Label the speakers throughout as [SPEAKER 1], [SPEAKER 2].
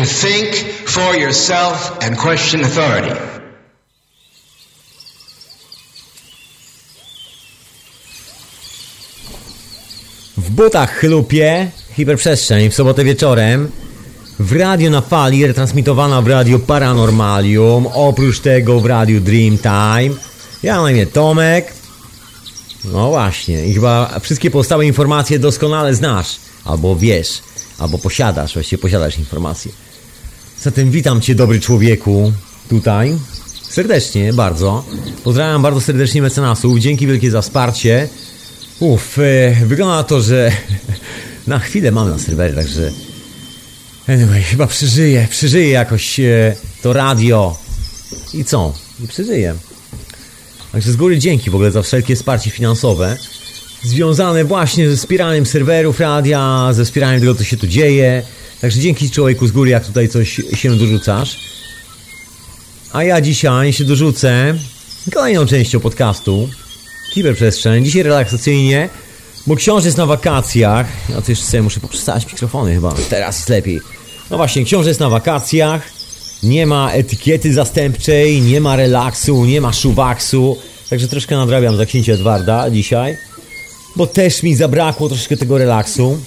[SPEAKER 1] to think for yourself and question authority.
[SPEAKER 2] W butach chlupie, hiperprzestrzeń w sobotę wieczorem. W radio na fali, retransmitowana w radio Paranormalium. Oprócz tego w radiu Dreamtime. Ja na imię Tomek. No właśnie, i chyba wszystkie pozostałe informacje doskonale znasz. Albo wiesz, albo posiadasz, właściwie posiadasz informacje. Zatem witam Cię, dobry człowieku, tutaj. Serdecznie, bardzo. Pozdrawiam bardzo serdecznie mecenasów. Dzięki wielkie za wsparcie. Uff, e, wygląda na to, że na chwilę mam na serwerze, także... Anyway, chyba przeżyję, przeżyję jakoś e, to radio. I co? I przeżyję. Także z góry dzięki w ogóle za wszelkie wsparcie finansowe związane właśnie ze wspieraniem serwerów radia, ze wspieraniem tego, co się tu dzieje. Także dzięki człowieku z góry, jak tutaj coś się dorzucasz. A ja dzisiaj się dorzucę kolejną częścią podcastu Kiberprzestrzeń. Dzisiaj relaksacyjnie, bo książę jest na wakacjach. Ja to jeszcze sobie muszę poprzestać mikrofony chyba. Teraz jest lepiej. No właśnie, książę jest na wakacjach. Nie ma etykiety zastępczej, nie ma relaksu, nie ma szuwaksu. Także troszkę nadrabiam za księcia Edwarda dzisiaj. Bo też mi zabrakło troszkę tego relaksu.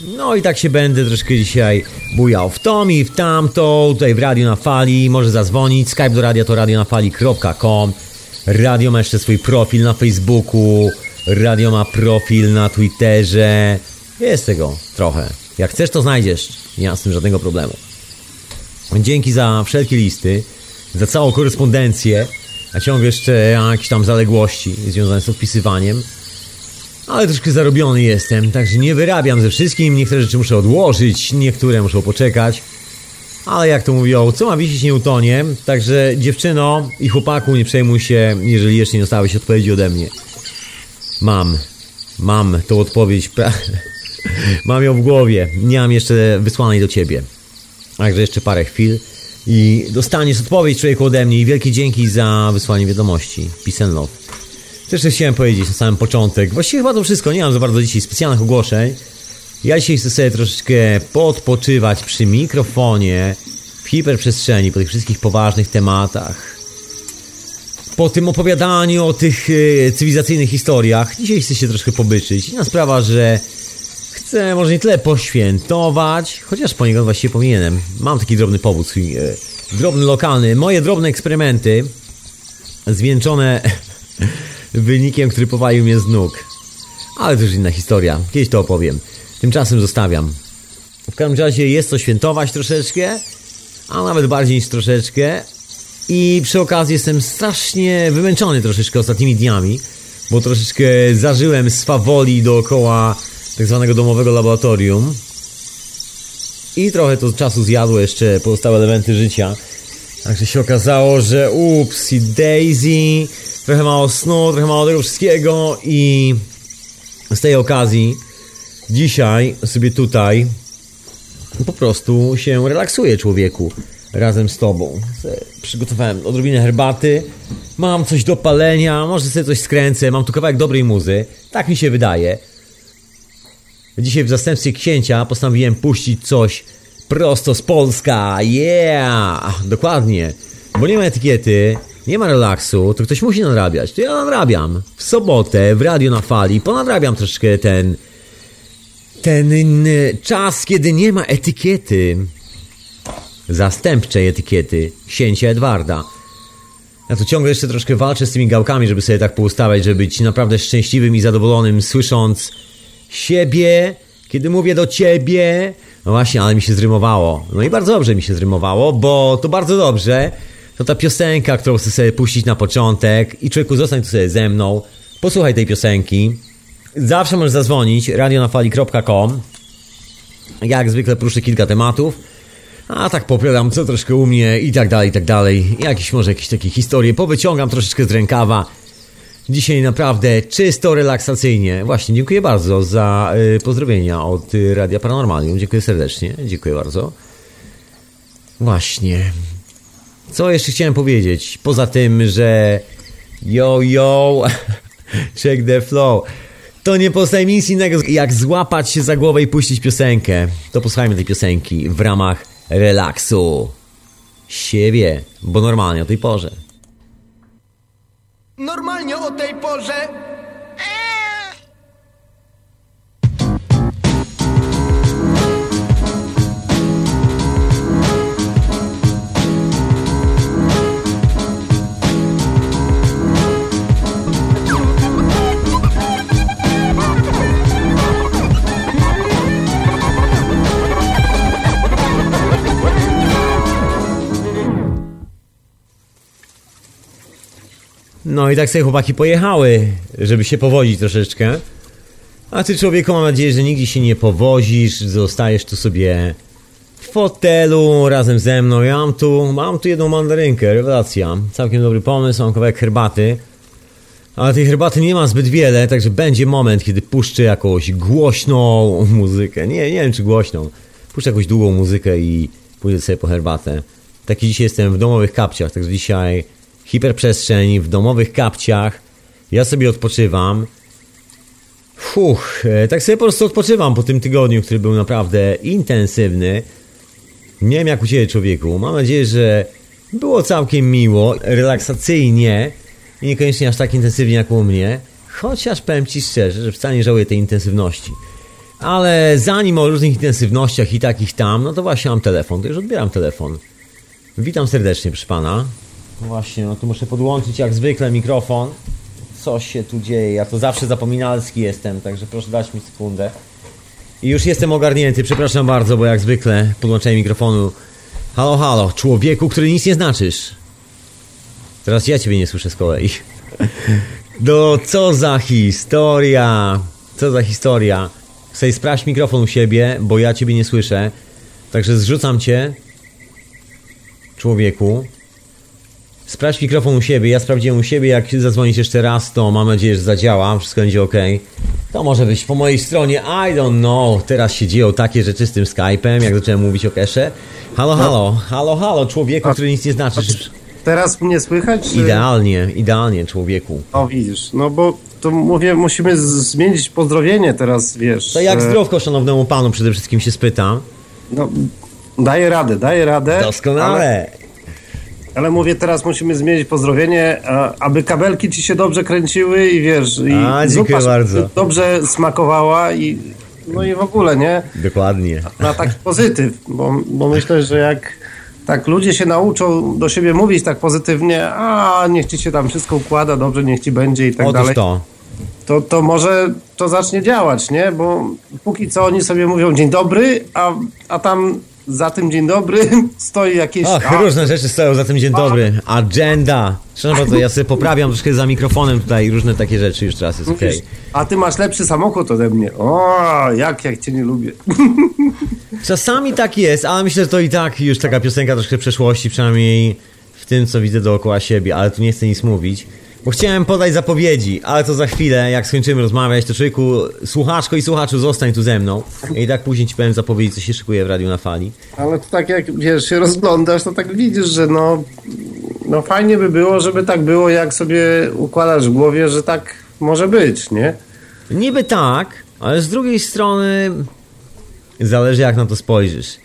[SPEAKER 2] No i tak się będę troszkę dzisiaj bujał. W tom i w tamto, tutaj w Radio na Fali, może zadzwonić, skype do radia to radionafali.com Radio ma jeszcze swój profil na Facebooku, radio ma profil na Twitterze, jest tego trochę. Jak chcesz to znajdziesz, nie ma z tym żadnego problemu. Dzięki za wszelkie listy, za całą korespondencję, a ciągle jeszcze jakieś tam zaległości związane z odpisywaniem. Ale troszkę zarobiony jestem, także nie wyrabiam ze wszystkim. Niektóre rzeczy muszę odłożyć, niektóre muszą poczekać. Ale jak to mówią, co ma wisieć nie utonie. Także dziewczyno i chłopaku, nie przejmuj się, jeżeli jeszcze nie dostałeś odpowiedzi ode mnie. Mam, mam tą odpowiedź, pra... mam ją w głowie. Nie mam jeszcze wysłanej do ciebie. Także jeszcze parę chwil i dostaniesz odpowiedź człowieku ode mnie i wielkie dzięki za wysłanie wiadomości. Peace. Też chciałem powiedzieć na samym początek. Właściwie chyba to wszystko. Nie mam za bardzo dzisiaj specjalnych ogłoszeń. Ja dzisiaj chcę sobie troszeczkę podpoczywać przy mikrofonie w hiperprzestrzeni po tych wszystkich poważnych tematach. Po tym opowiadaniu o tych e, cywilizacyjnych historiach. Dzisiaj chcę się troszkę pobyczyć. Inna sprawa, że chcę może nie tyle poświętować, chociaż poniekąd właściwie powinienem. Mam taki drobny powód, e, drobny lokalny. Moje drobne eksperymenty zwieńczone wynikiem, który powalił mnie z nóg. Ale to już inna historia. Kiedyś to opowiem. Tymczasem zostawiam. W każdym razie jest to świętować troszeczkę, a nawet bardziej niż troszeczkę. I przy okazji jestem strasznie wymęczony troszeczkę ostatnimi dniami, bo troszeczkę zażyłem swawoli dookoła tak zwanego domowego laboratorium. I trochę to czasu zjadło jeszcze pozostałe elementy życia. Także się okazało, że ups i Daisy, trochę mało snu, trochę mało tego wszystkiego i z tej okazji dzisiaj sobie tutaj po prostu się relaksuję człowieku razem z tobą. Przygotowałem odrobinę herbaty, mam coś do palenia, może sobie coś skręcę, mam tu kawałek dobrej muzy, tak mi się wydaje. Dzisiaj w zastępstwie księcia postanowiłem puścić coś prosto z Polska, yeah, dokładnie, bo nie ma etykiety, nie ma relaksu, to ktoś musi nadrabiać. To ja nadrabiam. W sobotę w Radio na Fali ponadrabiam troszkę ten ten czas, kiedy nie ma etykiety. Zastępczej etykiety księcia Edwarda. Ja tu ciągle jeszcze troszkę walczę z tymi gałkami, żeby sobie tak poustawiać, żeby być naprawdę szczęśliwym i zadowolonym, słysząc siebie, kiedy mówię do ciebie. No właśnie, ale mi się zrymowało. No i bardzo dobrze mi się zrymowało, bo to bardzo dobrze, to ta piosenka, którą chcę sobie puścić na początek i człowieku zostań tu sobie ze mną, posłuchaj tej piosenki. Zawsze możesz zadzwonić radionafali.com Jak zwykle proszę kilka tematów a tak popiadam co troszkę u mnie i tak dalej, i tak dalej. Jakieś może jakieś takie historie powyciągam troszeczkę z rękawa. Dzisiaj naprawdę czysto relaksacyjnie. Właśnie, dziękuję bardzo za y, pozdrowienia od y, Radia Paranormalium. Dziękuję serdecznie. Dziękuję bardzo. Właśnie. Co jeszcze chciałem powiedzieć? Poza tym, że yo yo, check the flow. To nie pozostaje nic innego jak złapać się za głowę i puścić piosenkę. To posłuchajmy tej piosenki w ramach relaksu siebie, bo normalnie o tej porze.
[SPEAKER 3] Normalnie o tej porze
[SPEAKER 2] No i tak sobie chłopaki pojechały, żeby się powozić troszeczkę. A ty człowieku mam nadzieję, że nigdzie się nie powozisz, zostajesz tu sobie w fotelu razem ze mną. Ja mam tu, mam tu jedną mandarynkę, rewelacja. Całkiem dobry pomysł, mam kawałek herbaty. Ale tej herbaty nie ma zbyt wiele, także będzie moment, kiedy puszczę jakąś głośną muzykę. Nie, nie wiem czy głośną. Puszczę jakąś długą muzykę i pójdę sobie po herbatę. Taki dzisiaj jestem w domowych kapciach, także dzisiaj hiperprzestrzeń w domowych kapciach. Ja sobie odpoczywam. Fuch, e, tak sobie po prostu odpoczywam po tym tygodniu, który był naprawdę intensywny. Nie wiem jak u Ciebie człowieku. Mam nadzieję, że było całkiem miło, relaksacyjnie i niekoniecznie aż tak intensywnie jak u mnie. Chociaż powiem Ci szczerze, że wcale nie żałuję tej intensywności. Ale zanim o różnych intensywnościach i takich tam, no to właśnie mam telefon, to już odbieram telefon. Witam serdecznie, proszę Pana. No właśnie, no tu muszę podłączyć jak zwykle mikrofon. Co się tu dzieje? Ja to zawsze zapominalski jestem, także proszę dać mi sekundę. I już jestem ogarnięty, przepraszam bardzo, bo jak zwykle podłączenie mikrofonu. Halo, halo, człowieku, który nic nie znaczysz. Teraz ja ciebie nie słyszę z kolei. No, co za historia. Co za historia. Chcę sprawdź mikrofon u siebie, bo ja ciebie nie słyszę. Także zrzucam cię. Człowieku. Sprawdź mikrofon u siebie. Ja sprawdziłem u siebie. Jak zadzwonisz jeszcze raz, to mam nadzieję, że zadziała. Wszystko będzie ok. To może być po mojej stronie. I don't know. Teraz się dzieją takie rzeczy z tym Skype'em, jak zacząłem mówić o kesze. Halo, halo. Halo, halo. Człowieku, który nic nie znaczy.
[SPEAKER 4] Teraz mnie słychać? Czy...
[SPEAKER 2] Idealnie, idealnie, człowieku.
[SPEAKER 4] O, widzisz. No bo to mówię, musimy zmienić pozdrowienie teraz, wiesz.
[SPEAKER 2] To jak
[SPEAKER 4] e,
[SPEAKER 2] zdrowko szanownemu panu przede wszystkim się spytam.
[SPEAKER 4] No, daję radę, daję radę. Ale,
[SPEAKER 2] Doskonale.
[SPEAKER 4] ale mówię, teraz musimy zmienić pozdrowienie, a, aby kabelki ci się dobrze kręciły i wiesz, i
[SPEAKER 2] A, dziękuję bardzo.
[SPEAKER 4] dobrze smakowała i no i w ogóle, nie?
[SPEAKER 2] Dokładnie.
[SPEAKER 4] Na taki pozytyw, bo, bo myślę, że jak tak ludzie się nauczą do siebie mówić tak pozytywnie, a niech ci się tam wszystko układa, dobrze, niech ci będzie i tak
[SPEAKER 2] Otóż
[SPEAKER 4] dalej.
[SPEAKER 2] to.
[SPEAKER 4] to, to może to zacznie działać, nie? Bo póki co oni sobie mówią dzień dobry, a, a tam za tym dzień dobry stoi jakieś...
[SPEAKER 2] Ach,
[SPEAKER 4] a,
[SPEAKER 2] różne rzeczy stoją za tym dzień dobry. Agenda. Szanowni bardzo, ja sobie poprawiam troszkę za mikrofonem tutaj różne takie rzeczy już teraz jest okej.
[SPEAKER 4] mówisz, a ty masz lepszy samochód ode mnie. O, jak, jak cię nie lubię.
[SPEAKER 2] Czasami tak jest, ale myślę, że to i tak już taka piosenka troszkę przeszłości, przynajmniej w tym, co widzę dookoła siebie, ale tu nie chcę nic mówić. Bo chciałem podać zapowiedzi, ale to za chwilę, jak skończymy rozmawiać, to człowieku, słuchaczko i słuchaczu, zostań tu ze mną. I tak później ci powiem zapowiedzi, co się szykuje w Radiu na Fali.
[SPEAKER 4] Ale to tak jak, wiesz, się rozglądasz, to tak widzisz, że no, no fajnie by było, żeby tak było, jak sobie układasz w głowie, że tak może być, nie?
[SPEAKER 2] Niby tak, ale z drugiej strony zależy jak na to spojrzysz.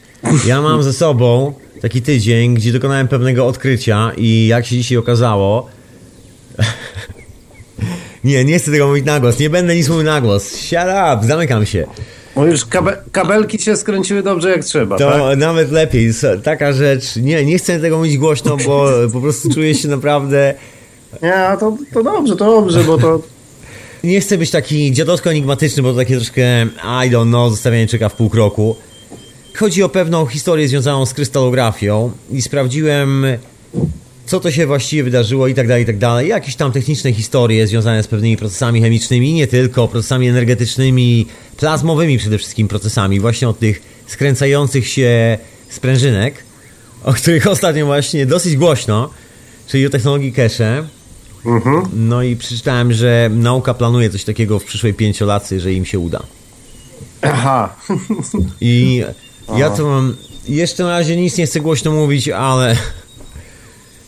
[SPEAKER 2] Ja mam ze sobą taki tydzień, gdzie dokonałem pewnego odkrycia i jak się dzisiaj okazało... nie, nie chcę tego mówić na głos, nie będę nic mówił na głos. Shut up, zamykam się.
[SPEAKER 4] Bo już kabe, kabelki się skręciły dobrze jak trzeba,
[SPEAKER 2] To
[SPEAKER 4] tak?
[SPEAKER 2] nawet lepiej, taka rzecz, nie, nie chcę tego mówić głośno, bo po prostu czuję się naprawdę...
[SPEAKER 4] Nie, to, to dobrze, to dobrze, bo to...
[SPEAKER 2] Nie chcę być taki dziadowsko enigmatyczny, bo to takie troszkę I don't know, zostawianie czeka w pół kroku. Chodzi o pewną historię związaną z krystalografią i sprawdziłem, co to się właściwie wydarzyło i tak dalej, i tak dalej. Jakieś tam techniczne historie związane z pewnymi procesami chemicznymi, nie tylko, procesami energetycznymi, plazmowymi przede wszystkim procesami, właśnie od tych skręcających się sprężynek, o których ostatnio właśnie dosyć głośno, czyli o technologii cache.
[SPEAKER 4] Mhm.
[SPEAKER 2] No i przeczytałem, że nauka planuje coś takiego w przyszłej pięciolatce, że im się uda.
[SPEAKER 4] Aha.
[SPEAKER 2] I ja to mam. Jeszcze na razie nic nie chcę głośno mówić, ale.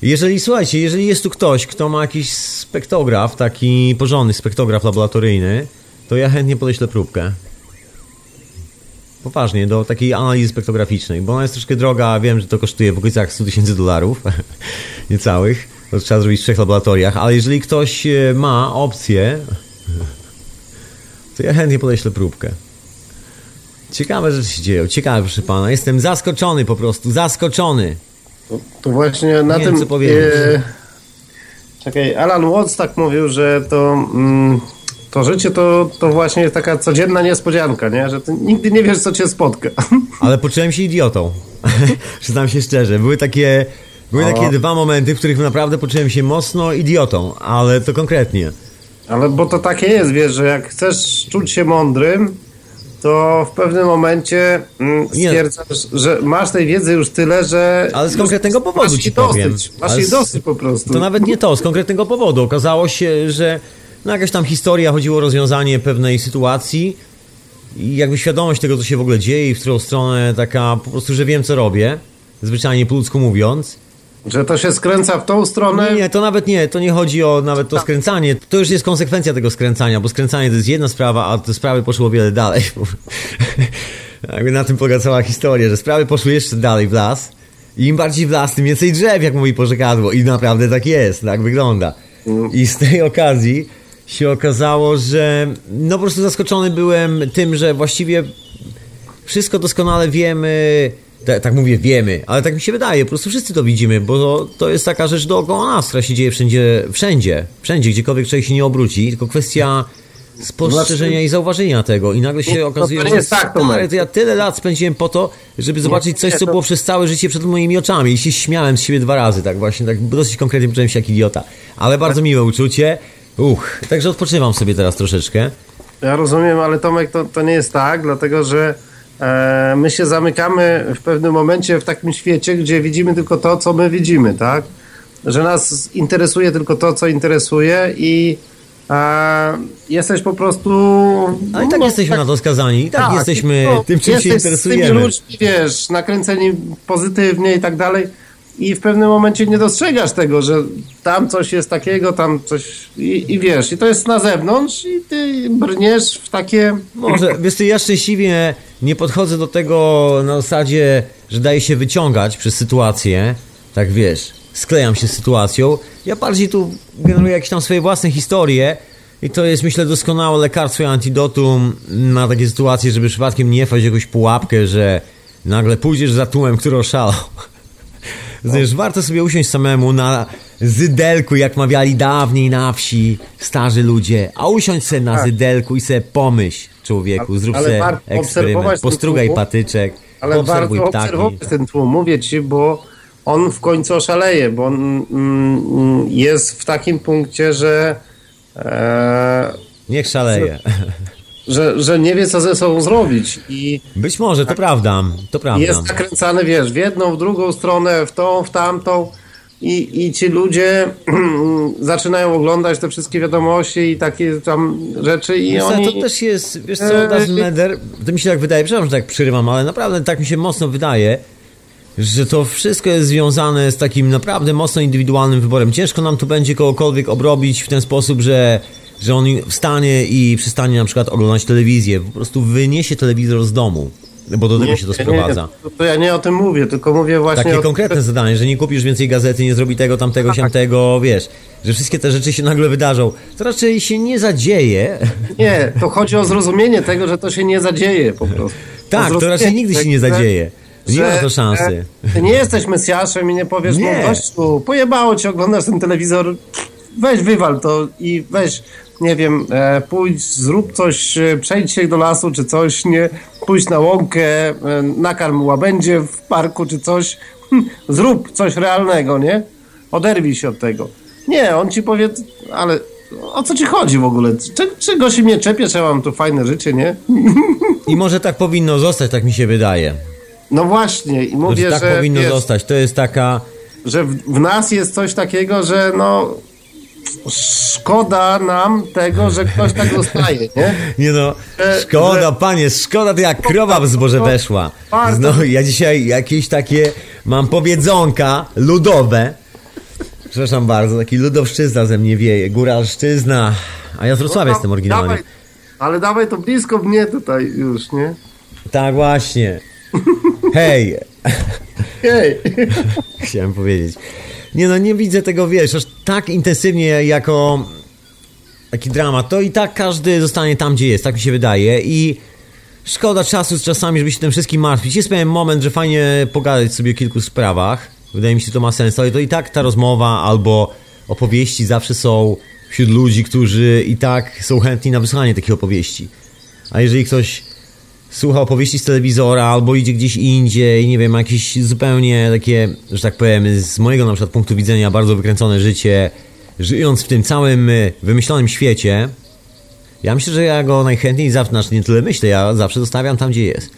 [SPEAKER 2] Jeżeli, słuchajcie, jeżeli jest tu ktoś, kto ma jakiś spektograf, taki porządny spektograf laboratoryjny, to ja chętnie podeślę próbkę. Poważnie, do takiej analizy spektrograficznej, bo ona jest troszkę droga, wiem, że to kosztuje w okolicach 100 tysięcy dolarów, niecałych, to trzeba zrobić w trzech laboratoriach, ale jeżeli ktoś e, ma opcję, to ja chętnie podeślę próbkę. Ciekawe rzeczy się dzieją, ciekawe proszę pana, jestem zaskoczony po prostu, zaskoczony.
[SPEAKER 4] To, to właśnie na
[SPEAKER 2] Nie
[SPEAKER 4] tym...
[SPEAKER 2] wiem,
[SPEAKER 4] e, czekaj, Alan Watts tak mówił, że to... Mm, to życie to, to właśnie jest taka codzienna niespodzianka, nie? Że ty nigdy nie wiesz, co cię spotka.
[SPEAKER 2] Ale poczułem się idiotą. Przyznam się szczerze. Były takie, były
[SPEAKER 4] O.
[SPEAKER 2] takie dwa momenty, w których naprawdę poczułem się mocno idiotą, ale to konkretnie.
[SPEAKER 4] Ale bo to takie jest, wiesz, że jak chcesz czuć się mądrym, to w pewnym momencie mm,
[SPEAKER 2] Nie.
[SPEAKER 4] stwierdzasz, że masz tej wiedzy już tyle, że...
[SPEAKER 2] Ale z konkretnego powodu
[SPEAKER 4] masz
[SPEAKER 2] ci
[SPEAKER 4] dosyć,
[SPEAKER 2] powiem.
[SPEAKER 4] Masz
[SPEAKER 2] Ale
[SPEAKER 4] jej dosyć po prostu.
[SPEAKER 2] To nawet nie to, z konkretnego powodu. Okazało się, że no jakaś tam historia chodziło o rozwiązanie pewnej sytuacji i jakby świadomość tego, co się w ogóle dzieje i w którą stronę taka po prostu, że wiem, co robię, zwyczajnie po ludzku mówiąc.
[SPEAKER 4] Że to się skręca w tą stronę.
[SPEAKER 2] Nie, to nawet nie, to nie chodzi o nawet to skręcanie. To już jest konsekwencja tego skręcania, bo skręcanie to jest jedna sprawa, a te sprawy poszły o wiele dalej. Jakby na tym polega cała historia, że sprawy poszły jeszcze dalej w las. I im bardziej w las, tym więcej drzew, jak mówi porzekadło. I naprawdę tak jest, tak wygląda. I z tej okazji się okazało, że no po prostu zaskoczony byłem tym, że właściwie wszystko doskonale wiemy. Tak, tak mówię, wiemy, ale tak mi się wydaje, po prostu wszyscy to widzimy, bo to jest taka rzecz dookoła nas, która się dzieje wszędzie, wszędzie, wszędzie, gdziekolwiek człowiek się nie obróci, tylko kwestia spostrzeżenia i zauważenia tego. I nagle się
[SPEAKER 4] to-
[SPEAKER 2] okazuje,
[SPEAKER 4] to
[SPEAKER 2] że
[SPEAKER 4] jest tak,
[SPEAKER 2] stary, to ja tyle lat spędziłem po to, żeby zobaczyć coś, co
[SPEAKER 4] to-
[SPEAKER 2] było przez całe życie przed moimi oczami. I się śmiałem z siebie dwa razy, tak właśnie, tak dosyć konkretnie poczułem się jak idiota, ale bardzo miłe uczucie, uch, także odpoczywam sobie teraz troszeczkę.
[SPEAKER 4] Ja rozumiem, ale Tomek, to, to nie jest tak, dlatego że my się zamykamy w pewnym momencie w takim świecie, gdzie widzimy tylko to, co my widzimy, tak? Że nas interesuje tylko to, co interesuje i e, jesteś po prostu...
[SPEAKER 2] Ale i tak
[SPEAKER 4] no,
[SPEAKER 2] jesteśmy na to skazani, i tak, jesteśmy
[SPEAKER 4] no,
[SPEAKER 2] tym, czym się
[SPEAKER 4] jesteś Z
[SPEAKER 2] interesujemy.
[SPEAKER 4] tymi ludźmi, wiesz, nakręceni pozytywnie i tak dalej i w pewnym momencie nie dostrzegasz tego, że tam coś jest takiego, tam coś i, i wiesz, i to jest na zewnątrz i ty brniesz w takie...
[SPEAKER 2] Może, wiesz ty, ja szczęśliwie nie podchodzę do tego na zasadzie, że daje się wyciągać przez sytuację, tak wiesz, sklejam się z sytuacją. Ja bardziej tu generuję jakieś tam swoje własne historie i to jest, myślę, doskonałe lekarstwo i antidotum na takie sytuacje, żeby przypadkiem nie wpaść jakąś pułapkę, że nagle pójdziesz za tłumem, który oszalał. Wiesz, warto sobie usiąść samemu na zydelku, jak mawiali dawniej na wsi starzy ludzie, a usiąść sobie na
[SPEAKER 4] Tak.
[SPEAKER 2] zydelku i sobie pomyśl, człowieku, zrób
[SPEAKER 4] Ale obserwować
[SPEAKER 2] eksperyment, postrugaj
[SPEAKER 4] tłum,
[SPEAKER 2] patyczek,
[SPEAKER 4] Ale
[SPEAKER 2] poobserwuj
[SPEAKER 4] warto
[SPEAKER 2] ptaki.
[SPEAKER 4] obserwować ten tłum, mówię ci, bo on w końcu oszaleje, bo on mm, jest w takim punkcie, że, e,
[SPEAKER 2] Niech szaleje.
[SPEAKER 4] Że, że nie wie, co ze sobą zrobić i
[SPEAKER 2] Być może, to prawda, to prawda.
[SPEAKER 4] jest nakręcany, wiesz, w jedną, w drugą stronę, w tą, w tamtą i, i ci ludzie zaczynają oglądać te wszystkie wiadomości i takie tam rzeczy i
[SPEAKER 2] Wiesz
[SPEAKER 4] oni...
[SPEAKER 2] To też jest, wiesz co,
[SPEAKER 4] Eee,
[SPEAKER 2] Doesn't Matter, to mi się tak wydaje, przepraszam, że tak przerywam, ale naprawdę tak mi się mocno wydaje, że to wszystko jest związane z takim naprawdę mocno indywidualnym wyborem. Ciężko nam tu będzie kogokolwiek obrobić w ten sposób, że, że on wstanie i przestanie na przykład oglądać telewizję, po prostu wyniesie telewizor z domu, bo do tego
[SPEAKER 4] Nie,
[SPEAKER 2] się to
[SPEAKER 4] nie,
[SPEAKER 2] sprowadza.
[SPEAKER 4] to, to ja nie o tym mówię, tylko mówię właśnie
[SPEAKER 2] Takie
[SPEAKER 4] o
[SPEAKER 2] konkretne zadanie, że nie kupisz więcej gazety, nie zrobi tego, tamtego, siamtego, wiesz, że wszystkie te rzeczy się nagle wydarzą. To raczej się nie zadzieje.
[SPEAKER 4] Nie, to chodzi o zrozumienie tego, że to się nie zadzieje po prostu.
[SPEAKER 2] Tak, to raczej nigdy się nie zadzieje. Nie ma to szansy.
[SPEAKER 4] Ty nie jesteś Mesjaszem i nie powiesz,
[SPEAKER 2] Nie.
[SPEAKER 4] no gościu, pojebało ci, oglądasz ten telewizor, weź wywal to i weź, nie wiem, e, pójdź, zrób coś, e, przejdź się do lasu czy coś, nie, pójdź na łąkę, e, nakarm łabędzie w parku czy coś, hm, zrób coś realnego, nie? Oderwij się od tego. Nie, on ci powie, ale o co ci chodzi w ogóle? Czego się mnie czepiesz, ja mam tu fajne życie, nie?
[SPEAKER 2] I może tak powinno zostać, tak mi się wydaje.
[SPEAKER 4] No właśnie, i mówię,
[SPEAKER 2] Że tak
[SPEAKER 4] że,
[SPEAKER 2] powinno
[SPEAKER 4] wiesz,
[SPEAKER 2] zostać. To jest taka.
[SPEAKER 4] że w, w nas jest coś takiego, że no szkoda nam tego, że ktoś tak zostaje, nie?
[SPEAKER 2] Nie no,
[SPEAKER 4] Że-
[SPEAKER 2] szkoda,
[SPEAKER 4] że-
[SPEAKER 2] panie, szkoda to jak krowa w zboże weszła. No, ja dzisiaj jakieś takie mam powiedzonka ludowe. Przepraszam bardzo, taki ludowszczyzna ze mnie wieje, góralszczyzna. A ja z Wrocławia jestem oryginalnie.
[SPEAKER 4] Dawaj, ale dawaj to blisko mnie tutaj już, nie?
[SPEAKER 2] Tak właśnie. Hej,
[SPEAKER 4] Hej!
[SPEAKER 2] chciałem powiedzieć. Nie no, nie widzę tego, wiesz, aż tak intensywnie jako taki dramat. To i tak każdy zostanie tam, gdzie jest, tak mi się wydaje i szkoda czasu z czasami, żeby się tym wszystkim martwić. Jest pewien moment, że fajnie pogadać sobie o kilku sprawach. Wydaje mi się, że to ma sens, ale to i tak ta rozmowa albo opowieści zawsze są wśród ludzi, którzy i tak są chętni na wysłuchanie takich opowieści. A jeżeli ktoś słucha opowieści z telewizora albo idzie gdzieś indziej, nie wiem, jakieś zupełnie takie, że tak powiem, z mojego na przykład punktu widzenia bardzo wykręcone życie, żyjąc w tym całym y, wymyślonym świecie, ja myślę, że ja go najchętniej zawsze, znaczy nie tyle myślę, ja zawsze zostawiam tam, gdzie jest.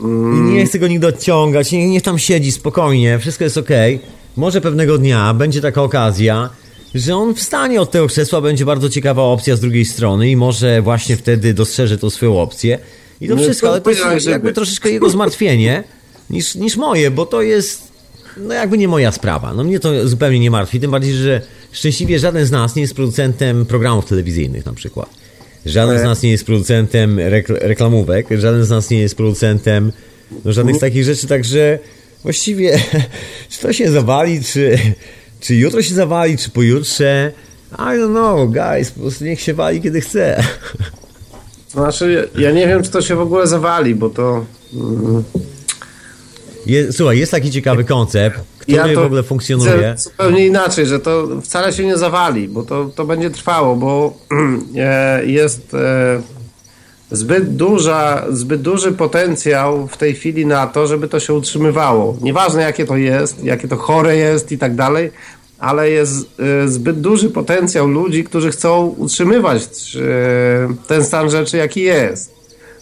[SPEAKER 2] I nie chcę go nigdy odciągać, niech, niech tam siedzi spokojnie, wszystko jest okej. Może pewnego dnia będzie taka okazja, że on wstanie od tego krzesła, będzie bardzo ciekawa opcja z drugiej strony i może właśnie wtedy dostrzeże tą swoją opcję. I to
[SPEAKER 4] No,
[SPEAKER 2] wszystko, ale to jest
[SPEAKER 4] żeby.
[SPEAKER 2] jakby troszeczkę jego zmartwienie niż, niż moje, bo to jest no jakby nie moja sprawa. No mnie to zupełnie nie martwi, tym bardziej, że szczęśliwie żaden z nas nie jest producentem programów telewizyjnych na przykład. Żaden z nas nie jest producentem rekl- reklamówek, żaden z nas nie jest producentem no, żadnych z takich rzeczy, także właściwie czy to się zawali, czy, czy jutro się zawali, czy pojutrze, I don't know, guys, po prostu niech się wali kiedy chce.
[SPEAKER 4] Znaczy, ja nie wiem, czy to się w ogóle zawali, bo to... mm,
[SPEAKER 2] Je, słuchaj, jest taki ciekawy koncept, który w ogóle funkcjonuje.
[SPEAKER 4] zupełnie inaczej, że to wcale się nie zawali, bo to, to będzie trwało, bo e, jest e, zbyt, duża, zbyt duży potencjał w tej chwili na to, żeby to się utrzymywało. Nieważne jakie to jest, jakie to chore jest i tak dalej, ale jest e, zbyt duży potencjał ludzi, którzy chcą utrzymywać e, ten stan rzeczy, jaki jest.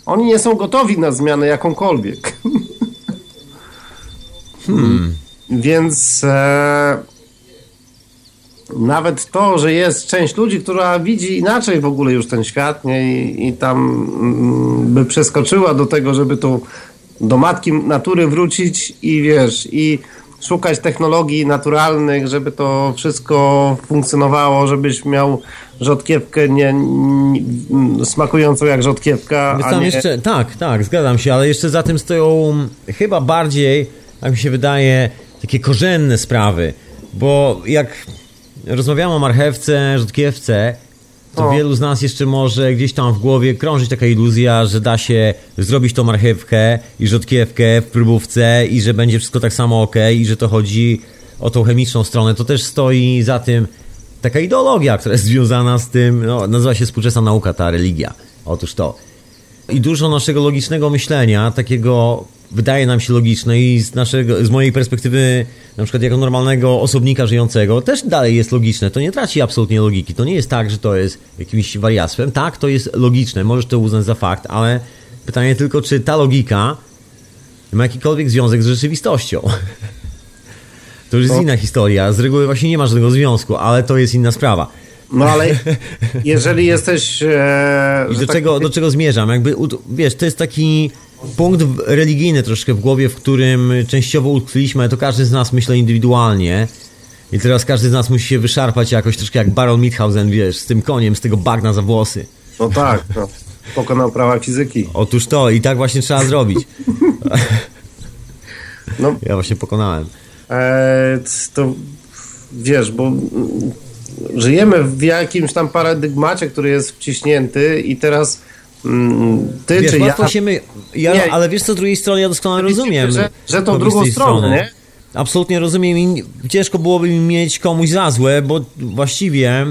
[SPEAKER 4] Oni nie są gotowi na zmianę jakąkolwiek. Więc e, nawet to, że jest część ludzi, która widzi inaczej w ogóle już ten świat nie? I, i tam mm, by przeskoczyła do tego, żeby tu do matki natury wrócić i wiesz, i szukać technologii naturalnych, żeby to wszystko funkcjonowało, żebyś miał rzodkiewkę nie, nie, smakującą jak rzodkiewka,
[SPEAKER 2] tam
[SPEAKER 4] nie...
[SPEAKER 2] jeszcze, tak, tak, zgadzam się, ale jeszcze za tym stoją chyba bardziej, jak mi się wydaje, takie korzenne sprawy. Bo jak rozmawiamy o marchewce, rzodkiewce, to
[SPEAKER 4] O.
[SPEAKER 2] wielu z nas jeszcze może gdzieś tam w głowie krążyć taka iluzja, że da się zrobić tą marchewkę i rzodkiewkę w próbówce i że będzie wszystko tak samo ok i że to chodzi o tą chemiczną stronę. To też stoi za tym taka ideologia, która jest związana z tym, no, nazywa się współczesna nauka, ta religia. Otóż to. I dużo naszego logicznego myślenia, takiego wydaje nam się logiczne i z, naszego, z mojej perspektywy, na przykład jako normalnego osobnika żyjącego, też dalej jest logiczne. To nie traci absolutnie logiki. To nie jest tak, że to jest jakimś wariactwem. Tak, to jest logiczne, możesz to uznać za fakt, ale pytanie tylko, czy ta logika ma jakikolwiek związek z rzeczywistością. To już jest
[SPEAKER 4] To-
[SPEAKER 2] inna historia. Z reguły właśnie nie ma żadnego związku, ale to jest inna sprawa.
[SPEAKER 4] No ale jeżeli jesteś... E,
[SPEAKER 2] do
[SPEAKER 4] tak
[SPEAKER 2] czego, do czego zmierzam? Jakby, wiesz, to jest taki punkt religijny troszkę w głowie, w którym częściowo utkwiliśmy, ale to każdy z nas myślę indywidualnie. I teraz każdy z nas musi się wyszarpać jakoś troszkę jak Baron Mithausen, wiesz, z tym koniem, z tego bagna za włosy.
[SPEAKER 4] No tak, no. pokonał prawa fizyki.
[SPEAKER 2] Otóż to, i tak właśnie trzeba zrobić.
[SPEAKER 4] No,
[SPEAKER 2] Ja właśnie pokonałem.
[SPEAKER 4] e, to wiesz, bo żyjemy w jakimś tam paradygmacie, który jest wciśnięty i teraz ty
[SPEAKER 2] Wiesz,
[SPEAKER 4] czy ja...
[SPEAKER 2] się my... ja
[SPEAKER 4] Nie.
[SPEAKER 2] ale wiesz co, z drugiej strony ja doskonale rozumiem.
[SPEAKER 4] że- że tą drugą stronę, nie?
[SPEAKER 2] Absolutnie rozumiem i ciężko byłoby mi mieć komuś za złe, bo właściwie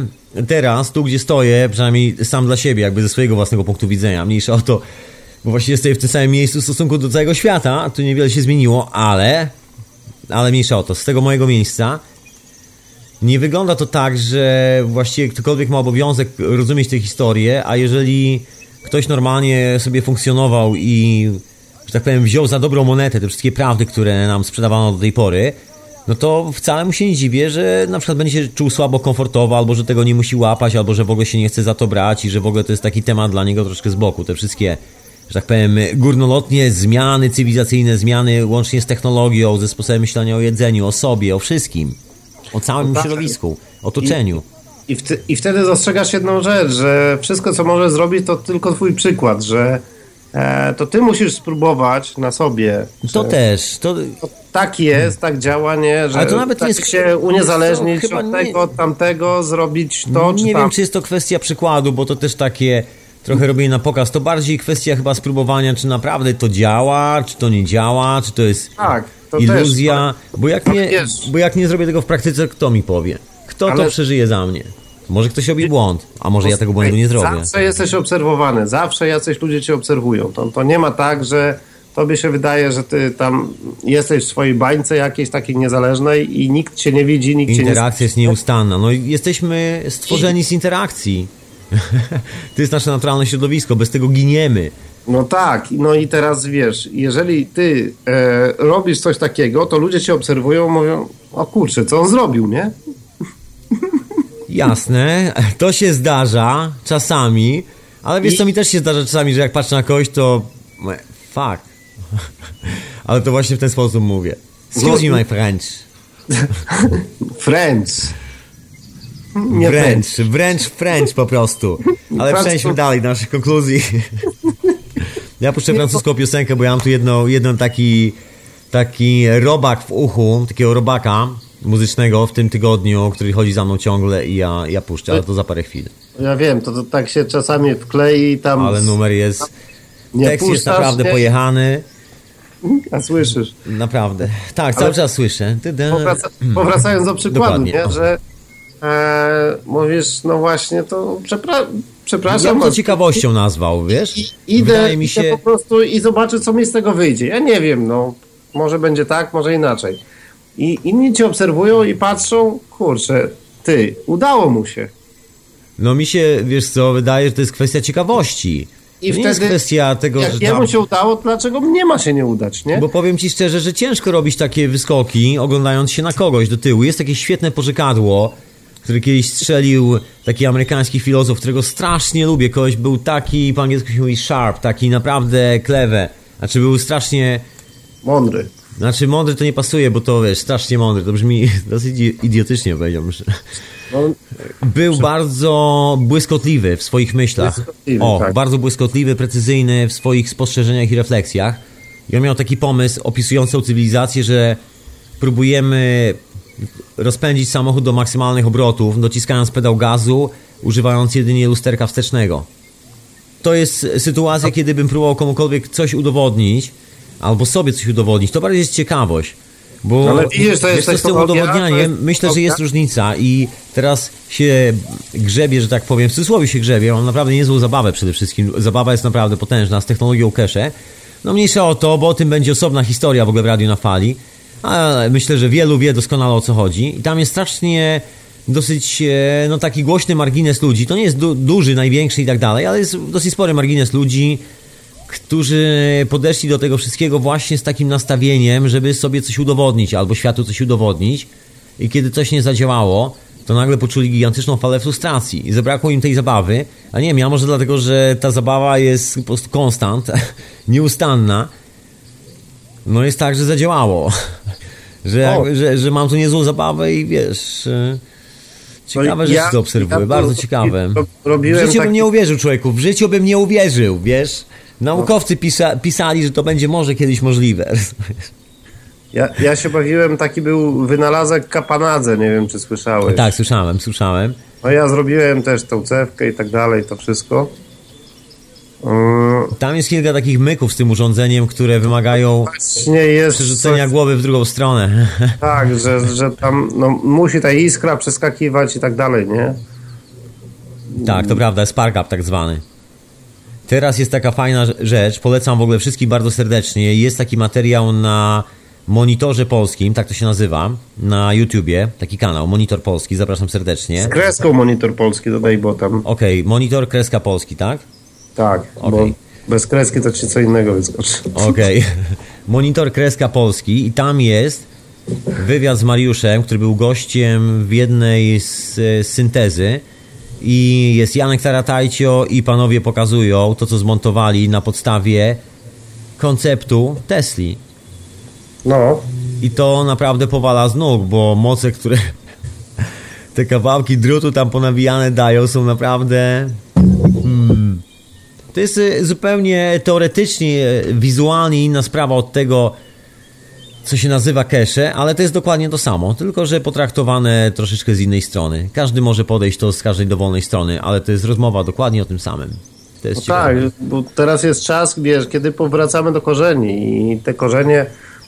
[SPEAKER 2] teraz, tu gdzie stoję, przynajmniej sam dla siebie, jakby ze swojego własnego punktu widzenia, mniejsza o to, bo właściwie stoję w tym samym miejscu w stosunku do całego świata, tu niewiele się zmieniło, ale, ale mniejsza o to, z tego mojego miejsca nie wygląda to tak, że właściwie ktokolwiek ma obowiązek rozumieć tę historię, a jeżeli ktoś normalnie sobie funkcjonował i, że tak powiem, wziął za dobrą monetę te wszystkie prawdy, które nam sprzedawano do tej pory, no to wcale mu się nie dziwię, że na przykład będzie się czuł słabo komfortowo, albo że tego nie musi łapać, albo że w ogóle się nie chce za to brać i że w ogóle to jest taki temat dla niego troszkę z boku. Te wszystkie, że tak powiem, górnolotnie zmiany cywilizacyjne, zmiany łącznie z technologią, ze sposobem myślenia o jedzeniu, o sobie, o wszystkim. O całym
[SPEAKER 4] No tak.
[SPEAKER 2] środowisku, otoczeniu.
[SPEAKER 4] I, wty, I wtedy dostrzegasz jedną rzecz, że wszystko, co może zrobić, to tylko twój przykład, że e, to ty musisz spróbować na sobie.
[SPEAKER 2] To też, to...
[SPEAKER 4] Tak jest, tak działa, nie? Że
[SPEAKER 2] Ale to nawet
[SPEAKER 4] tak
[SPEAKER 2] nie jest-
[SPEAKER 4] się uniezależnić
[SPEAKER 2] Chyba
[SPEAKER 4] od
[SPEAKER 2] nie-
[SPEAKER 4] tego, od tamtego, zrobić to, czy
[SPEAKER 2] nie wiem, czy jest to kwestia przykładu, bo to też takie trochę robienie na pokaz. To bardziej kwestia chyba spróbowania, czy naprawdę to działa, czy to nie działa, czy to jest
[SPEAKER 4] Tak, to
[SPEAKER 2] iluzja. bo, jak
[SPEAKER 4] to
[SPEAKER 2] nie, bo jak nie zrobię tego w praktyce, kto mi powie? Kto to
[SPEAKER 4] Ale-
[SPEAKER 2] przeżyje za mnie? Może ktoś robi błąd, a może ja tego błędu nie zrobię.
[SPEAKER 4] Zawsze jesteś obserwowany, zawsze jacyś ludzie cię obserwują. To, to nie ma tak, że tobie się wydaje, że ty tam jesteś w swojej bańce jakiejś takiej niezależnej i nikt cię nie widzi, nikt cię nie...
[SPEAKER 2] Interakcja jest nieustanna. No jesteśmy stworzeni z interakcji. to jest nasze naturalne środowisko, bez tego giniemy.
[SPEAKER 4] No tak, no i teraz wiesz, jeżeli ty e, robisz coś takiego, to ludzie cię obserwują, mówią, o kurczę, co on zrobił, nie?
[SPEAKER 2] Jasne, to się zdarza czasami, ale wiesz
[SPEAKER 4] I-
[SPEAKER 2] co, mi też się zdarza czasami, że jak patrzę na kogoś, to fuck. Ale to właśnie w ten sposób mówię. Excuse
[SPEAKER 4] No-
[SPEAKER 2] me, my French.
[SPEAKER 4] Friends. Nie
[SPEAKER 2] Wręcz,
[SPEAKER 4] French.
[SPEAKER 2] wręcz French po prostu. Ale przejdźmy dalej do naszych konkluzji. Ja puszczę francuską piosenkę, bo ja mam tu jedno, jeden taki, taki robak w uchu, takiego robaka muzycznego w tym tygodniu, który chodzi za mną ciągle i ja, ja puszczę, ale to za parę chwil.
[SPEAKER 4] Ja wiem, to, to tak się czasami wklei i tam...
[SPEAKER 2] Ale numer jest...
[SPEAKER 4] Nie
[SPEAKER 2] Tekst jest naprawdę
[SPEAKER 4] nie?
[SPEAKER 2] pojechany.
[SPEAKER 4] A słyszysz.
[SPEAKER 2] Naprawdę. Tak, cały
[SPEAKER 4] Ale-
[SPEAKER 2] czas słyszę.
[SPEAKER 4] Powraca, powracając do przykładu, nie? że e, mówisz, no właśnie, to przepra
[SPEAKER 2] Ja
[SPEAKER 4] przepraszam,
[SPEAKER 2] bym to ciekawością nazwał, wiesz?
[SPEAKER 4] idę,
[SPEAKER 2] Wydaje mi
[SPEAKER 4] idę
[SPEAKER 2] się...
[SPEAKER 4] po prostu i zobaczę, co mi z tego wyjdzie. Ja nie wiem, no, może będzie tak, może inaczej. I inni cię obserwują i patrzą, kurczę, ty, udało mu się.
[SPEAKER 2] No mi się, wiesz co, wydaje, że to jest kwestia ciekawości.
[SPEAKER 4] I
[SPEAKER 2] to nie jest
[SPEAKER 4] wtedy,
[SPEAKER 2] kwestia tego,
[SPEAKER 4] Jak
[SPEAKER 2] że
[SPEAKER 4] jemu
[SPEAKER 2] tam...
[SPEAKER 4] się udało, to dlaczego mnie ma się nie udać, nie?
[SPEAKER 2] Bo powiem ci szczerze, że ciężko robić takie wyskoki, oglądając się na kogoś do tyłu. Jest takie świetne pożykadło, który kiedyś strzelił taki amerykański filozof, którego strasznie lubię. Kogoś był taki, po angielsku się mówi sharp, taki naprawdę clever. Znaczy był strasznie...
[SPEAKER 4] Mądry.
[SPEAKER 2] Znaczy mądry to nie pasuje, bo to wiesz, strasznie mądry. To brzmi dosyć idiotycznie powiedziałbym.
[SPEAKER 4] No,
[SPEAKER 2] Był bardzo błyskotliwy w swoich myślach. O,
[SPEAKER 4] tak.
[SPEAKER 2] bardzo błyskotliwy, precyzyjny w swoich spostrzeżeniach i refleksjach. I on miał taki pomysł opisujący cywilizację, że próbujemy rozpędzić samochód do maksymalnych obrotów, dociskając pedał gazu, używając jedynie lusterka wstecznego. To jest sytuacja, kiedy bym próbował komukolwiek coś udowodnić, albo sobie coś udowodnić. To bardziej jest ciekawość. Bo
[SPEAKER 4] Ale widzisz, to jest
[SPEAKER 2] wiesz, z tym udowodnianiem,
[SPEAKER 4] jest
[SPEAKER 2] myślę, że jest różnica i teraz się grzebie, że tak powiem, w cudzysłowie się grzebie, mam naprawdę niezłą zabawę przede wszystkim. Zabawa jest naprawdę potężna z technologią cache. No mniejsza o to, bo o tym będzie osobna historia w ogóle w Radiu na Fali. Ale myślę, że wielu wie doskonale o co chodzi. I tam jest strasznie dosyć, e, no taki głośny margines ludzi. To nie jest du- duży, największy i tak dalej, ale jest dosyć spory margines ludzi, którzy podeszli do tego wszystkiego właśnie z takim nastawieniem, żeby sobie coś udowodnić albo światu coś udowodnić. I kiedy coś nie zadziałało, to nagle poczuli gigantyczną falę frustracji i zabrakło im tej zabawy. A nie wiem, ja może dlatego, że ta zabawa jest po prostu konstant, nieustanna. No jest tak, że zadziałało. Że, jak, że, że mam tu niezłą zabawę i wiesz... e, Ciekawe
[SPEAKER 4] No
[SPEAKER 2] rzeczy
[SPEAKER 4] ja-
[SPEAKER 2] to obserwuję,
[SPEAKER 4] ja
[SPEAKER 2] bardzo
[SPEAKER 4] to-
[SPEAKER 2] ciekawe.
[SPEAKER 4] ro-
[SPEAKER 2] W
[SPEAKER 4] robiłem
[SPEAKER 2] życiu bym
[SPEAKER 4] taki-
[SPEAKER 2] nie uwierzył, człowieku, w życiu bym nie uwierzył, wiesz? Naukowcy pisa, pisali, że to będzie może kiedyś możliwe.
[SPEAKER 4] Ja, ja się bawiłem, taki był wynalazek kapanadze, nie wiem, czy słyszałeś.
[SPEAKER 2] tak, słyszałem, słyszałem.
[SPEAKER 4] No ja zrobiłem też tą cewkę i tak dalej, to wszystko. Yy,
[SPEAKER 2] Tam jest kilka takich myków z tym urządzeniem, które wymagają
[SPEAKER 4] Właśnie jest
[SPEAKER 2] przerzucenia
[SPEAKER 4] coś,
[SPEAKER 2] głowy w drugą stronę.
[SPEAKER 4] tak, że, że tam no, musi ta iskra przeskakiwać i tak dalej, nie?
[SPEAKER 2] tak, to prawda, spark up tak zwany. Teraz jest taka fajna rzecz, polecam w ogóle wszystkich bardzo serdecznie. Jest taki materiał na Monitorze Polskim, tak to się nazywa, na YouTubie, taki kanał, Monitor Polski, zapraszam serdecznie.
[SPEAKER 4] Z kreską monitor polski dodaj, bo tam
[SPEAKER 2] Okej, Monitor Kreska Polski, tak?
[SPEAKER 4] tak, bo
[SPEAKER 2] Okej.
[SPEAKER 4] bez kreski to ci co innego wyskoczy.
[SPEAKER 2] Okej. Monitor Kreska Polski i tam jest wywiad z Mariuszem, który był gościem w jednej z syntezy i jest Janek Taratajcio i panowie pokazują to, co zmontowali na podstawie konceptu Tesli.
[SPEAKER 4] No,
[SPEAKER 2] I to naprawdę powala z nóg, bo moce, które te kawałki drutu tam ponawijane dają są naprawdę... Hmm, To jest e, zupełnie teoretycznie, e, wizualnie inna sprawa od tego, co się nazywa cache, ale to jest dokładnie to samo, tylko że potraktowane troszeczkę z innej strony. Każdy może podejść to z każdej dowolnej strony, ale to jest rozmowa dokładnie o tym samym. To jest
[SPEAKER 4] No tak, bo teraz jest czas, wiesz, kiedy powracamy do korzeni i te korzenie,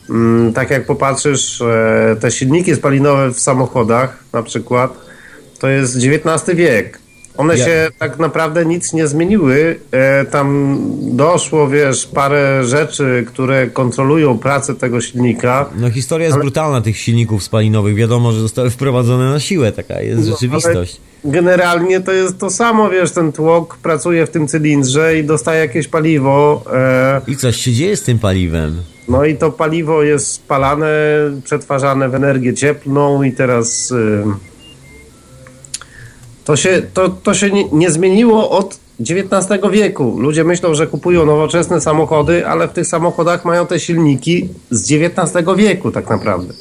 [SPEAKER 4] mm, tak jak popatrzysz, e, te silniki spalinowe w samochodach na przykład, to jest XIX wiek. One
[SPEAKER 2] Ja-
[SPEAKER 4] się tak naprawdę nic nie zmieniły. E, tam doszło, wiesz, parę rzeczy, które kontrolują pracę tego silnika.
[SPEAKER 2] No historia jest brutalna tych silników spalinowych. Wiadomo, że zostały wprowadzone na siłę. Taka jest rzeczywistość.
[SPEAKER 4] Ale generalnie to jest to samo, wiesz, ten tłok pracuje w tym cylindrze i dostaje jakieś paliwo. E,
[SPEAKER 2] I coś się dzieje z tym paliwem.
[SPEAKER 4] No i to paliwo jest spalane, przetwarzane w energię cieplną i teraz y, to się, to, to się nie, nie zmieniło od XIX wieku. Ludzie myślą, że kupują nowoczesne samochody, ale w tych samochodach mają te silniki z XIX wieku tak naprawdę.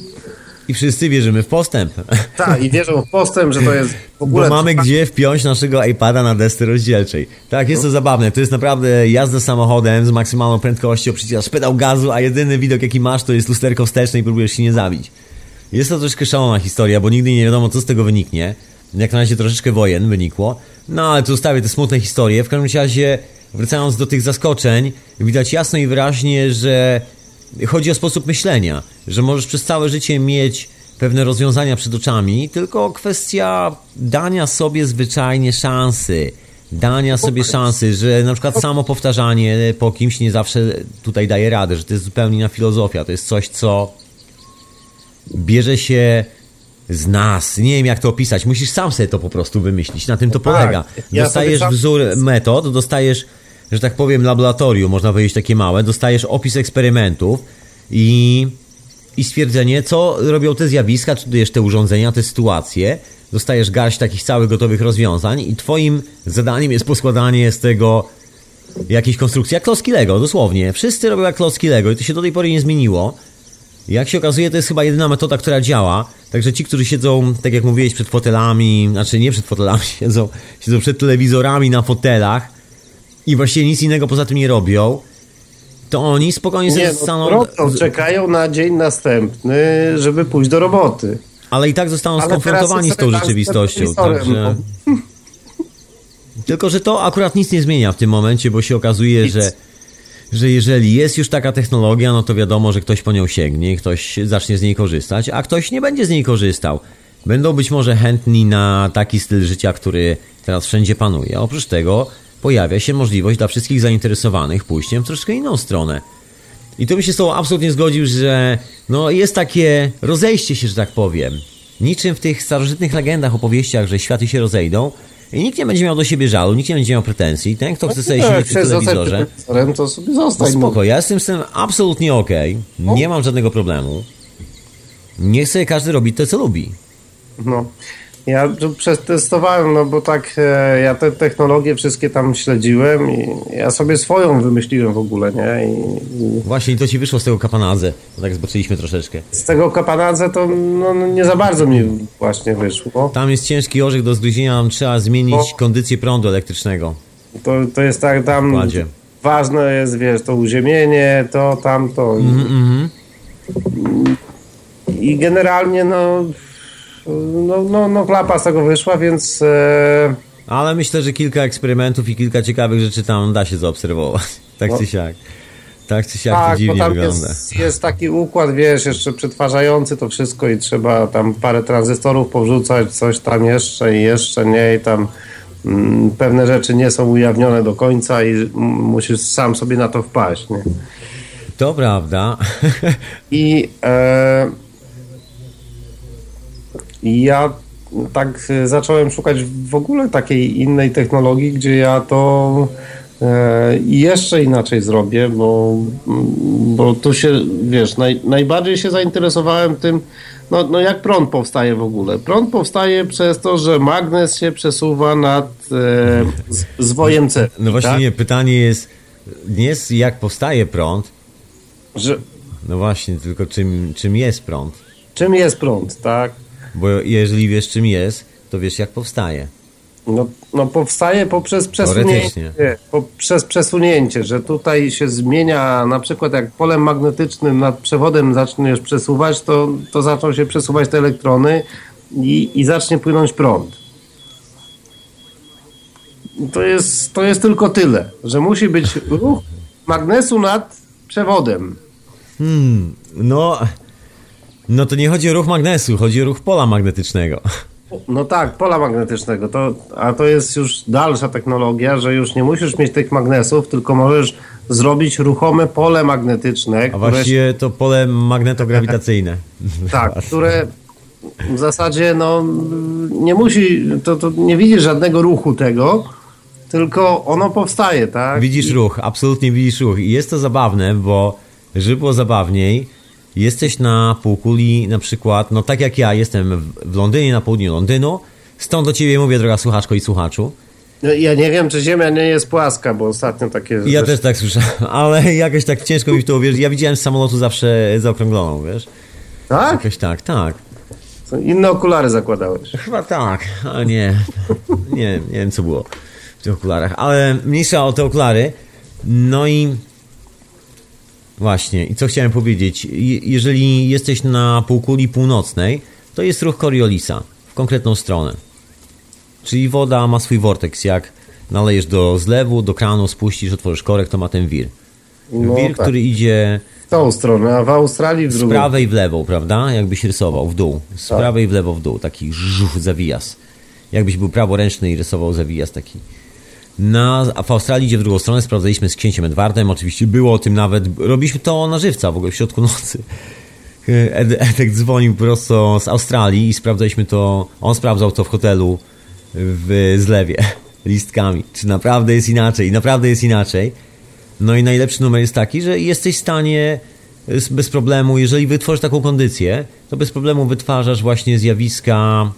[SPEAKER 2] I wszyscy wierzymy w postęp.
[SPEAKER 4] Tak, i wierzą w postęp, że to jest w ogóle...
[SPEAKER 2] Bo mamy gdzie wpiąć naszego iPada na desce rozdzielczej. Tak, jest to zabawne. To jest naprawdę jazda samochodem z maksymalną prędkością, przyciskasz pedał gazu, a jedyny widok jaki masz to jest lusterko wsteczne i próbujesz się nie zabić. Jest to troszkę szalona historia, bo nigdy nie wiadomo co z tego wyniknie. Jak na razie troszeczkę wojen wynikło. No ale tu zostawię te smutne historie. W każdym razie, wracając do tych zaskoczeń, widać jasno i wyraźnie, że chodzi o sposób myślenia, że możesz przez całe życie mieć pewne rozwiązania przed oczami, tylko kwestia dania sobie zwyczajnie szansy. Dania sobie szansy, że na przykład samo powtarzanie po kimś nie zawsze tutaj daje radę, że to jest zupełnie inna filozofia. To jest coś, co bierze się z nas. Nie wiem, jak to opisać. Musisz sam sobie to po prostu wymyślić. Na tym to
[SPEAKER 4] tak.
[SPEAKER 2] polega.
[SPEAKER 4] Ja
[SPEAKER 2] Dostajesz
[SPEAKER 4] sam-
[SPEAKER 2] wzór metod, dostajesz, że tak powiem, laboratorium, można powiedzieć takie małe, dostajesz opis eksperymentów i, i stwierdzenie, co robią te zjawiska, czy też te urządzenia, te sytuacje. Dostajesz garść takich całych gotowych rozwiązań i twoim zadaniem jest poskładanie z tego jakiejś konstrukcji, jak klocki Lego, dosłownie. Wszyscy robią jak klocki Lego i to się do tej pory nie zmieniło. Jak się okazuje, to jest chyba jedyna metoda, która działa. Także ci, którzy siedzą, tak jak mówiłeś, przed fotelami, znaczy nie przed fotelami, siedzą, siedzą przed telewizorami na fotelach i właściwie nic innego poza tym nie robią, to oni spokojnie sobie
[SPEAKER 4] Nie,
[SPEAKER 2] zostaną...
[SPEAKER 4] no, robią, czekają na dzień następny, żeby pójść do roboty.
[SPEAKER 2] ale i tak zostaną
[SPEAKER 4] Ale
[SPEAKER 2] skonfrontowani z tą rzeczywistością. Także... Tylko, że to akurat nic nie zmienia w tym momencie, bo się okazuje,
[SPEAKER 4] Nic.
[SPEAKER 2] że, że jeżeli jest już taka technologia, no to wiadomo, że ktoś po nią sięgnie, ktoś zacznie z niej korzystać, a ktoś nie będzie z niej korzystał. Będą być może chętni na taki styl życia, który teraz wszędzie panuje. Oprócz tego pojawia się możliwość dla wszystkich zainteresowanych pójściem w troszkę inną stronę. I tu bym się z tobą absolutnie zgodził, że no jest takie rozejście się, że tak powiem. Niczym w tych starożytnych legendach, opowieściach, że światy się rozejdą i nikt nie będzie miał do siebie żalu, nikt nie będzie miał pretensji. Ten, kto chce sobie
[SPEAKER 4] No,
[SPEAKER 2] siedzieć przy telewizorze,
[SPEAKER 4] to sobie
[SPEAKER 2] no
[SPEAKER 4] zostań. no.
[SPEAKER 2] spoko, ja jestem z tym absolutnie okej, nie mam żadnego problemu. Niech sobie każdy robi to, co lubi.
[SPEAKER 4] No. Ja przetestowałem, no bo tak e, ja te technologie wszystkie tam śledziłem i ja sobie swoją wymyśliłem w ogóle, nie? I, i
[SPEAKER 2] Właśnie i to ci wyszło z tego kapanadze, bo tak zboczyliśmy troszeczkę.
[SPEAKER 4] z tego kapanadze to no, no, nie za bardzo mi właśnie wyszło.
[SPEAKER 2] Tam jest ciężki orzech do zgryzienia, tam trzeba zmienić kondycję prądu elektrycznego.
[SPEAKER 4] To, to jest tak tam
[SPEAKER 2] Kładzie.
[SPEAKER 4] ważne jest, wiesz, to uziemienie, to, tamto. I,
[SPEAKER 2] Mhm.
[SPEAKER 4] i generalnie no, no, no, no klapa z tego wyszła, więc e,
[SPEAKER 2] Ale myślę, że kilka eksperymentów i kilka ciekawych rzeczy tam da się zaobserwować. Tak
[SPEAKER 4] No.
[SPEAKER 2] czy siak. Tak czy siak to
[SPEAKER 4] tak, bo
[SPEAKER 2] dziwnie
[SPEAKER 4] tam
[SPEAKER 2] wygląda.
[SPEAKER 4] jest, jest taki układ, wiesz, jeszcze przetwarzający to wszystko i trzeba tam parę tranzystorów powrzucać, coś tam jeszcze i jeszcze nie i tam mm, pewne rzeczy nie są ujawnione do końca i musisz sam sobie na to wpaść, nie?
[SPEAKER 2] To prawda.
[SPEAKER 4] I e, i ja tak e, zacząłem szukać w ogóle takiej innej technologii, gdzie ja to e, jeszcze inaczej zrobię, bo, bo tu się, wiesz, naj, najbardziej się zainteresowałem tym, no, no jak prąd powstaje w ogóle. Prąd powstaje przez to, że magnes się przesuwa nad e, zwojem C.
[SPEAKER 2] No właśnie
[SPEAKER 4] tak?
[SPEAKER 2] nie, pytanie jest nie jest jak powstaje prąd,
[SPEAKER 4] Że,
[SPEAKER 2] no właśnie, tylko czym, czym jest prąd.
[SPEAKER 4] czym jest prąd, tak?
[SPEAKER 2] Bo jeżeli wiesz czym jest, to wiesz jak powstaje.
[SPEAKER 4] No, no powstaje poprzez przesunięcie, poprzez przesunięcie, że tutaj się zmienia, na przykład jak polem magnetycznym nad przewodem zaczniesz przesuwać, to, to zaczną się przesuwać te elektrony i, i zacznie płynąć prąd. To jest, to jest tylko tyle, że musi być ruch magnesu nad przewodem.
[SPEAKER 2] Hmm, no, no to nie chodzi o ruch magnesu, chodzi o ruch pola magnetycznego.
[SPEAKER 4] No tak, pola magnetycznego, to, a to jest już dalsza technologia, że już nie musisz mieć tych magnesów, tylko możesz zrobić ruchome pole magnetyczne.
[SPEAKER 2] A właściwie to pole magnetograwitacyjne.
[SPEAKER 4] Tak, które w zasadzie no, nie musi, to, to nie widzisz żadnego ruchu tego, tylko ono powstaje, tak?
[SPEAKER 2] Widzisz ruch, absolutnie widzisz ruch. I jest to zabawne, bo żeby było zabawniej, jesteś na półkuli na przykład, no tak jak ja jestem w Londynie, na południu Londynu, stąd do ciebie mówię, droga słuchaczko i słuchaczu.
[SPEAKER 4] No, ja nie wiem, czy Ziemia nie jest płaska, bo ostatnio takie...
[SPEAKER 2] Ja też tak słyszałem, ale jakoś tak ciężko mi w to uwierzyć. Ja widziałem z samolotu zawsze zaokrągloną, wiesz?
[SPEAKER 4] Tak?
[SPEAKER 2] Jakoś tak, tak.
[SPEAKER 4] Inne okulary zakładałeś.
[SPEAKER 2] Chyba tak, ale nie. Nie, nie wiem co było w tych okularach, ale mniejsza o te okulary. No i właśnie, i co chciałem powiedzieć. Jeżeli jesteś na półkuli północnej, to jest ruch Coriolisa w konkretną stronę. Czyli woda ma swój vortex, jak nalejesz do zlewu, do kranu, spuścisz, otworzysz korek, to ma ten wir. No, wir, tak. który idzie
[SPEAKER 4] w tą stronę, a w Australii w drugą.
[SPEAKER 2] Z prawej w lewo, prawda? Jakbyś rysował w dół. Z tak. prawej w lewo w dół, taki żuch, zawijas. Jakbyś był praworęczny i rysował zawijas taki. Na, a w Australii idzie w drugą stronę, sprawdzaliśmy z księciem Edwardem, oczywiście było o tym nawet, robiliśmy to na żywca w ogóle w środku nocy. Ed, Edek dzwonił prosto z Australii i sprawdzaliśmy to, on sprawdzał to w hotelu w zlewie listkami, czy naprawdę jest inaczej naprawdę jest inaczej. No i najlepszy numer jest taki, że jesteś w stanie bez problemu, jeżeli wytworzysz taką kondycję, to bez problemu wytwarzasz właśnie zjawiska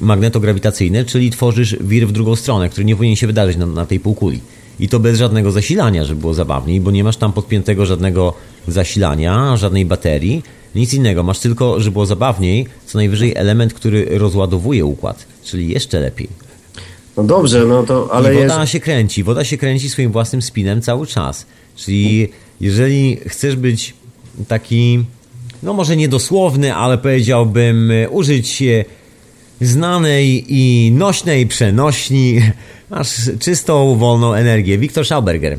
[SPEAKER 2] magnetograwitacyjne, czyli tworzysz wir w drugą stronę, który nie powinien się wydarzyć na, na tej półkuli. I to bez żadnego zasilania, żeby było zabawniej, bo nie masz tam podpiętego żadnego zasilania, żadnej baterii, nic innego. Masz tylko, żeby było zabawniej, co najwyżej element, który rozładowuje układ, czyli jeszcze lepiej.
[SPEAKER 4] No dobrze, no to ale
[SPEAKER 2] I woda
[SPEAKER 4] jest...
[SPEAKER 2] się kręci, woda się kręci swoim własnym spinem cały czas. Czyli jeżeli chcesz być taki, no może niedosłowny, ale powiedziałbym użyć znanej i nośnej przenośni, masz czystą, wolną energię. Wiktor Schauberger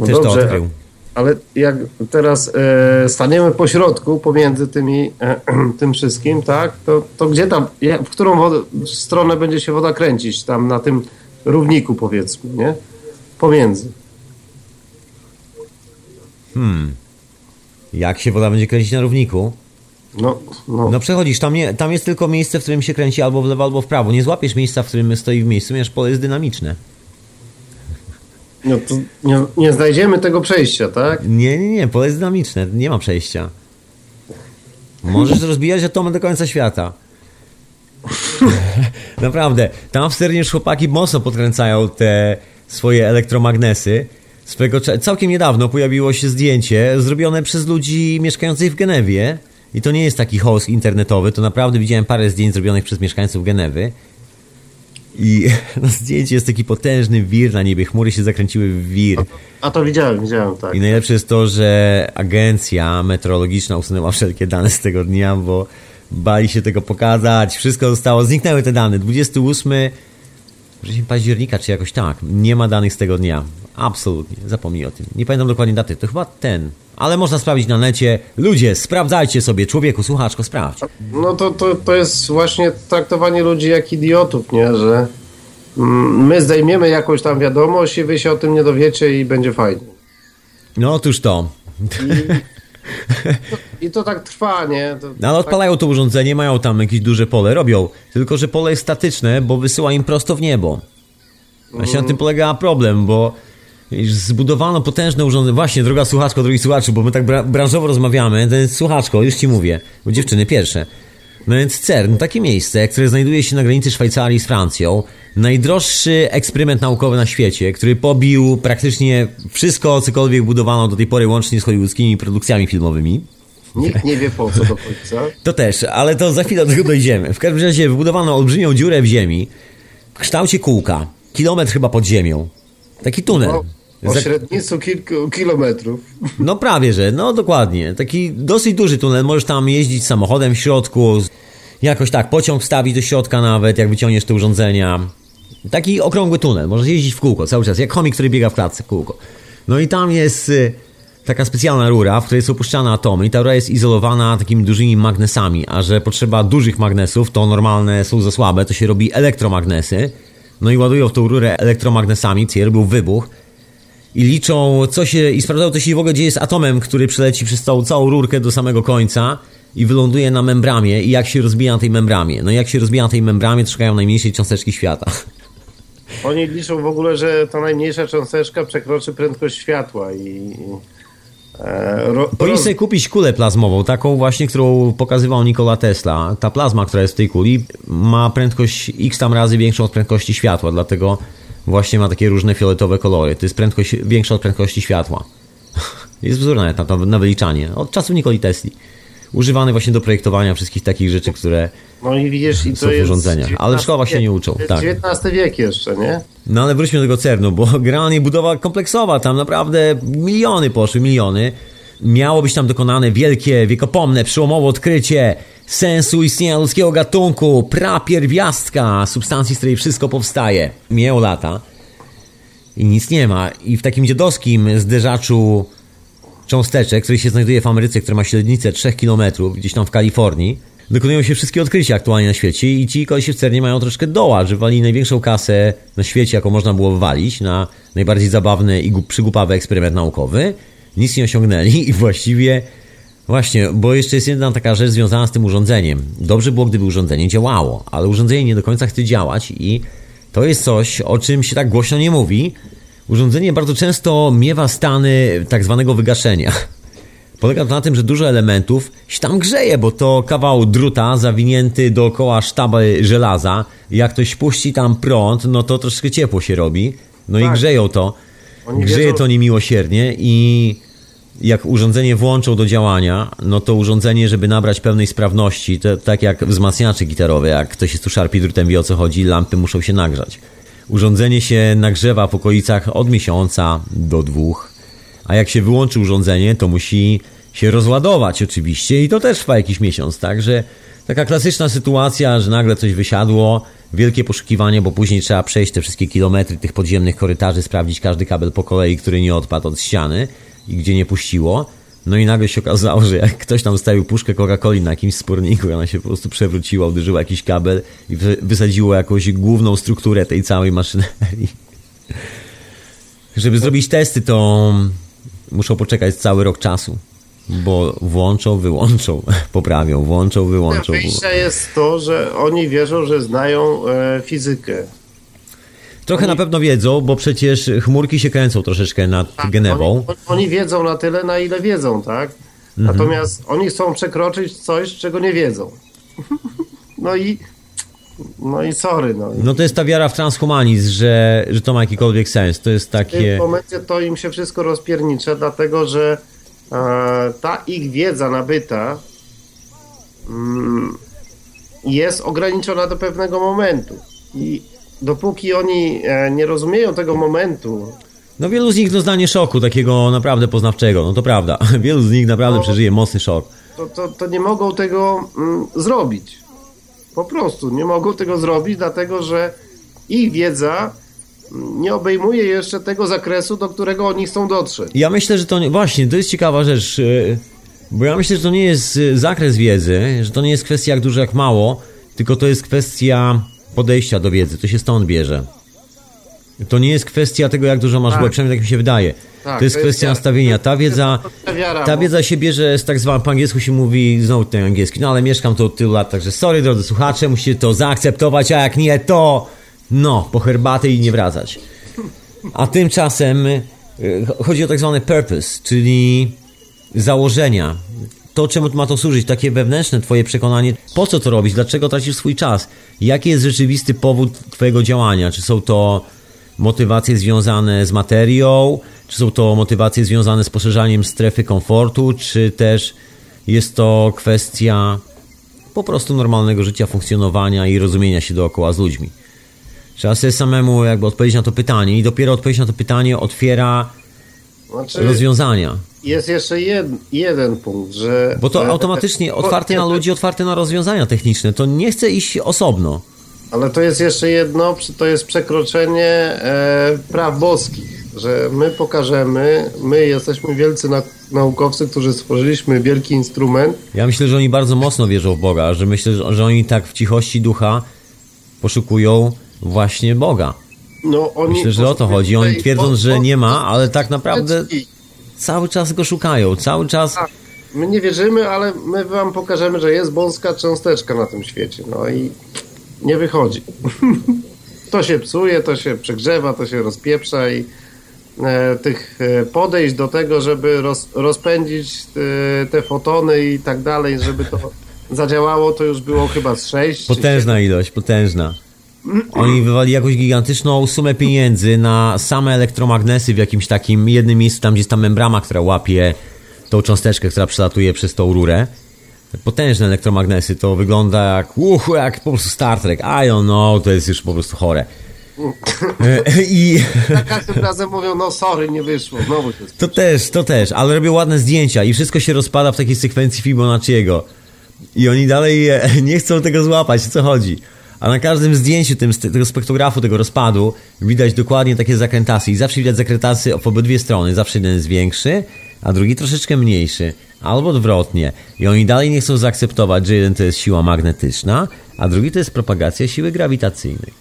[SPEAKER 2] no też dobrze, to odkrył.
[SPEAKER 4] Ale jak teraz e, staniemy po środku pomiędzy tymi, e, tym wszystkim, tak, to, to gdzie tam, w którą wodę, stronę będzie się woda kręcić? Tam na tym równiku powiedzmy, nie? Pomiędzy.
[SPEAKER 2] Hmm. Jak się woda będzie kręcić na równiku?
[SPEAKER 4] No, no.
[SPEAKER 2] no przechodzisz, tam, nie, tam jest tylko miejsce, w którym się kręci albo w lewo, albo w prawo. Nie złapiesz miejsca, w którym stoi w miejscu, ponieważ pole jest dynamiczne.
[SPEAKER 4] No to nie, nie znajdziemy tego przejścia, tak?
[SPEAKER 2] Nie, nie, nie, pole jest dynamiczne, nie ma przejścia. Możesz rozbijać atomy do końca świata. Naprawdę, tam w Sternie chłopaki mocno podkręcają te swoje elektromagnesy. Swego, całkiem niedawno pojawiło się zdjęcie zrobione przez ludzi mieszkających w Genewie i to nie jest taki host internetowy, to naprawdę widziałem parę zdjęć zrobionych przez mieszkańców Genewy. I na zdjęciu jest taki potężny wir na niebie, chmury się zakręciły w wir. A
[SPEAKER 4] to, a to widziałem, widziałem, tak.
[SPEAKER 2] I najlepsze jest to, że agencja meteorologiczna usunęła wszelkie dane z tego dnia, bo bali się tego pokazać. Wszystko zostało, zniknęły te dane. 28 września października, czy jakoś tak. Nie ma danych z tego dnia. Absolutnie, zapomnij o tym. Nie pamiętam dokładnie daty, to chyba ten. Ale można sprawdzić na necie. Ludzie, sprawdzajcie sobie, człowieku, słuchaczko, sprawdź.
[SPEAKER 4] No to, to, to jest właśnie traktowanie ludzi jak idiotów, nie? Że mm, my zdejmiemy jakąś tam wiadomość i wy się o tym nie dowiecie i będzie fajnie.
[SPEAKER 2] No otóż to.
[SPEAKER 4] I, I, to tak trwa, nie? To,
[SPEAKER 2] no ale odpalają to urządzenie, mają tam jakieś duże pole, robią. Tylko, że pole jest statyczne, bo wysyła im prosto w niebo. Właśnie na tym polega problem, bo zbudowano potężne urządzenie. Właśnie, droga słuchaczko, drogi słuchaczu, bo my tak bra branżowo rozmawiamy. Ten słuchaczko, już ci mówię, bo dziewczyny pierwsze. No więc CERN, takie miejsce, które znajduje się na granicy Szwajcarii z Francją, najdroższy eksperyment naukowy na świecie, który pobił praktycznie wszystko, cokolwiek budowano do tej pory, łącznie z hollywoodzkimi produkcjami filmowymi.
[SPEAKER 4] Nikt nie wie po co do końca.
[SPEAKER 2] To też, ale to za chwilę do tego dojdziemy. W każdym razie wybudowano olbrzymią dziurę w ziemi, w kształcie kółka. Kilometr chyba pod ziemią. Taki tunel.
[SPEAKER 4] O,
[SPEAKER 2] Za-
[SPEAKER 4] średnicy kilku kilometrów.
[SPEAKER 2] No prawie, że, no dokładnie. Taki dosyć duży tunel, możesz tam jeździć samochodem w środku, jakoś tak, pociąg wstawić do środka nawet, jak wyciągniesz te urządzenia. Taki okrągły tunel, możesz jeździć w kółko cały czas, jak chomik, który biega w klatce w kółko. No i tam jest y, taka specjalna rura, w której są puszczane atomy i ta rura jest izolowana takimi dużymi magnesami, a że potrzeba dużych magnesów, to normalne są za słabe, to się robi elektromagnesy. No i ładują w tą rurę elektromagnesami, co robił wybuch i liczą, co się, i sprawdzają, co się w ogóle dzieje z atomem, który przeleci przez całą, całą rurkę do samego końca i wyląduje na membramie i jak się rozbija na tej membramie. No i jak się rozbija na tej membramie, to szukają najmniejszej cząsteczki świata.
[SPEAKER 4] Oni liczą w ogóle, że ta najmniejsza cząsteczka przekroczy prędkość światła i... e, ro,
[SPEAKER 2] sobie kupić kulę plazmową, taką właśnie, którą pokazywał Nikola Tesla. Ta plazma, która jest w tej kuli, ma prędkość x tam razy większą od prędkości światła, dlatego właśnie ma takie różne fioletowe kolory. To jest prędkość większa od prędkości światła. Jest wzór nawet na, na, na wyliczanie. Od czasów Nikoli Tesli. Używany właśnie do projektowania wszystkich takich rzeczy, które...
[SPEAKER 4] No i widzisz, i
[SPEAKER 2] Są w urządzeniach, ale w szkołach się nie uczą,
[SPEAKER 4] To
[SPEAKER 2] tak.
[SPEAKER 4] XIX wiek jeszcze, nie?
[SPEAKER 2] No ale wróćmy do tego CERN-u, bo generalnie budowa kompleksowa, tam naprawdę miliony poszły, miliony. Miało być tam dokonane wielkie, wiekopomne, przełomowe odkrycie sensu istnienia ludzkiego gatunku, prapierwiastka, substancji, z której wszystko powstaje. Mijają lata i nic nie ma. I w takim dziadowskim zderzaczu cząsteczek, który się znajduje w Ameryce, która ma średnicę 3 km, gdzieś tam w Kalifornii, dokonują się wszystkie odkrycia aktualnie na świecie i ci kolesie w CERNie mają troszkę doła, że wali największą kasę na świecie, jaką można było wywalić na najbardziej zabawny i przygłupawy eksperyment naukowy. Nic nie osiągnęli i właściwie Właśnie, bo jeszcze jest jedna taka rzecz związana z tym urządzeniem. Dobrze było, gdyby urządzenie działało, ale urządzenie nie do końca chce działać i to jest coś, o czym się tak głośno nie mówi. Urządzenie bardzo często miewa stany tak zwanego wygaszenia. Polega to na tym, że dużo elementów się tam grzeje, bo to kawał druta zawinięty dookoła sztaby żelaza. Jak ktoś puści tam prąd, no to troszkę ciepło się robi. No i
[SPEAKER 4] Tak.
[SPEAKER 2] grzeją to.
[SPEAKER 4] Oni
[SPEAKER 2] Grzeje
[SPEAKER 4] wiedzą-
[SPEAKER 2] to niemiłosiernie i jak urządzenie włączą do działania, no to urządzenie, żeby nabrać pełnej sprawności, to tak jak wzmacniacze gitarowe, jak ktoś jest tu szarpi drutem, wie o co chodzi, lampy muszą się nagrzać. Urządzenie się nagrzewa w okolicach od miesiąca do dwóch, a jak się wyłączy urządzenie, to musi się rozładować oczywiście i to też trwa jakiś miesiąc, także taka klasyczna sytuacja, że nagle coś wysiadło, wielkie poszukiwanie, bo później trzeba przejść te wszystkie kilometry tych podziemnych korytarzy, sprawdzić każdy kabel po kolei, który nie odpadł od ściany i gdzie nie puściło. No i nagle się okazało, że jak ktoś tam stawił puszkę Coca-Coli na jakimś sporniku, ona się po prostu przewróciła, uderzyła jakiś kabel i wy- wysadziło jakąś główną strukturę tej całej maszynerii. Żeby zrobić testy, to muszą poczekać cały rok czasu. Bo włączą, wyłączą, poprawią, włączą, wyłączą.
[SPEAKER 4] Wyjścia jest to, że oni wierzą, że znają e, fizykę.
[SPEAKER 2] Trochę na pewno wiedzą, bo przecież chmurki się kręcą troszeczkę nad Genewą.
[SPEAKER 4] Oni, oni wiedzą na tyle, na ile wiedzą, tak?
[SPEAKER 2] Mhm.
[SPEAKER 4] Natomiast oni chcą przekroczyć coś, czego nie wiedzą. No i no i sorry, no.
[SPEAKER 2] No to jest ta wiara w transhumanizm, że, że to ma jakikolwiek sens. To jest
[SPEAKER 4] W tym
[SPEAKER 2] takie...
[SPEAKER 4] momencie to im się wszystko rozpiernicze, dlatego że e, ta ich wiedza nabyta mm, jest ograniczona do pewnego momentu. I dopóki oni e, nie rozumieją tego momentu,
[SPEAKER 2] No wielu z nich doznanie szoku takiego naprawdę poznawczego, no to prawda. Wielu z nich naprawdę
[SPEAKER 4] No.
[SPEAKER 2] przeżyje mocny szok.
[SPEAKER 4] to, to, to nie mogą tego mm, zrobić. Po prostu nie mogą tego zrobić, dlatego że ich wiedza mm, nie obejmuje jeszcze tego zakresu, do którego oni chcą dotrzeć.
[SPEAKER 2] Ja myślę, że to nie... Właśnie, to jest ciekawa rzecz, yy, bo ja myślę, że to nie jest yy, zakres wiedzy, że to nie jest kwestia jak dużo, jak mało, tylko to jest kwestia podejścia do wiedzy, to się stąd bierze. To nie jest kwestia tego, jak dużo masz
[SPEAKER 4] Tak.
[SPEAKER 2] tak. przynajmniej tak mi się wydaje.
[SPEAKER 4] Tak,
[SPEAKER 2] to jest
[SPEAKER 4] to
[SPEAKER 2] kwestia nastawienia. Ta wiedza,
[SPEAKER 4] wiara,
[SPEAKER 2] ta
[SPEAKER 4] bo-
[SPEAKER 2] wiedza się bierze z tak zwanym, po angielsku się mówi, znowu ten angielski, no ale mieszkam tu od tylu lat, także sorry drodzy słuchacze, musicie to zaakceptować, a jak nie, to no, po herbatę i nie wracać. A tymczasem y, chodzi o tak zwany purpose, czyli założenia. To, czemu ma to służyć, takie wewnętrzne twoje przekonanie, po co to robić, dlaczego tracisz swój czas, jaki jest rzeczywisty powód twojego działania, czy są to motywacje związane z materią, czy są to motywacje związane z poszerzaniem strefy komfortu, czy też jest to kwestia po prostu normalnego życia, funkcjonowania i rozumienia się dookoła z ludźmi. Trzeba sobie samemu jakby odpowiedzieć na to pytanie i dopiero odpowiedź na to pytanie otwiera
[SPEAKER 4] Znaczy,
[SPEAKER 2] rozwiązania.
[SPEAKER 4] Jest jeszcze jed, jeden punkt, że...
[SPEAKER 2] Bo to automatycznie otwarte na ludzi, otwarte na rozwiązania techniczne. To nie chce iść osobno.
[SPEAKER 4] Ale to jest jeszcze jedno, to jest przekroczenie e, praw boskich, że my pokażemy, my jesteśmy wielcy na, naukowcy, którzy stworzyliśmy wielki instrument,
[SPEAKER 2] Ja myślę, że oni bardzo mocno wierzą w Boga, że myślę, że, że oni tak w cichości ducha poszukują właśnie Boga.
[SPEAKER 4] no oni...
[SPEAKER 2] Myślę, że o to chodzi. Oni twierdząc, że nie ma, ale tak naprawdę cały czas go szukają. Cały czas
[SPEAKER 4] Tak. My nie wierzymy, ale my wam pokażemy, że jest boska cząsteczka na tym świecie. No i nie wychodzi. to się psuje, to się przegrzewa, to się rozpieprza i e, tych e, podejść do tego, żeby roz, rozpędzić e, te fotony i tak dalej, żeby to zadziałało, to już było chyba z sześć.
[SPEAKER 2] potężna ilość, potężna. Oni wywali jakąś gigantyczną sumę pieniędzy na same elektromagnesy w jakimś takim jednym miejscu, tam gdzie jest ta membrama, która łapie tą cząsteczkę, która przelatuje przez tą rurę. Potężne elektromagnesy, to wygląda jak, uch, jak po prostu Star Trek. I don't know, to jest już po prostu chore. I
[SPEAKER 4] Za każdym razem mówią, no sorry, nie wyszło, znowu się
[SPEAKER 2] to też, to też, ale robią ładne zdjęcia i wszystko się rozpada w takiej sekwencji Fibonacciego. I oni dalej e, nie chcą tego złapać, o co chodzi. A na każdym zdjęciu tym, tego spektrografu, tego rozpadu, widać dokładnie takie zakrętasy. I zawsze widać zakrętasy w obydwie strony. Zawsze jeden jest większy, a drugi troszeczkę mniejszy. Albo odwrotnie. I oni dalej nie chcą zaakceptować, że jeden to jest siła magnetyczna, a drugi to jest propagacja siły grawitacyjnej.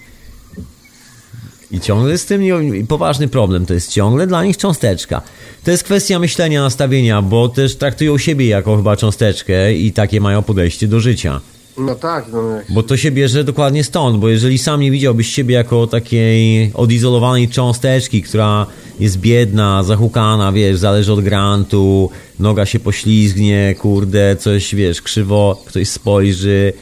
[SPEAKER 2] I ciągle z tym nie- poważny problem. To jest ciągle dla nich cząsteczka. To jest kwestia myślenia, nastawienia, bo też traktują siebie jako chyba cząsteczkę i takie mają podejście do życia.
[SPEAKER 4] No tak, no jak
[SPEAKER 2] Bo to się bierze dokładnie stąd, bo jeżeli sam nie widziałbyś siebie jako takiej odizolowanej cząsteczki, która jest biedna, zahukana, wiesz, zależy od grantu, noga się poślizgnie, kurde, coś, wiesz, krzywo, ktoś spojrzy,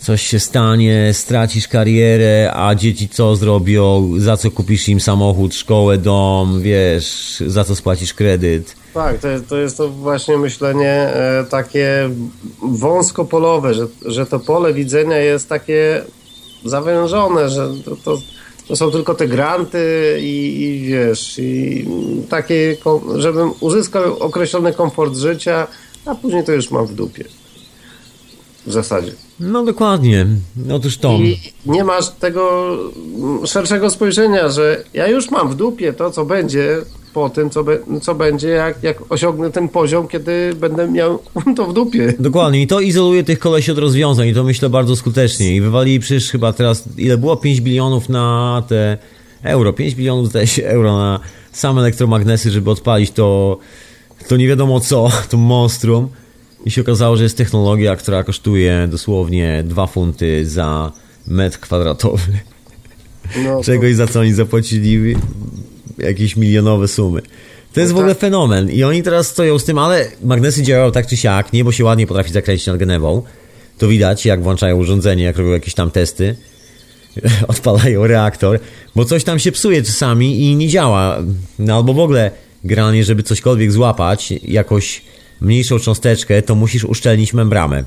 [SPEAKER 2] coś się stanie, stracisz karierę, a dzieci co zrobią, za co kupisz im samochód, szkołę, dom, wiesz, za co spłacisz kredyt.
[SPEAKER 4] Tak, to to jest to właśnie myślenie e, takie wąskopolowe, że, że to pole widzenia jest takie zawężone, że to, to, to są tylko te granty i, i wiesz, i takie, żebym uzyskał określony komfort życia, a później to już mam w dupie. W zasadzie.
[SPEAKER 2] No dokładnie, otóż to.
[SPEAKER 4] I nie masz tego szerszego spojrzenia, że ja już mam w dupie to, co będzie po tym, co, be, co będzie, jak, jak osiągnę ten poziom, kiedy będę miał to w dupie.
[SPEAKER 2] Dokładnie, i to izoluje tych kolesi od rozwiązań i to myślę bardzo skutecznie. I wywalili przecież chyba teraz, ile było? 5 bilionów na te euro, 5 bilionów zdaje się euro na same elektromagnesy, żeby odpalić to, to nie wiadomo co, to monstrum. I się okazało, że jest technologia, która kosztuje dosłownie 2 funty za metr kwadratowy.
[SPEAKER 4] No,
[SPEAKER 2] Czegoś za co oni zapłacili jakieś milionowe sumy. To jest w
[SPEAKER 4] No
[SPEAKER 2] ogóle
[SPEAKER 4] tak.
[SPEAKER 2] fenomen i oni teraz stoją z tym, ale magnesy działają tak czy siak, niebo się ładnie potrafi zakręcić nad Genewą. To widać, jak włączają urządzenie, jak robią jakieś tam testy. Odpalają reaktor, bo coś tam się psuje czasami i nie działa. No albo w ogóle generalnie, żeby cośkolwiek złapać, jakoś mniejszą cząsteczkę, to musisz uszczelnić membramę.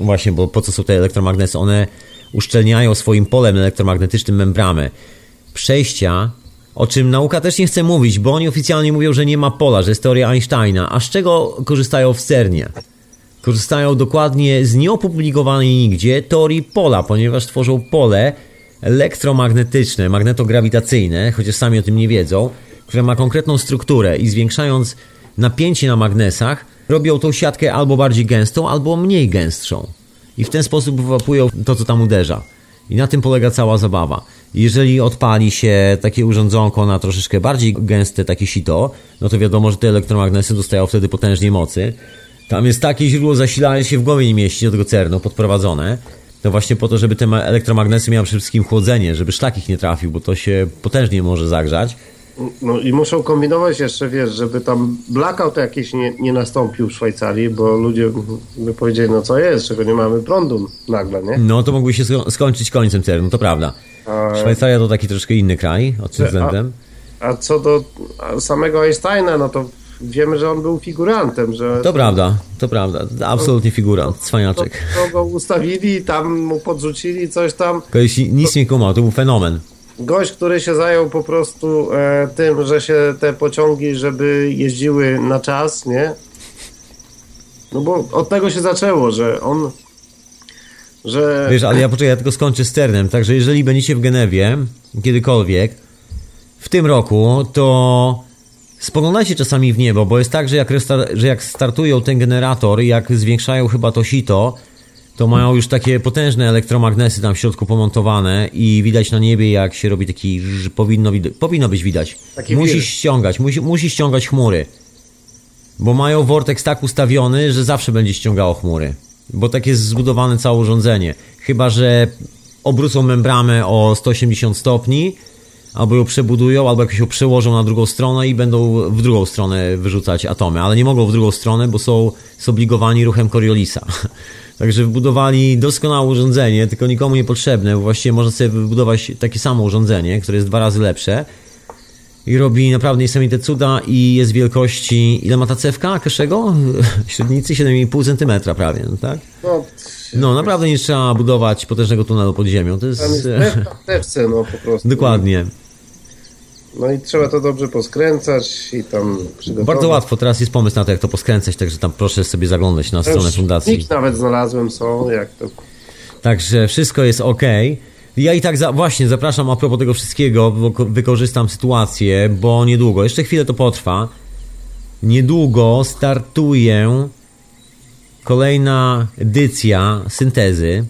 [SPEAKER 2] Właśnie, bo po co są te elektromagnesy? One uszczelniają swoim polem elektromagnetycznym membramę. Przejścia, o czym nauka też nie chce mówić, bo oni oficjalnie mówią, że nie ma pola, że jest teoria Einsteina. A z czego korzystają w CERNie? Korzystają dokładnie z nieopublikowanej nigdzie teorii pola, ponieważ tworzą pole elektromagnetyczne, magnetograwitacyjne, chociaż sami o tym nie wiedzą, które ma konkretną strukturę i zwiększając napięcie na magnesach, robią tą siatkę albo bardziej gęstą, albo mniej gęstszą. I w ten sposób wyłapują to, co tam uderza. I na tym polega cała zabawa. Jeżeli odpali się takie urządzonko na troszeczkę bardziej gęste takie sito, no to wiadomo, że te elektromagnesy dostają wtedy potężnie mocy. Tam jest takie źródło zasilania się w głowie nie mieści do tego cernu, podprowadzone. To właśnie po to, żeby te ma- elektromagnesy miały przede wszystkim chłodzenie, żeby szlak ich nie trafił, bo to się potężnie może zagrzać.
[SPEAKER 4] No i muszą kombinować jeszcze, wiesz, żeby tam blackout jakiś nie, nie nastąpił w Szwajcarii, bo ludzie by powiedzieli, no co jest, czego nie mamy prądu nagle, nie?
[SPEAKER 2] No to mógłby się sko- skończyć końcem cernu, to prawda.
[SPEAKER 4] A-
[SPEAKER 2] Szwajcaria to taki troszkę inny kraj od tym
[SPEAKER 4] A-
[SPEAKER 2] względem.
[SPEAKER 4] A co do a samego Einsteina, no to wiemy, że on był figurantem, że
[SPEAKER 2] To prawda, to prawda. Absolutnie figurant,
[SPEAKER 4] to,
[SPEAKER 2] cwaniaczek.
[SPEAKER 4] to go ustawili, tam mu podrzucili coś tam.
[SPEAKER 2] Kogoś nic nie kumał, to był fenomen.
[SPEAKER 4] Gość, który się zajął po prostu e, tym, że się te pociągi, żeby jeździły na czas, nie? No bo od tego się zaczęło, że on, że...
[SPEAKER 2] Wiesz, ale ja poczekaj, ja tylko skończę z Sternem. Także jeżeli będziecie w Genewie, kiedykolwiek, w tym roku, to spoglądajcie czasami w niebo, bo jest tak, że jak, że jak startują ten generator, jak zwiększają chyba to sito, to mają już takie potężne elektromagnesy tam w środku pomontowane i widać na niebie, jak się robi taki, powinno, powinno być widać.
[SPEAKER 4] Taki
[SPEAKER 2] musi
[SPEAKER 4] wir.
[SPEAKER 2] ściągać, musi, musi ściągać chmury. Bo mają vortex tak ustawiony, że zawsze będzie ściągało chmury. Bo tak jest zbudowane całe urządzenie. Chyba, że obrócą membranę o 180 stopni, albo ją przebudują, albo jakoś ją przełożą na drugą stronę i będą w drugą stronę wyrzucać atomy. Ale nie mogą w drugą stronę, bo są zobligowani ruchem Coriolisa. Także wybudowali doskonałe urządzenie, tylko nikomu niepotrzebne, bo właściwie można sobie wybudować takie samo urządzenie, które jest dwa razy lepsze i robi naprawdę niesamowite cuda i jest wielkości... Ile ma ta cewka Keszego? Średnicy 7,5 cm prawie, no tak?
[SPEAKER 4] No,
[SPEAKER 2] No naprawdę nie trzeba budować potężnego tunelu pod ziemią, to jest...
[SPEAKER 4] tam jest no po prostu.
[SPEAKER 2] Dokładnie.
[SPEAKER 4] No i trzeba to dobrze poskręcać i tam przygotować.
[SPEAKER 2] Bardzo łatwo, teraz jest pomysł na to, jak to poskręcać, także tam proszę sobie zaglądać na stronę fundacji.
[SPEAKER 4] Nikt nawet znalazłem są, jak to...
[SPEAKER 2] Także wszystko jest ok. Ja i tak za, właśnie zapraszam a propos tego wszystkiego, wykorzystam sytuację, bo niedługo, jeszcze chwilę to potrwa. Niedługo startuje kolejna edycja syntezy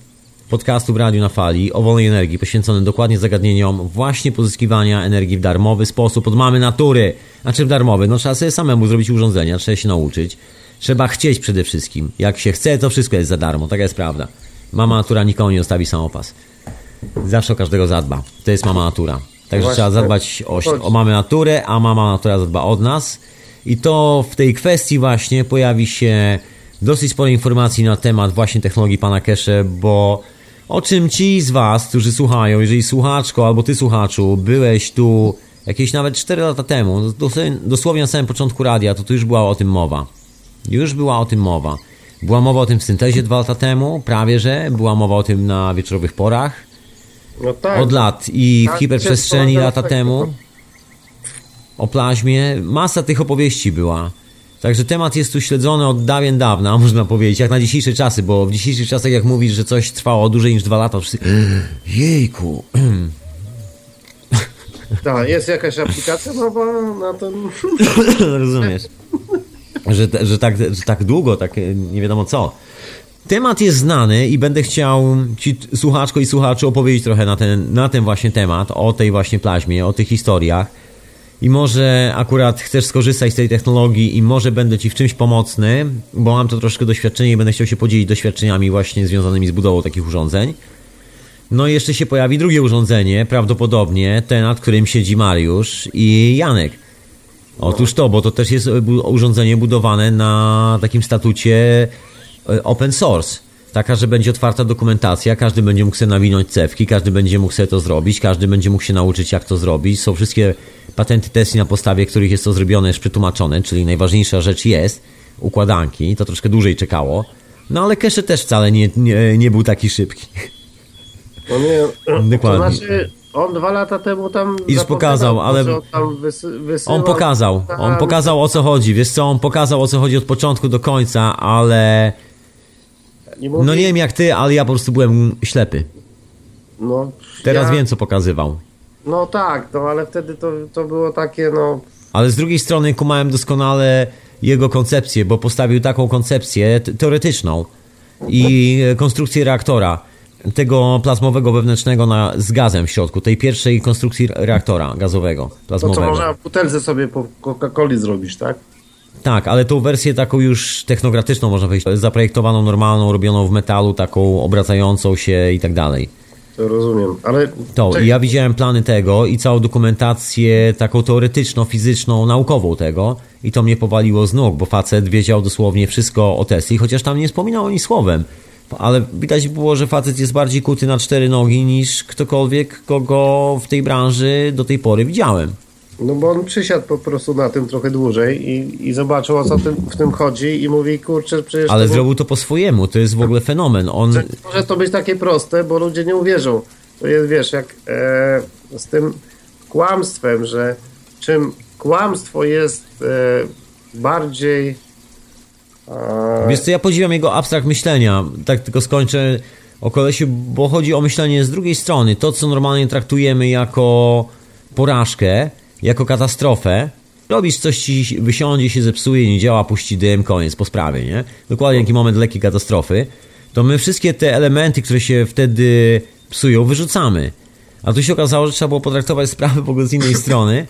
[SPEAKER 2] podcastu w Radiu na Fali o wolnej energii, poświęcony dokładnie zagadnieniom właśnie pozyskiwania energii w darmowy sposób od mamy natury. Znaczy w darmowy, no trzeba sobie samemu zrobić urządzenia, trzeba się nauczyć. Trzeba chcieć przede wszystkim. Jak się chce, to wszystko jest za darmo, taka jest prawda. Mama natura nikomu nie zostawi samopas. Zawsze o każdego zadba. To jest mama natura. Także
[SPEAKER 4] Właśnie.
[SPEAKER 2] trzeba zadbać o, o mamę naturę, a mama natura zadba od nas. I to w tej kwestii właśnie pojawi się dosyć sporo informacji na temat właśnie technologii pana Kesze, bo o czym ci z was, którzy słuchają, jeżeli słuchaczko albo ty słuchaczu, byłeś tu jakieś nawet 4 lata temu, dosłownie, dosłownie na samym początku radia, to tu już była o tym mowa. Już była o tym mowa. Była mowa o tym w syntezie dwa lata temu, prawie że. Była mowa o tym na wieczorowych porach.
[SPEAKER 4] No tak.
[SPEAKER 2] Od lat i w
[SPEAKER 4] Tak,
[SPEAKER 2] hiperprzestrzeni
[SPEAKER 4] to jest
[SPEAKER 2] lata
[SPEAKER 4] tak,
[SPEAKER 2] temu. O plaźmie. Masa tych opowieści była. Także temat jest tu śledzony od dawien dawna, można powiedzieć, jak na dzisiejsze czasy, bo w dzisiejszych czasach jak mówisz, że coś trwało dłużej niż dwa lata, wszyscy... Jejku.
[SPEAKER 4] Tak, jest jakaś aplikacja nowa na ten...
[SPEAKER 2] Rozumiesz? Że, że, tak, że tak długo, tak e, nie wiadomo co. Temat jest znany i będę chciał Ci, słuchaczko i słuchaczu, opowiedzieć trochę na ten, na ten właśnie temat, o tej właśnie plaźmie, o tych historiach. I może akurat chcesz skorzystać z tej technologii i może będę Ci w czymś pomocny, bo mam to troszkę doświadczenie i będę chciał się podzielić doświadczeniami właśnie związanymi z budową takich urządzeń. No i jeszcze się pojawi drugie urządzenie, prawdopodobnie ten, nad którym siedzi Mariusz i Janek. Otóż to, bo to też jest urządzenie budowane na takim statucie e, open source. Taka, że będzie otwarta dokumentacja, każdy będzie mógł sobie nawinąć cewki, każdy będzie mógł sobie to zrobić, każdy będzie mógł się nauczyć, jak to zrobić. Są wszystkie patenty Tesla na podstawie, których jest to zrobione, jest przetłumaczone, czyli najważniejsza rzecz jest układanki, to troszkę dłużej czekało. No ale Kesze też wcale nie, nie, nie był taki szybki.
[SPEAKER 4] No nie,
[SPEAKER 2] Dokładnie.
[SPEAKER 4] To znaczy, on dwa lata temu tam...
[SPEAKER 2] Już
[SPEAKER 4] zapowiadał,
[SPEAKER 2] pokazał, ale-
[SPEAKER 4] wysy, wysyłał
[SPEAKER 2] On pokazał, on pokazał o co chodzi, wiesz co, on pokazał o co chodzi od początku do końca, ale No nie wiem jak ty, ale ja po prostu byłem ślepy.
[SPEAKER 4] No,
[SPEAKER 2] Teraz
[SPEAKER 4] ja,
[SPEAKER 2] wiem co pokazywał.
[SPEAKER 4] No tak, no ale wtedy to, to było takie, no...
[SPEAKER 2] Ale z drugiej strony kumałem doskonale jego koncepcję, bo postawił taką koncepcję te- teoretyczną i konstrukcję reaktora, tego plazmowego wewnętrznego na, z gazem w środku, tej pierwszej konstrukcji reaktora gazowego,
[SPEAKER 4] To co
[SPEAKER 2] plazmowego.
[SPEAKER 4] można w butelce sobie po Coca-Coli zrobić, tak?
[SPEAKER 2] Tak, ale tą wersję taką już technogratyczną można powiedzieć, zaprojektowaną, normalną, robioną w metalu, taką obracającą się i tak dalej.
[SPEAKER 4] To rozumiem, ale...
[SPEAKER 2] To, i ja widziałem plany tego i całą dokumentację taką teoretyczną, fizyczną, naukową tego i to mnie powaliło z nóg, bo facet wiedział dosłownie wszystko o Tesli, chociaż tam nie wspominał ani słowem. Ale widać było, że facet jest bardziej kuty na cztery nogi niż ktokolwiek, kogo w tej branży do tej pory widziałem.
[SPEAKER 4] No bo on przysiadł po prostu na tym trochę dłużej i, i zobaczył o co tym, w tym chodzi i mówi, kurczę, przecież
[SPEAKER 2] Ale
[SPEAKER 4] to
[SPEAKER 2] zrobił to po swojemu, to jest w ogóle fenomen. On,
[SPEAKER 4] że może to być takie proste, bo ludzie nie uwierzą. To jest, wiesz, jak e, z tym kłamstwem, że czym kłamstwo jest e, bardziej e,
[SPEAKER 2] Wiesz co, ja podziwiam jego abstrakt myślenia. Tak tylko skończę o kolesiu, bo chodzi o myślenie z drugiej strony. To, co normalnie traktujemy jako porażkę, jako katastrofę. Robisz coś ci wysiądzie, się zepsuje, nie działa, puści dym, koniec, po sprawie, nie? Dokładnie taki moment lekkiej katastrofy. To my wszystkie te elementy, które się wtedy psują, wyrzucamy. A tu się okazało, że trzeba było potraktować sprawę w ogóle z innej strony.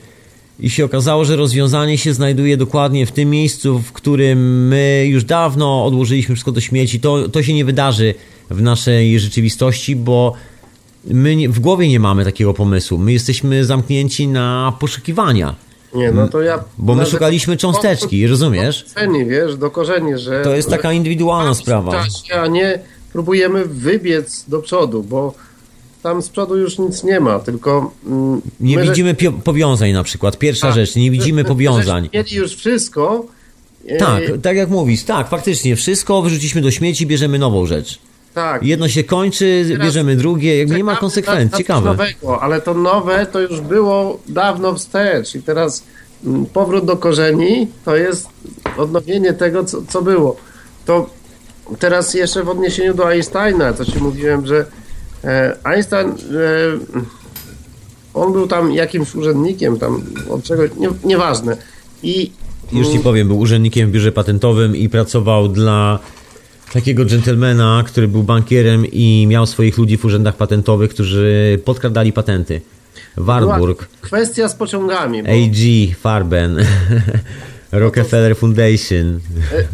[SPEAKER 2] I się okazało, że rozwiązanie się znajduje dokładnie w tym miejscu, w którym my już dawno odłożyliśmy wszystko do śmieci. To, to się nie wydarzy w naszej rzeczywistości, bo my nie, w głowie nie mamy takiego pomysłu. My jesteśmy zamknięci na poszukiwania.
[SPEAKER 4] nie, no to ja...
[SPEAKER 2] Bo my szukaliśmy cząsteczki, rozumiesz?
[SPEAKER 4] Do korzeni, wiesz, do korzeni, że...
[SPEAKER 2] To jest taka indywidualna sprawa.
[SPEAKER 4] czasie, a nie próbujemy wybiec do przodu, bo tam z przodu już nic nie ma, tylko... Mm,
[SPEAKER 2] Nie widzimy powiązań na przykład. Pierwsza
[SPEAKER 4] tak,
[SPEAKER 2] rzecz, nie widzimy powiązań.
[SPEAKER 4] Mieli już wszystko. e,
[SPEAKER 2] Tak, tak jak mówisz, tak, faktycznie. Wszystko wyrzuciliśmy do śmieci, bierzemy nową rzecz.
[SPEAKER 4] Tak.
[SPEAKER 2] Jedno się kończy,
[SPEAKER 4] Teraz
[SPEAKER 2] bierzemy drugie, jakby nie ma konsekwencji.
[SPEAKER 4] na-
[SPEAKER 2] Ciekawe.
[SPEAKER 4] Nowego, ale to nowe to już było dawno wstecz i teraz mm, powrót do korzeni to jest odnowienie tego, co, co było. To teraz jeszcze w odniesieniu do Einsteina, co ci mówiłem, że e, Einstein e, on był tam jakimś urzędnikiem, tam od czegoś, nie, nieważne. I
[SPEAKER 2] Już ci powiem, był urzędnikiem w biurze patentowym i pracował dla takiego dżentelmena, który był bankierem i miał swoich ludzi w urzędach patentowych, którzy podkradali patenty. Warburg,
[SPEAKER 4] kwestia z pociągami. Bo
[SPEAKER 2] AG Farben, Rockefeller Foundation.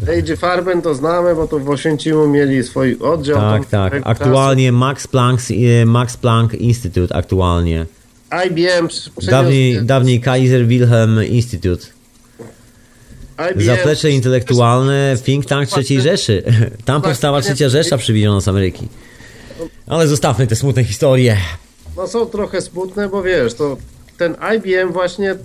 [SPEAKER 4] A.J. Farben to znamy, bo to w Oświęcimiu mieli swój oddział.
[SPEAKER 2] Tak, tak.
[SPEAKER 4] swojego
[SPEAKER 2] Aktualnie Max Planck, e, Max Planck Institute aktualnie.
[SPEAKER 4] IBM
[SPEAKER 2] Dawniej, dawniej Kaiser Wilhelm Institute. Zaplecze intelektualne think tank III Rzeszy. Tam powstała trzecia Rzesza przywieziona z Ameryki. Ale zostawmy te smutne historie.
[SPEAKER 4] No są trochę smutne, bo wiesz, to ten IBM właśnie, e,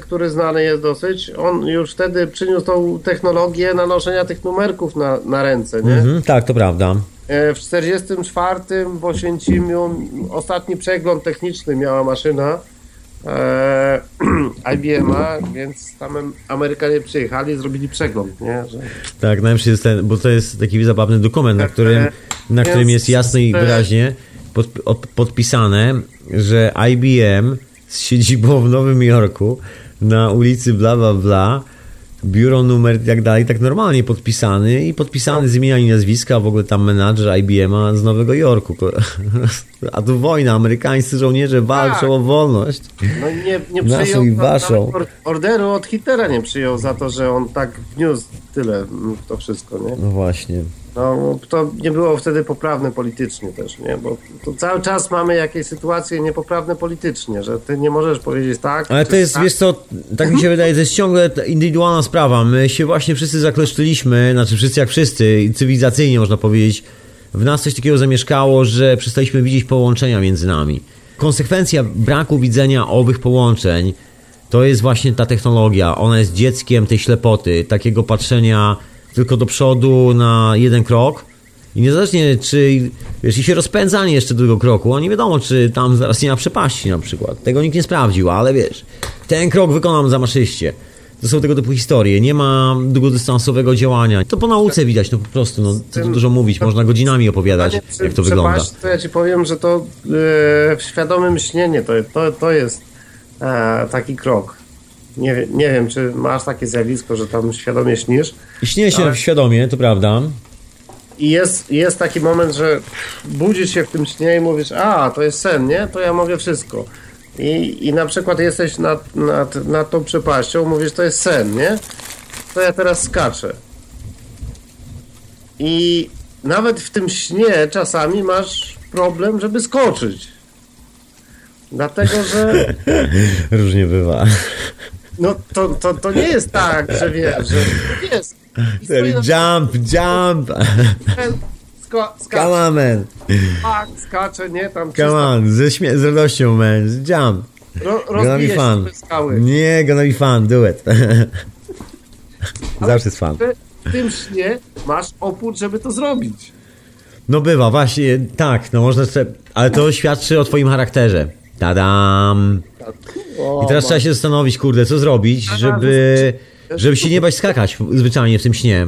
[SPEAKER 4] który znany jest dosyć, on już wtedy przyniósł tą technologię nanoszenia tych numerków na, na ręce, nie?
[SPEAKER 2] Mhm, tak, to prawda.
[SPEAKER 4] E, W 44 w Oświęcimiu ostatni przegląd techniczny miała maszyna e, IBM-a, więc tam Amerykanie przyjechali, zrobili przegląd, nie? Że,
[SPEAKER 2] Tak, najlepszy jest ten, bo to jest taki zabawny dokument, na
[SPEAKER 4] Tak,
[SPEAKER 2] którym,
[SPEAKER 4] e,
[SPEAKER 2] na którym jest jasno i wyraźnie pod, od, podpisane, że IBM z siedzibą w Nowym Jorku na ulicy bla bla bla biuro numer i tak dalej, tak normalnie podpisany i podpisany z imienia i nazwiska, w ogóle tam menadżer IBM-a z Nowego Jorku. A tu wojna, amerykańscy żołnierze walczą
[SPEAKER 4] Tak.
[SPEAKER 2] o wolność.
[SPEAKER 4] no nie, nie przyjął
[SPEAKER 2] i waszą.
[SPEAKER 4] or- orderu od Hitlera nie przyjął za to, że on tak wniósł tyle mm, w to wszystko, nie?
[SPEAKER 2] No właśnie.
[SPEAKER 4] No, to nie było wtedy poprawne politycznie też, nie? Bo cały czas mamy jakieś sytuacje niepoprawne politycznie, że ty nie możesz powiedzieć tak.
[SPEAKER 2] Ale to jest,
[SPEAKER 4] tak.
[SPEAKER 2] wiesz co, tak mi się wydaje, to jest ciągle indywidualna sprawa. My się właśnie wszyscy zakleszczyliśmy, znaczy wszyscy jak wszyscy, cywilizacyjnie można powiedzieć, w nas coś takiego zamieszkało, że przestaliśmy widzieć połączenia między nami. Konsekwencja braku widzenia owych połączeń to jest właśnie ta technologia. Ona jest dzieckiem tej ślepoty, takiego patrzenia tylko do przodu na jeden krok. I niezależnie czy, wiesz, i się rozpędzanie jeszcze do tego kroku, a nie wiadomo, czy tam zaraz nie ma przepaści na przykład. Tego nikt nie sprawdził, ale wiesz, ten krok wykonam zamaszyście. To są tego typu historie. Nie ma długodystansowego działania. To po nauce widać, no po prostu, no co tu dużo mówić, można godzinami opowiadać, jak to wygląda.
[SPEAKER 4] To ja ci powiem, że to e, świadome myślenie to, to, to jest e, taki krok. Nie, nie wiem, czy masz takie zjawisko, że tam świadomie śnisz.
[SPEAKER 2] Śnieje się
[SPEAKER 4] Ale-
[SPEAKER 2] świadomie, to prawda.
[SPEAKER 4] I jest, jest taki moment, że budzisz się w tym śnie i mówisz, a to jest sen, nie? To ja mogę wszystko. I, i na przykład jesteś nad, nad, nad tą przepaścią, mówisz, to jest sen, nie? To ja teraz skaczę. I nawet w tym śnie czasami masz problem, żeby skoczyć. Dlatego, że
[SPEAKER 2] Różnie bywa.
[SPEAKER 4] No, to, to, to nie jest tak, że wiesz, że jest. Na
[SPEAKER 2] Jump, jump!
[SPEAKER 4] sko- skacze,
[SPEAKER 2] Come on, man.
[SPEAKER 4] tak, skacze, nie? Tam
[SPEAKER 2] Come on, ze, śmie- z radością, man. Jump.
[SPEAKER 4] ro,
[SPEAKER 2] Gonna be fun. Nie, gonna be fun, do it. Zawsze jest fun.
[SPEAKER 4] W tym śnie masz opór, żeby to zrobić.
[SPEAKER 2] No bywa, właśnie, tak, no można ale to świadczy o twoim charakterze. Tadam. I teraz trzeba się zastanowić, kurde, co zrobić, żeby, żeby się nie bać skakać zwyczajnie w tym śnie.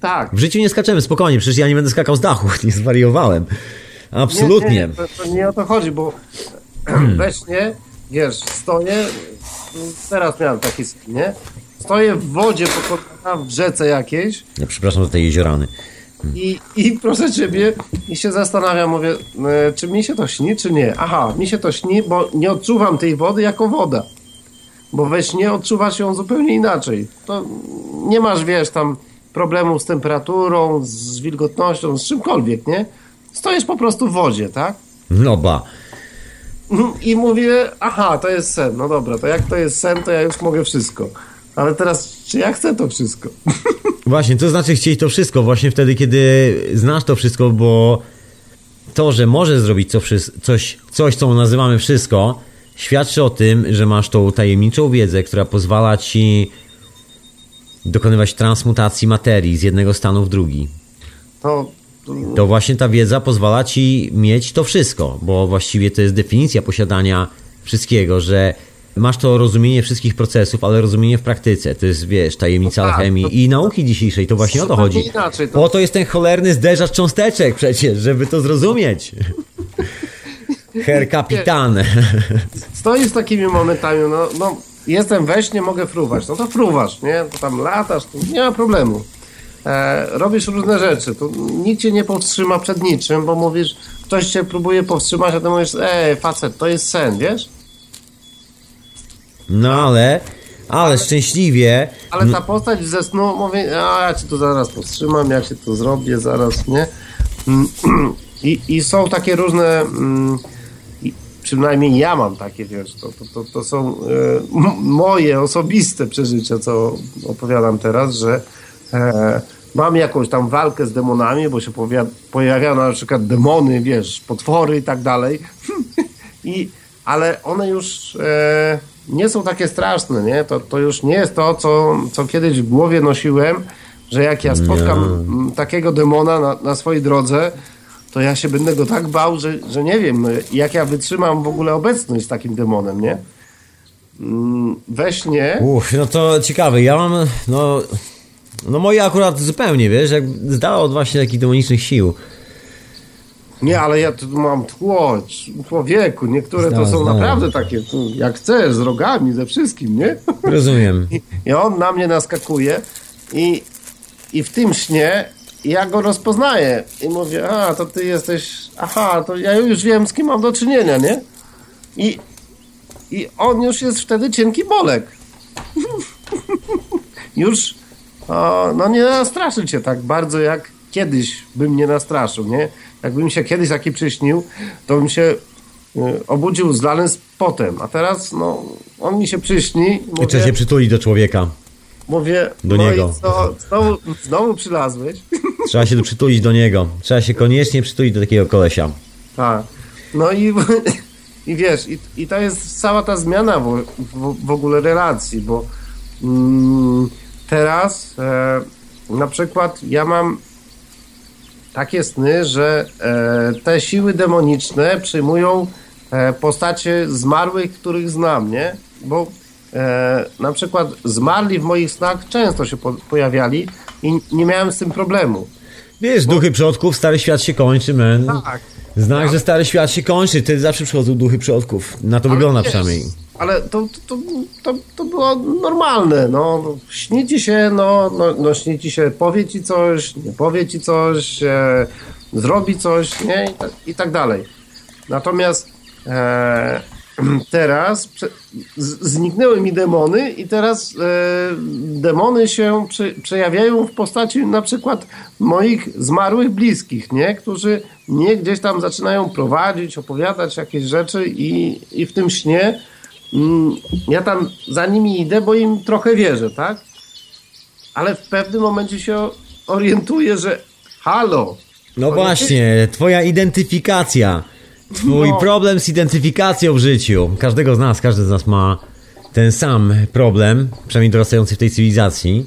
[SPEAKER 4] Tak.
[SPEAKER 2] W życiu nie skaczemy, spokojnie, przecież ja nie będę skakał z dachu, nie zwariowałem. Absolutnie.
[SPEAKER 4] Nie, nie, to, to nie o to chodzi, bo we śnie, wiesz, stoję, teraz miałem taki sen, nie? Stoję w wodzie po kolana w rzece jakiejś
[SPEAKER 2] Ja przepraszam za te jeziorany.
[SPEAKER 4] I, i proszę ciebie, i się zastanawiam, mówię, e, czy mi się to śni, czy nie? Aha, mi się to śni, bo nie odczuwam tej wody jako woda. Bo we śnie odczuwasz ją zupełnie inaczej. To nie masz, wiesz, tam problemów z temperaturą, z wilgotnością, z czymkolwiek, nie? Stoisz po prostu w wodzie, tak?
[SPEAKER 2] No ba.
[SPEAKER 4] I mówię, aha, to jest sen. No dobra, to jak to jest sen, to ja już mogę wszystko. Ale teraz, czy ja chcę to wszystko?
[SPEAKER 2] Właśnie, to znaczy chcieć to wszystko właśnie wtedy, kiedy znasz to wszystko, bo to, że możesz zrobić co, coś, coś, co nazywamy wszystko, świadczy o tym, że masz tą tajemniczą wiedzę, która pozwala ci dokonywać transmutacji materii z jednego stanu w drugi.
[SPEAKER 4] To To
[SPEAKER 2] właśnie ta wiedza pozwala ci mieć to wszystko, bo właściwie to jest definicja posiadania wszystkiego, że masz to rozumienie wszystkich procesów, ale rozumienie w praktyce. To jest, wiesz, tajemnica
[SPEAKER 4] No tak,
[SPEAKER 2] alchemii
[SPEAKER 4] to-
[SPEAKER 2] i nauki dzisiejszej. To właśnie o to chodzi.
[SPEAKER 4] inaczej, to-
[SPEAKER 2] to jest ten cholerny zderzacz cząsteczek przecież, żeby to zrozumieć. Herr kapitan.
[SPEAKER 4] stoi z takimi momentami, no, no jestem we śnie, mogę fruwać. No to fruwasz, nie? To tam latasz, to nie ma problemu. E, robisz różne rzeczy, to nikt cię nie powstrzyma przed niczym, bo mówisz, ktoś cię próbuje powstrzymać, a ty mówisz, ej, facet, to jest sen, wiesz?
[SPEAKER 2] No ale, ale szczęśliwie,
[SPEAKER 4] Ale ta postać ze snu mówi, a ja cię tu zaraz powstrzymam, ja cię tu zrobię zaraz, nie? Mm, I, i są takie różne, mm, przynajmniej ja mam takie, wiesz, to, to, to, to są e, moje osobiste przeżycia, co opowiadam teraz, że e, mam jakąś tam walkę z demonami, bo się pojawiają na przykład demony, wiesz, potwory i tak dalej. I, ale one już e, nie są takie straszne, nie? To, to już nie jest to, co, co kiedyś w głowie nosiłem, że jak ja spotkam m, takiego demona na, na swojej drodze, to ja się będę go tak bał, że, że nie wiem, jak ja wytrzymam w ogóle obecność z takim demonem, nie? Mm, We śnie...
[SPEAKER 2] Uff, no to ciekawe. Ja mam, no, no moje akurat zupełnie, wiesz, jak zdała od właśnie takich demonicznych sił.
[SPEAKER 4] Nie, ale ja tu mam tło, człowieku, niektóre to są
[SPEAKER 2] znam.
[SPEAKER 4] naprawdę takie, jak chcesz, z rogami, ze wszystkim, nie?
[SPEAKER 2] Rozumiem.
[SPEAKER 4] I, I on na mnie naskakuje i, i w tym śnie ja go rozpoznaję i mówię, a to ty jesteś, aha, to ja już wiem z kim mam do czynienia, nie? I, i on już jest wtedy cienki bolek. już o, no nie nastraszy cię tak bardzo jak kiedyś bym nie nastraszył, nie? Jakbym się kiedyś taki przyśnił, to bym się y, obudził zlany z potem, a teraz no on mi się przyśni i
[SPEAKER 2] I
[SPEAKER 4] mówię,
[SPEAKER 2] trzeba się przytulić do człowieka.
[SPEAKER 4] Mówię,
[SPEAKER 2] Do
[SPEAKER 4] no
[SPEAKER 2] niego.
[SPEAKER 4] i co, znowu, znowu przylazłeś.
[SPEAKER 2] Trzeba się przytulić do niego. Trzeba się koniecznie przytulić do takiego kolesia.
[SPEAKER 4] Tak. No i, i wiesz, i, i to jest cała ta zmiana w, w, w ogóle relacji, bo mm, teraz e, na przykład ja mam takie sny, że e, te siły demoniczne przyjmują e, postacie zmarłych, których znam, nie? Bo e, na przykład zmarli w moich snach często się po, pojawiali i nie miałem z tym problemu.
[SPEAKER 2] Wiesz, duchy przodków, stary świat się kończy, man.
[SPEAKER 4] Tak.
[SPEAKER 2] Znak, że stary świat się kończy. Wtedy zawsze przychodzą duchy przodków. Na to wygląda
[SPEAKER 4] wiesz,
[SPEAKER 2] przynajmniej.
[SPEAKER 4] Ale to, to, to, to było normalne, no. śni ci się, no, no, no śni ci się, powie ci coś, nie powie ci coś, e, zrobi coś, nie? I tak, i tak dalej. Natomiast e, teraz z, zniknęły mi demony i teraz e, demony się przy, przejawiają w postaci na przykład moich zmarłych bliskich, nie? Którzy mnie gdzieś tam zaczynają prowadzić, opowiadać jakieś rzeczy i, i w tym śnie ja tam za nimi idę, bo im trochę wierzę, tak? Ale w pewnym momencie się orientuję, że halo,
[SPEAKER 2] No właśnie, twoja identyfikacja. Twój
[SPEAKER 4] No.
[SPEAKER 2] problem z identyfikacją w życiu. Każdego z nas, każdy z nas ma ten sam problem, przynajmniej dorastający w tej cywilizacji,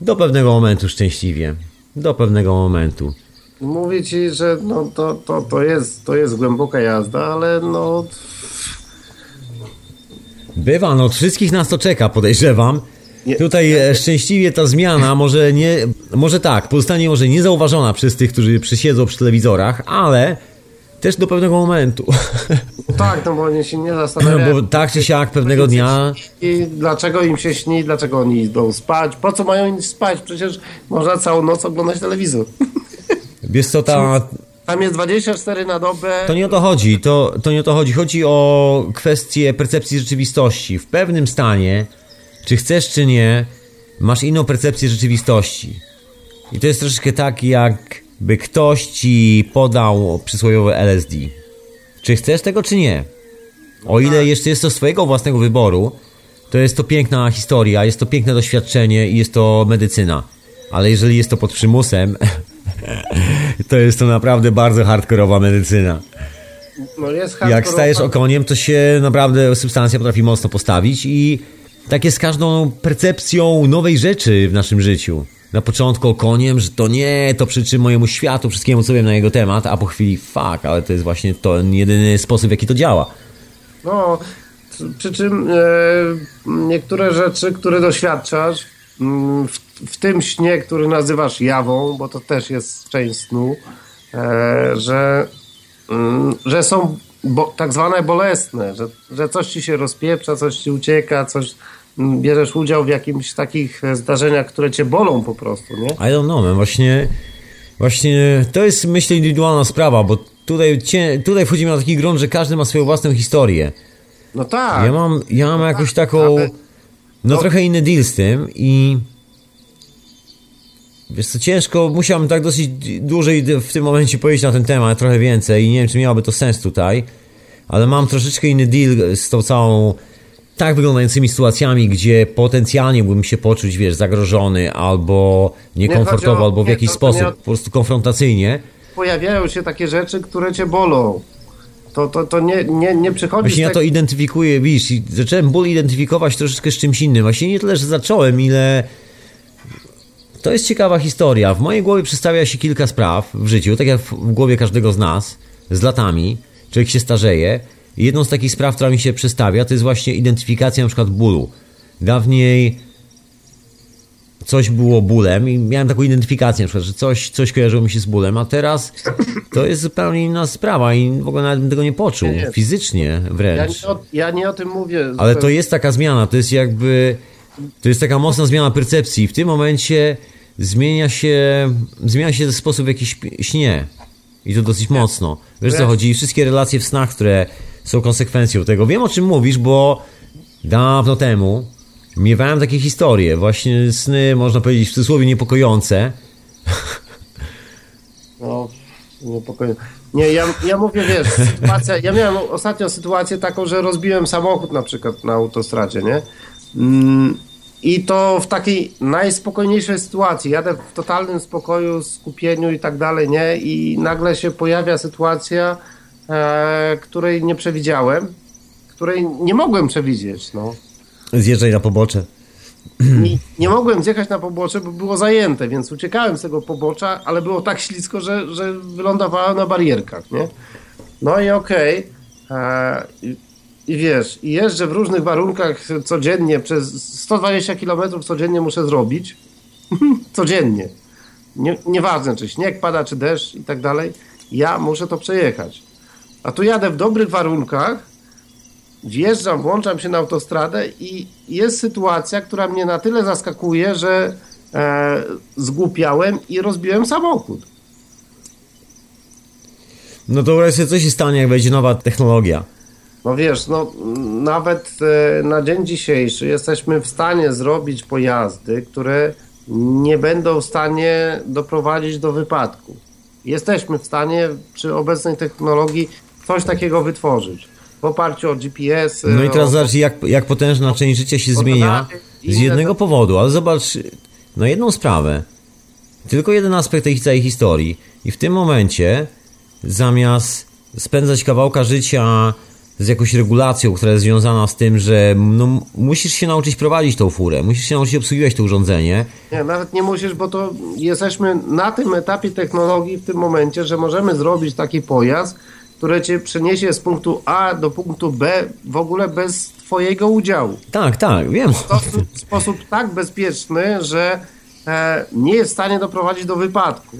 [SPEAKER 2] do pewnego momentu szczęśliwie. Do pewnego momentu.
[SPEAKER 4] Mówię ci, że no, to, to, to, jest, to jest głęboka jazda, ale no...
[SPEAKER 2] Bywa, no od wszystkich nas to czeka, podejrzewam.
[SPEAKER 4] Nie-
[SPEAKER 2] Tutaj e, szczęśliwie ta zmiana może nie, może tak, pozostanie może niezauważona przez tych, którzy przysiedzą przy telewizorach, ale też do pewnego momentu.
[SPEAKER 4] Tak, no bo oni się nie zastanawiają.
[SPEAKER 2] Bo tak czy siak pewnego dnia
[SPEAKER 4] I dlaczego im się śni, dlaczego oni idą spać, po co mają iść spać? Przecież można całą noc oglądać telewizor.
[SPEAKER 2] Wiesz co, ta,
[SPEAKER 4] Tam jest 24 na dobę.
[SPEAKER 2] to nie o to chodzi, to, to nie o to chodzi. Chodzi o kwestię percepcji rzeczywistości. W pewnym stanie, czy chcesz, czy nie, masz inną percepcję rzeczywistości. I to jest troszeczkę tak, jakby ktoś ci podał przysłowiowe LSD. Czy chcesz tego, czy nie? O ile jeszcze jest to z twojego własnego wyboru, to jest to piękna historia, jest to piękne doświadczenie i jest to medycyna. Ale jeżeli jest to pod przymusem, to jest to naprawdę bardzo hardkorowa medycyna.
[SPEAKER 4] No
[SPEAKER 2] Jak stajesz okoniem, to się naprawdę substancja potrafi mocno postawić i tak jest z każdą percepcją nowej rzeczy w naszym życiu. Na początku okoniem, że to nie, to przyczy mojemu światu, wszystkiemu co wiem na jego temat, a po chwili fuck, ale to jest właśnie ten jedyny sposób, w jaki to działa.
[SPEAKER 4] No, przy czym e, niektóre rzeczy, które doświadczasz, w, w tym śnie, który nazywasz jawą, bo to też jest część snu, e, że, mm, że są bo, tak zwane bolesne, że, że coś ci się rozpieprza, coś ci ucieka, coś mm, bierzesz udział w jakimś takich e, zdarzeniach, które cię bolą po prostu, nie?
[SPEAKER 2] I don't know, man. Właśnie, właśnie to jest myślę indywidualna sprawa, bo tutaj, tutaj wchodzimy na taki grunt, że każdy ma swoją własną historię.
[SPEAKER 4] No tak.
[SPEAKER 2] Ja mam, ja mam jakąś taką,
[SPEAKER 4] ale-
[SPEAKER 2] no
[SPEAKER 4] no-
[SPEAKER 2] trochę inny deal z tym i wiesz co, ciężko, musiałem tak dosyć dłużej w tym momencie powiedzieć na ten temat, trochę więcej i nie wiem, czy miałoby to sens tutaj, ale mam troszeczkę inny deal z tą całą tak wyglądającymi sytuacjami, gdzie potencjalnie mógłbym się poczuć, wiesz, zagrożony albo niekomfortowo,
[SPEAKER 4] o-
[SPEAKER 2] albo w
[SPEAKER 4] nie,
[SPEAKER 2] jakiś
[SPEAKER 4] to- to
[SPEAKER 2] sposób,
[SPEAKER 4] nie
[SPEAKER 2] po prostu konfrontacyjnie.
[SPEAKER 4] Pojawiają się takie rzeczy, które cię bolą. To, to, to nie, nie, nie przychodzi
[SPEAKER 2] Właśnie ja
[SPEAKER 4] tak-
[SPEAKER 2] to identyfikuję, widzisz, i zacząłem ból identyfikować troszeczkę z czymś innym. Właśnie nie tyle, że zacząłem, ile... To jest ciekawa historia. W mojej głowie przedstawia się kilka spraw w życiu, tak jak w głowie każdego z nas, z latami. Człowiek się starzeje. I jedną z takich spraw, która mi się przedstawia, to jest właśnie identyfikacja na przykład bólu. Dawniej coś było bólem i miałem taką identyfikację, na przykład, że coś, coś kojarzyło mi się z bólem, a teraz to jest zupełnie inna sprawa i w ogóle nawet bym tego nie poczuł,
[SPEAKER 4] Nie, nie.
[SPEAKER 2] fizycznie
[SPEAKER 4] Ja
[SPEAKER 2] wręcz.
[SPEAKER 4] nie, o, ja nie o tym mówię.
[SPEAKER 2] Ale to jest taka zmiana, to jest jakby, to jest taka mocna zmiana percepcji. W tym momencie zmienia się, zmienia się sposób w jaki śnie. I to dosyć mocno. Wiesz co
[SPEAKER 4] Ja-
[SPEAKER 2] chodzi? I wszystkie relacje w snach, które są konsekwencją tego. Wiem o czym mówisz, bo dawno temu miewałem takie historie. Właśnie sny, można powiedzieć w cudzysłowie, niepokojące.
[SPEAKER 4] No, niepokojnie. Nie, ja, ja mówię, wiesz, sytuacja, ja miałem ostatnio sytuację taką, że rozbiłem samochód na przykład na autostradzie, nie? Mm, I to w takiej najspokojniejszej sytuacji. Jadę w totalnym spokoju, skupieniu i tak dalej, nie? I nagle się pojawia sytuacja, e, której nie przewidziałem, której nie mogłem przewidzieć, no.
[SPEAKER 2] Zjeżdżaj na pobocze.
[SPEAKER 4] I nie mogłem zjechać na pobocze, bo było zajęte, więc uciekałem z tego pobocza, ale było tak ślisko, że, że wylądowałem na barierkach, nie? No i okej. e, I, wiesz, jeżdżę w różnych warunkach codziennie, przez 120 km codziennie muszę zrobić. codziennie. Nie, nieważne, czy śnieg pada, czy deszcz i tak dalej. Ja muszę to przejechać. A tu jadę w dobrych warunkach, wjeżdżam, włączam się na autostradę i jest sytuacja, która mnie na tyle zaskakuje, że e, zgłupiałem i rozbiłem samochód.
[SPEAKER 2] No to wreszcie co się stanie, jak wejdzie nowa technologia?
[SPEAKER 4] No wiesz, no nawet e, na dzień dzisiejszy jesteśmy w stanie zrobić pojazdy, które nie będą w stanie doprowadzić do wypadku. Jesteśmy w stanie przy obecnej technologii coś takiego wytworzyć. W oparciu o GPS.
[SPEAKER 2] No i teraz
[SPEAKER 4] o,
[SPEAKER 2] zobacz, jak, jak potężna część życia się zmienia z jednego powodu, ale zobacz, no jedną sprawę, tylko jeden aspekt tej całej historii i w tym momencie zamiast spędzać kawałka życia z jakąś regulacją, która jest związana z tym, że no, musisz się nauczyć prowadzić tą furę, musisz się nauczyć obsługiwać to urządzenie.
[SPEAKER 4] Nie, nawet nie musisz, bo to jesteśmy na tym etapie technologii w tym momencie, że możemy zrobić taki pojazd, który cię przeniesie z punktu A do punktu B w ogóle bez twojego udziału.
[SPEAKER 2] Tak, tak, wiem.
[SPEAKER 4] To w sposób tak bezpieczny, że e, nie jest w stanie doprowadzić do wypadku.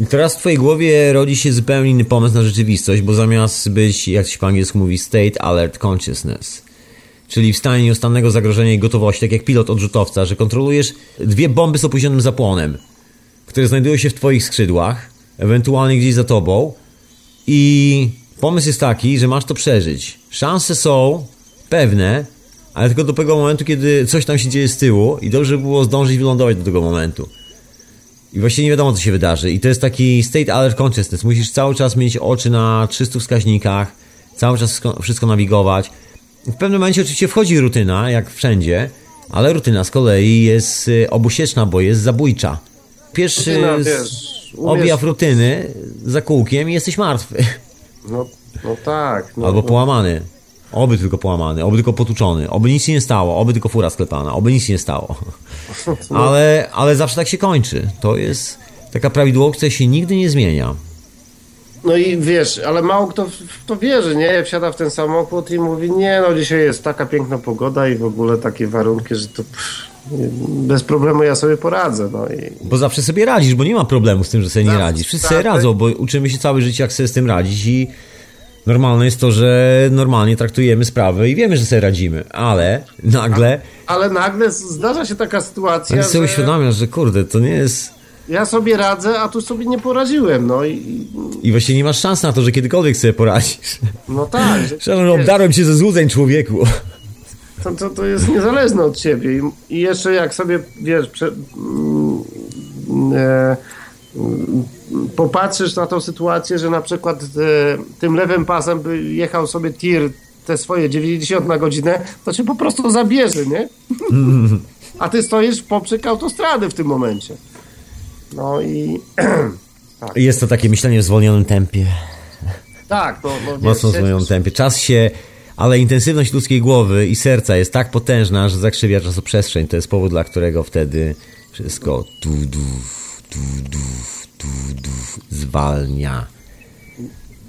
[SPEAKER 2] I teraz w twojej głowie rodzi się zupełnie inny pomysł na rzeczywistość, bo zamiast być, jak się po angielsku mówi, state alert consciousness, czyli w stanie nieustannego zagrożenia i gotowości, tak jak pilot odrzutowca, że kontrolujesz dwie bomby z opóźnionym zapłonem, które znajdują się w twoich skrzydłach, ewentualnie gdzieś za tobą i pomysł jest taki, że masz to przeżyć. Szanse są pewne, ale tylko do tego momentu, kiedy coś tam się dzieje z tyłu i dobrze by było zdążyć wylądować do tego momentu. I właściwie nie wiadomo, co się wydarzy. I to jest taki state alert consciousness. Musisz cały czas mieć oczy na 300 wskaźnikach, cały czas wszystko, nawigować. W pewnym momencie oczywiście wchodzi rutyna, jak wszędzie, ale rutyna z kolei jest y, obusieczna, bo jest zabójcza. Pierwszy
[SPEAKER 4] Rutyna, wiesz,
[SPEAKER 2] objaw rutyny za kółkiem i jesteś martwy.
[SPEAKER 4] No, no tak. No,
[SPEAKER 2] Albo
[SPEAKER 4] no.
[SPEAKER 2] połamany. Oby tylko połamany, oby tylko potuczony, oby nic się nie stało, oby tylko fura sklepana, oby nic się nie stało. Ale, ale zawsze tak się kończy. To jest taka prawidłowość, która się nigdy nie zmienia.
[SPEAKER 4] No i wiesz, ale mało kto w to wierzy, nie? Wsiada w ten samochód i mówi, nie no, dzisiaj jest taka piękna pogoda i w ogóle takie warunki, że to pff, bez problemu ja sobie poradzę, no i...
[SPEAKER 2] Bo zawsze sobie radzisz, bo nie ma problemu z tym, że sobie nie radzisz. Wszyscy
[SPEAKER 4] tak,
[SPEAKER 2] sobie radzą, bo uczymy się całe życie, jak sobie z tym radzić i normalne jest to, że normalnie traktujemy sprawę i wiemy, że sobie radzimy, ale nagle
[SPEAKER 4] Ale nagle zdarza się taka sytuacja,
[SPEAKER 2] ja sobie
[SPEAKER 4] że
[SPEAKER 2] uświadamiasz, że kurde, to nie jest...
[SPEAKER 4] ja sobie radzę, a tu sobie nie poradziłem, no i...
[SPEAKER 2] I właściwie nie masz szans na to, że kiedykolwiek sobie poradzisz.
[SPEAKER 4] No tak, że,
[SPEAKER 2] Przepraszam, obdarłem cię ze złudzeń, człowieku.
[SPEAKER 4] To, to, to jest niezależne od ciebie I, i jeszcze jak sobie, wiesz, prze, mm, e, mm, popatrzysz na tą sytuację, że na przykład e, tym lewym pasem by jechał sobie tir te swoje 90 na godzinę, to cię po prostu zabierze, nie? A ty stoisz poprzek autostrady w tym momencie. No i
[SPEAKER 2] Jest to takie myślenie w zwolnionym tempie.
[SPEAKER 4] tak, no, no
[SPEAKER 2] Mocno w zwolnionym tempie. Czas się... Ale intensywność ludzkiej głowy i serca jest tak potężna, że zakrzywia czasoprzestrzeń. To jest powód, dla którego wtedy wszystko tu, du, tu, du, tu, du, zwalnia.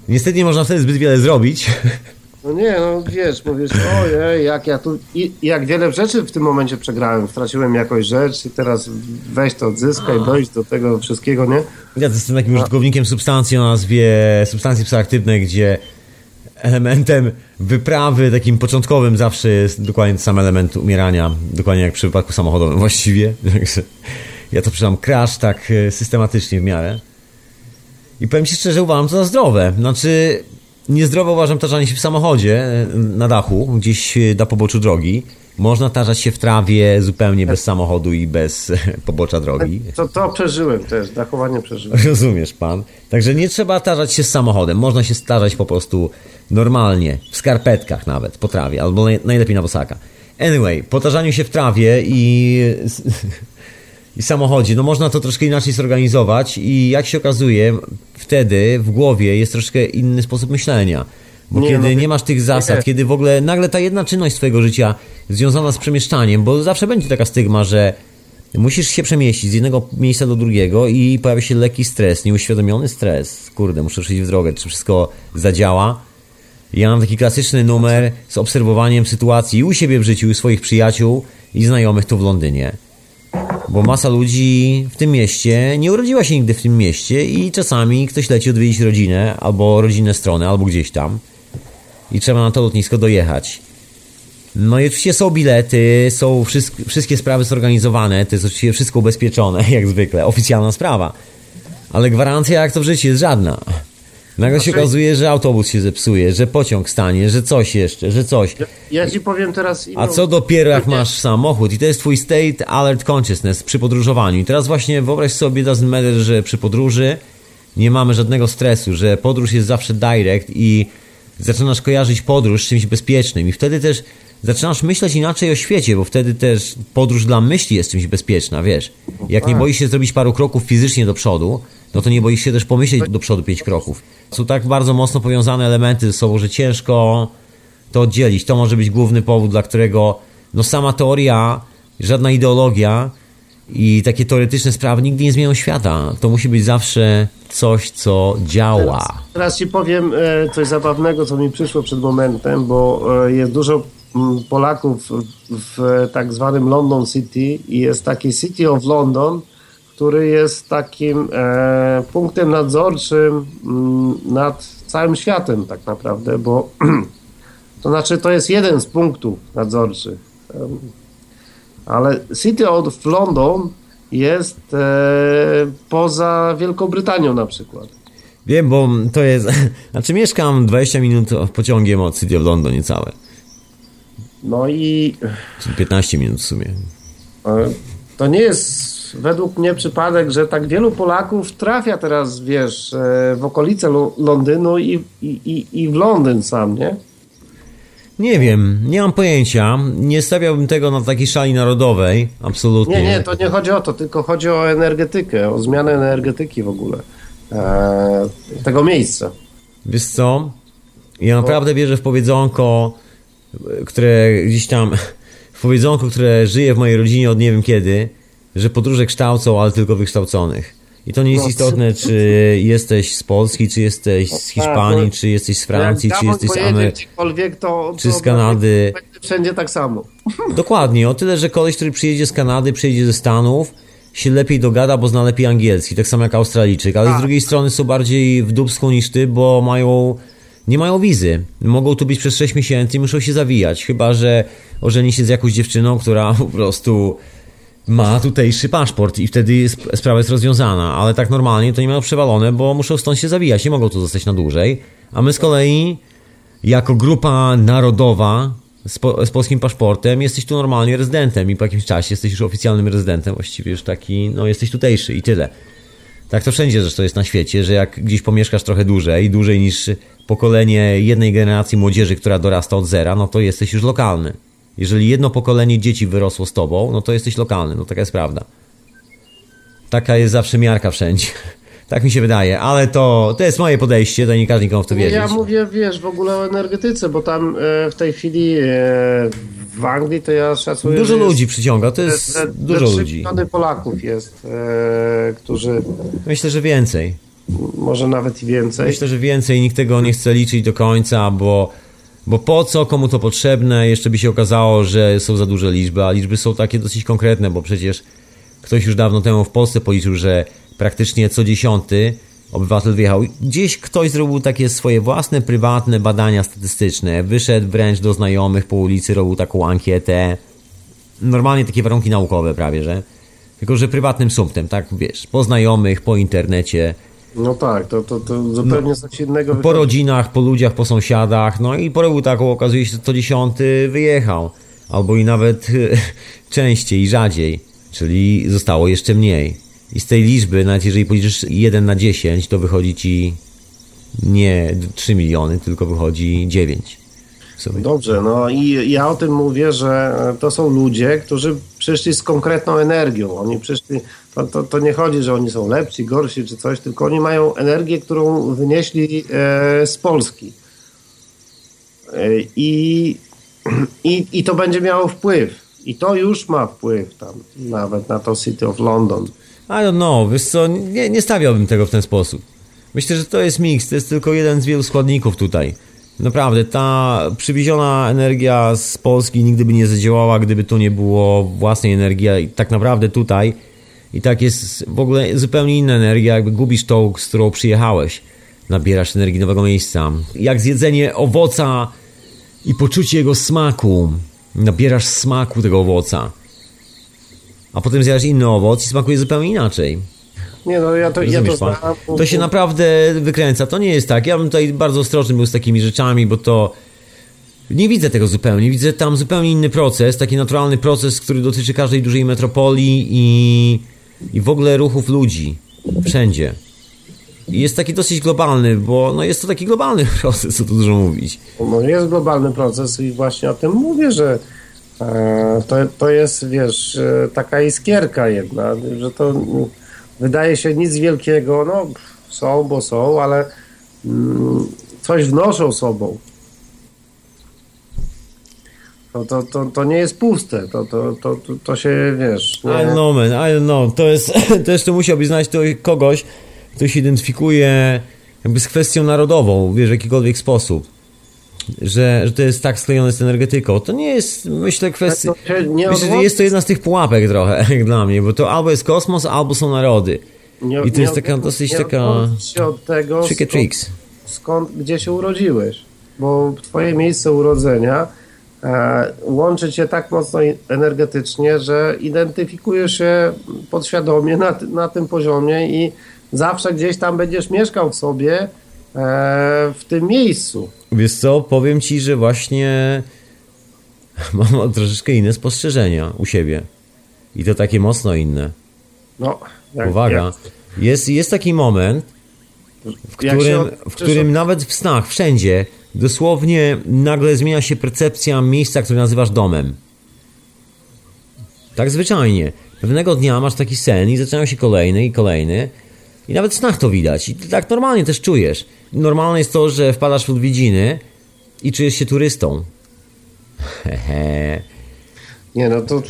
[SPEAKER 2] Niestety nie można wtedy zbyt wiele zrobić.
[SPEAKER 4] No nie, no wiesz, mówisz, ojej, jak ja tu, i, jak wiele rzeczy w tym momencie przegrałem, straciłem jakąś rzecz i teraz weź to odzyskaj, dojść do tego wszystkiego, nie?
[SPEAKER 2] Ja jestem takim użytkownikiem substancji o nazwie substancje psychoaktywne, gdzie elementem wyprawy, takim początkowym zawsze jest dokładnie ten sam element umierania, dokładnie jak przy wypadku samochodowym właściwie. Ja to przeczytam crash tak e, systematycznie w miarę. I powiem Ci szczerze, uważam to za zdrowe. Znaczy, niezdrowe uważam tarzanie się w samochodzie e, na dachu, gdzieś e, na poboczu drogi. Można tarzać się w trawie zupełnie bez samochodu i bez pobocza drogi.
[SPEAKER 4] To, to przeżyłem też, dachowanie przeżyłem.
[SPEAKER 2] Rozumiesz pan? Także nie trzeba tarzać się z samochodem. Można się starzać po prostu normalnie, w skarpetkach nawet, po trawie, albo naj, najlepiej na bosaka. Anyway, po tarzaniu się w trawie i, i samochodzie, no można to troszkę inaczej zorganizować i jak się okazuje, wtedy w głowie jest troszkę inny sposób myślenia. Bo
[SPEAKER 4] Nie,
[SPEAKER 2] kiedy
[SPEAKER 4] no,
[SPEAKER 2] nie masz tych zasad,
[SPEAKER 4] nie.
[SPEAKER 2] kiedy w ogóle nagle ta jedna czynność twojego życia związana z przemieszczaniem, bo zawsze będzie taka stygma, że Musisz się przemieścić z jednego miejsca do drugiego i pojawia się lekki stres, nieuświadomiony stres. Kurde, muszę ruszyć w drogę, czy wszystko zadziała. Ja mam taki klasyczny numer z obserwowaniem sytuacji u siebie w życiu, u swoich przyjaciół i znajomych tu w Londynie. Bo masa ludzi w tym mieście nie urodziła się nigdy w tym mieście i czasami ktoś leci odwiedzić rodzinę, albo rodzinne strony, albo gdzieś tam. I trzeba na to lotnisko dojechać. No i oczywiście są bilety, są wszystk- wszystkie sprawy zorganizowane, to jest oczywiście wszystko ubezpieczone, jak zwykle, oficjalna sprawa. Ale gwarancja jak to w życiu jest żadna. Nagle się
[SPEAKER 4] Znaczy-
[SPEAKER 2] okazuje, że autobus się zepsuje, że pociąg stanie, że coś jeszcze, że coś.
[SPEAKER 4] Ja ci powiem teraz inną...
[SPEAKER 2] A co dopiero jak masz samochód i to jest twój state alert consciousness przy podróżowaniu. I teraz właśnie wyobraź sobie, doesn't matter, że przy podróży nie mamy żadnego stresu, że podróż jest zawsze direct i zaczynasz kojarzyć podróż z czymś bezpiecznym i wtedy też zaczynasz myśleć inaczej o świecie, bo wtedy też podróż dla myśli jest czymś bezpieczna, wiesz. Jak nie boisz się zrobić paru kroków fizycznie do przodu, no to nie boisz się też pomyśleć do przodu pięć kroków. Są tak bardzo mocno powiązane elementy ze sobą, że ciężko to oddzielić. To może być główny powód, dla którego no sama teoria, żadna ideologia i takie teoretyczne sprawy nigdy nie zmienią świata. To musi być zawsze coś, co działa.
[SPEAKER 4] Teraz, teraz ci powiem e, coś zabawnego, co mi przyszło przed momentem, bo e, jest dużo mm, Polaków w tak zwanym London City i jest taki City of London, który jest takim e, punktem nadzorczym m, nad całym światem tak naprawdę, bo to znaczy to jest jeden z punktów nadzorczych. Ale City of London jest e, poza Wielką Brytanią na przykład.
[SPEAKER 2] Wiem, bo to jest. Znaczy, mieszkam 20 minut pociągiem od City of London niecałe.
[SPEAKER 4] No i
[SPEAKER 2] Czyli 15 minut w sumie.
[SPEAKER 4] e, to nie jest według mnie przypadek, że tak wielu Polaków trafia teraz, wiesz, e, w okolice Lo- Londynu i, i, i w Londyn sam, nie?
[SPEAKER 2] Nie wiem, nie mam pojęcia. Nie stawiałbym tego na takiej szali narodowej. Absolutnie.
[SPEAKER 4] Nie, nie, to nie chodzi o to, tylko chodzi o energetykę, o zmianę energetyki w ogóle e, tego miejsca.
[SPEAKER 2] Wiesz co? Ja naprawdę wierzę w powiedzonko, które gdzieś tam. W powiedzonko, które żyje w mojej rodzinie od nie wiem kiedy, że podróże kształcą, ale tylko wykształconych. I to nie jest
[SPEAKER 4] No,
[SPEAKER 2] istotne, czy jesteś z Polski, czy jesteś z Hiszpanii, czy jesteś z Francji, czy jesteś z Ameryki. czy z Kanady.
[SPEAKER 4] Wszędzie tak samo.
[SPEAKER 2] Dokładnie, o tyle, że koleś, który przyjedzie z Kanady, przyjedzie ze Stanów, się lepiej dogada, bo zna lepiej angielski, tak samo jak Australijczyk, ale z
[SPEAKER 4] Tak.
[SPEAKER 2] drugiej strony są bardziej w dubsku niż ty, bo mają, nie mają wizy. Mogą tu być przez 6 miesięcy i muszą się zawijać, chyba, że ożeni się z jakąś dziewczyną, która po prostu ma tutejszy paszport i wtedy sprawa jest rozwiązana, ale tak normalnie to nie mają przewalone, bo muszą stąd się zawijać, nie mogą tu zostać na dłużej, a my z kolei jako grupa narodowa z, po, z polskim paszportem jesteś tu normalnie rezydentem i po jakimś czasie jesteś już oficjalnym rezydentem, właściwie już taki, no jesteś tutejszy i tyle. Tak to wszędzie zresztą jest na świecie, że jak gdzieś pomieszkasz trochę dłużej, dłużej niż pokolenie jednej generacji młodzieży, która dorasta od zera, no to jesteś już lokalny. Jeżeli jedno pokolenie dzieci wyrosło z tobą, no to jesteś lokalny, no taka jest prawda. Taka jest zawsze miarka wszędzie. Tak mi się wydaje, ale to, to jest moje podejście, to nie każdy nikomu w to
[SPEAKER 4] Nie,
[SPEAKER 2] wierzyć.
[SPEAKER 4] ja mówię, wiesz, w ogóle o energetyce, bo tam e, w tej chwili e, w Anglii to ja szacuję,
[SPEAKER 2] Dużo
[SPEAKER 4] że jest-
[SPEAKER 2] ludzi przyciąga, to jest
[SPEAKER 4] że-
[SPEAKER 2] dużo
[SPEAKER 4] że
[SPEAKER 2] ludzi.
[SPEAKER 4] miliony Polaków jest, e, którzy
[SPEAKER 2] Myślę, że więcej.
[SPEAKER 4] może nawet i więcej.
[SPEAKER 2] Myślę, że więcej. Nikt tego nie chce liczyć do końca, bo, bo po co, komu to potrzebne? Jeszcze by się okazało, że są za duże liczby, a liczby są takie dosyć konkretne, bo przecież ktoś już dawno temu w Polsce policzył, że praktycznie co dziesiąty obywatel wyjechał. Gdzieś ktoś zrobił takie swoje własne, prywatne badania statystyczne. Wyszedł wręcz do znajomych po ulicy, robił taką ankietę. Normalnie takie warunki naukowe prawie, że. Tylko, że prywatnym sumptem, tak, wiesz, po znajomych, po internecie,
[SPEAKER 4] No tak, to, to, to zupełnie coś innego.
[SPEAKER 2] po
[SPEAKER 4] wychodzi.
[SPEAKER 2] rodzinach, po ludziach, po sąsiadach, no i porobił taką, okazuje się, że co dziesiąty wyjechał. Albo i nawet częściej, rzadziej, czyli zostało jeszcze mniej. I z tej liczby, nawet jeżeli policzysz 1 na 10, to wychodzi ci nie 3 miliony, tylko wychodzi 9. W sumie.
[SPEAKER 4] Dobrze, no i ja o tym mówię, że to są ludzie, którzy przyszli z konkretną energią. Oni przyszli, to, to, to nie chodzi, że oni są lepsi, gorsi czy coś, tylko oni mają energię, którą wynieśli e, z Polski. E, I, i, I to będzie miało wpływ. I to już ma wpływ tam, nawet na to City of London.
[SPEAKER 2] I don't know, wiesz co, nie, nie stawiałbym tego w ten sposób. Myślę, że to jest miks, to jest tylko jeden z wielu składników tutaj. Naprawdę, ta przywieziona energia z Polski nigdy by nie zadziałała, gdyby tu nie było własnej energii. Tak naprawdę tutaj i tak jest w ogóle zupełnie inna energia, jakby gubisz tą, z którą przyjechałeś. Nabierasz energii nowego miejsca. Jak zjedzenie owoca i poczucie jego smaku. Nabierasz smaku tego owoca. A potem zjadasz inny owoc i smakuje zupełnie inaczej.
[SPEAKER 4] Nie no, ja to, ja to znam.
[SPEAKER 2] To się naprawdę wykręca. To nie jest tak. Ja bym tutaj bardzo ostrożny był z takimi rzeczami, bo to. Nie widzę tego zupełnie. Widzę tam zupełnie inny proces, taki naturalny proces, który dotyczy każdej dużej metropolii i, i w ogóle ruchów ludzi. Wszędzie. I jest taki dosyć globalny, bo no jest to taki globalny proces, co tu dużo mówić.
[SPEAKER 4] No jest globalny proces i właśnie o tym mówię, że e, to, to jest, wiesz, e, taka iskierka jedna, że to wydaje się nic wielkiego, no są, bo są, ale mm, coś wnoszą sobą. To, to, to, to nie jest puste, to, to, to, to, się, wiesz...
[SPEAKER 2] Nie... I know, man, I know. To jest, to jeszcze musiałbyś znaleźć kogoś, kto się identyfikuje jakby z kwestią narodową, wiesz, w jakikolwiek sposób. Że, że to jest tak sklejone z energetyką. To nie jest, myślę, kwestia... Myślę, że jest to jedna z tych pułapek trochę, dla mnie, bo to albo jest kosmos, albo są narody.
[SPEAKER 4] Nie,
[SPEAKER 2] I to jest taka dosyć taka...
[SPEAKER 4] się od tego,
[SPEAKER 2] skąd, tricks.
[SPEAKER 4] skąd, gdzie się urodziłeś. Bo twoje miejsce urodzenia e, łączy cię tak mocno energetycznie, że identyfikujesz się podświadomie na, na tym poziomie i zawsze gdzieś tam będziesz mieszkał w sobie e, w tym miejscu.
[SPEAKER 2] Wiesz co, powiem ci, że właśnie mam troszeczkę inne spostrzeżenia u siebie. I to takie mocno inne.
[SPEAKER 4] No,
[SPEAKER 2] jak, Uwaga. Jak... Jest, jest taki moment, w którym, w którym nawet w snach, wszędzie, dosłownie nagle zmienia się percepcja miejsca, które nazywasz domem. Tak zwyczajnie. Pewnego dnia masz taki sen i zaczynają się kolejny i kolejny i nawet w snach to widać. I tak normalnie też czujesz. Normalne jest to, że wpadasz w odwiedziny i czujesz się turystą. Hehe.
[SPEAKER 4] Nie, no to...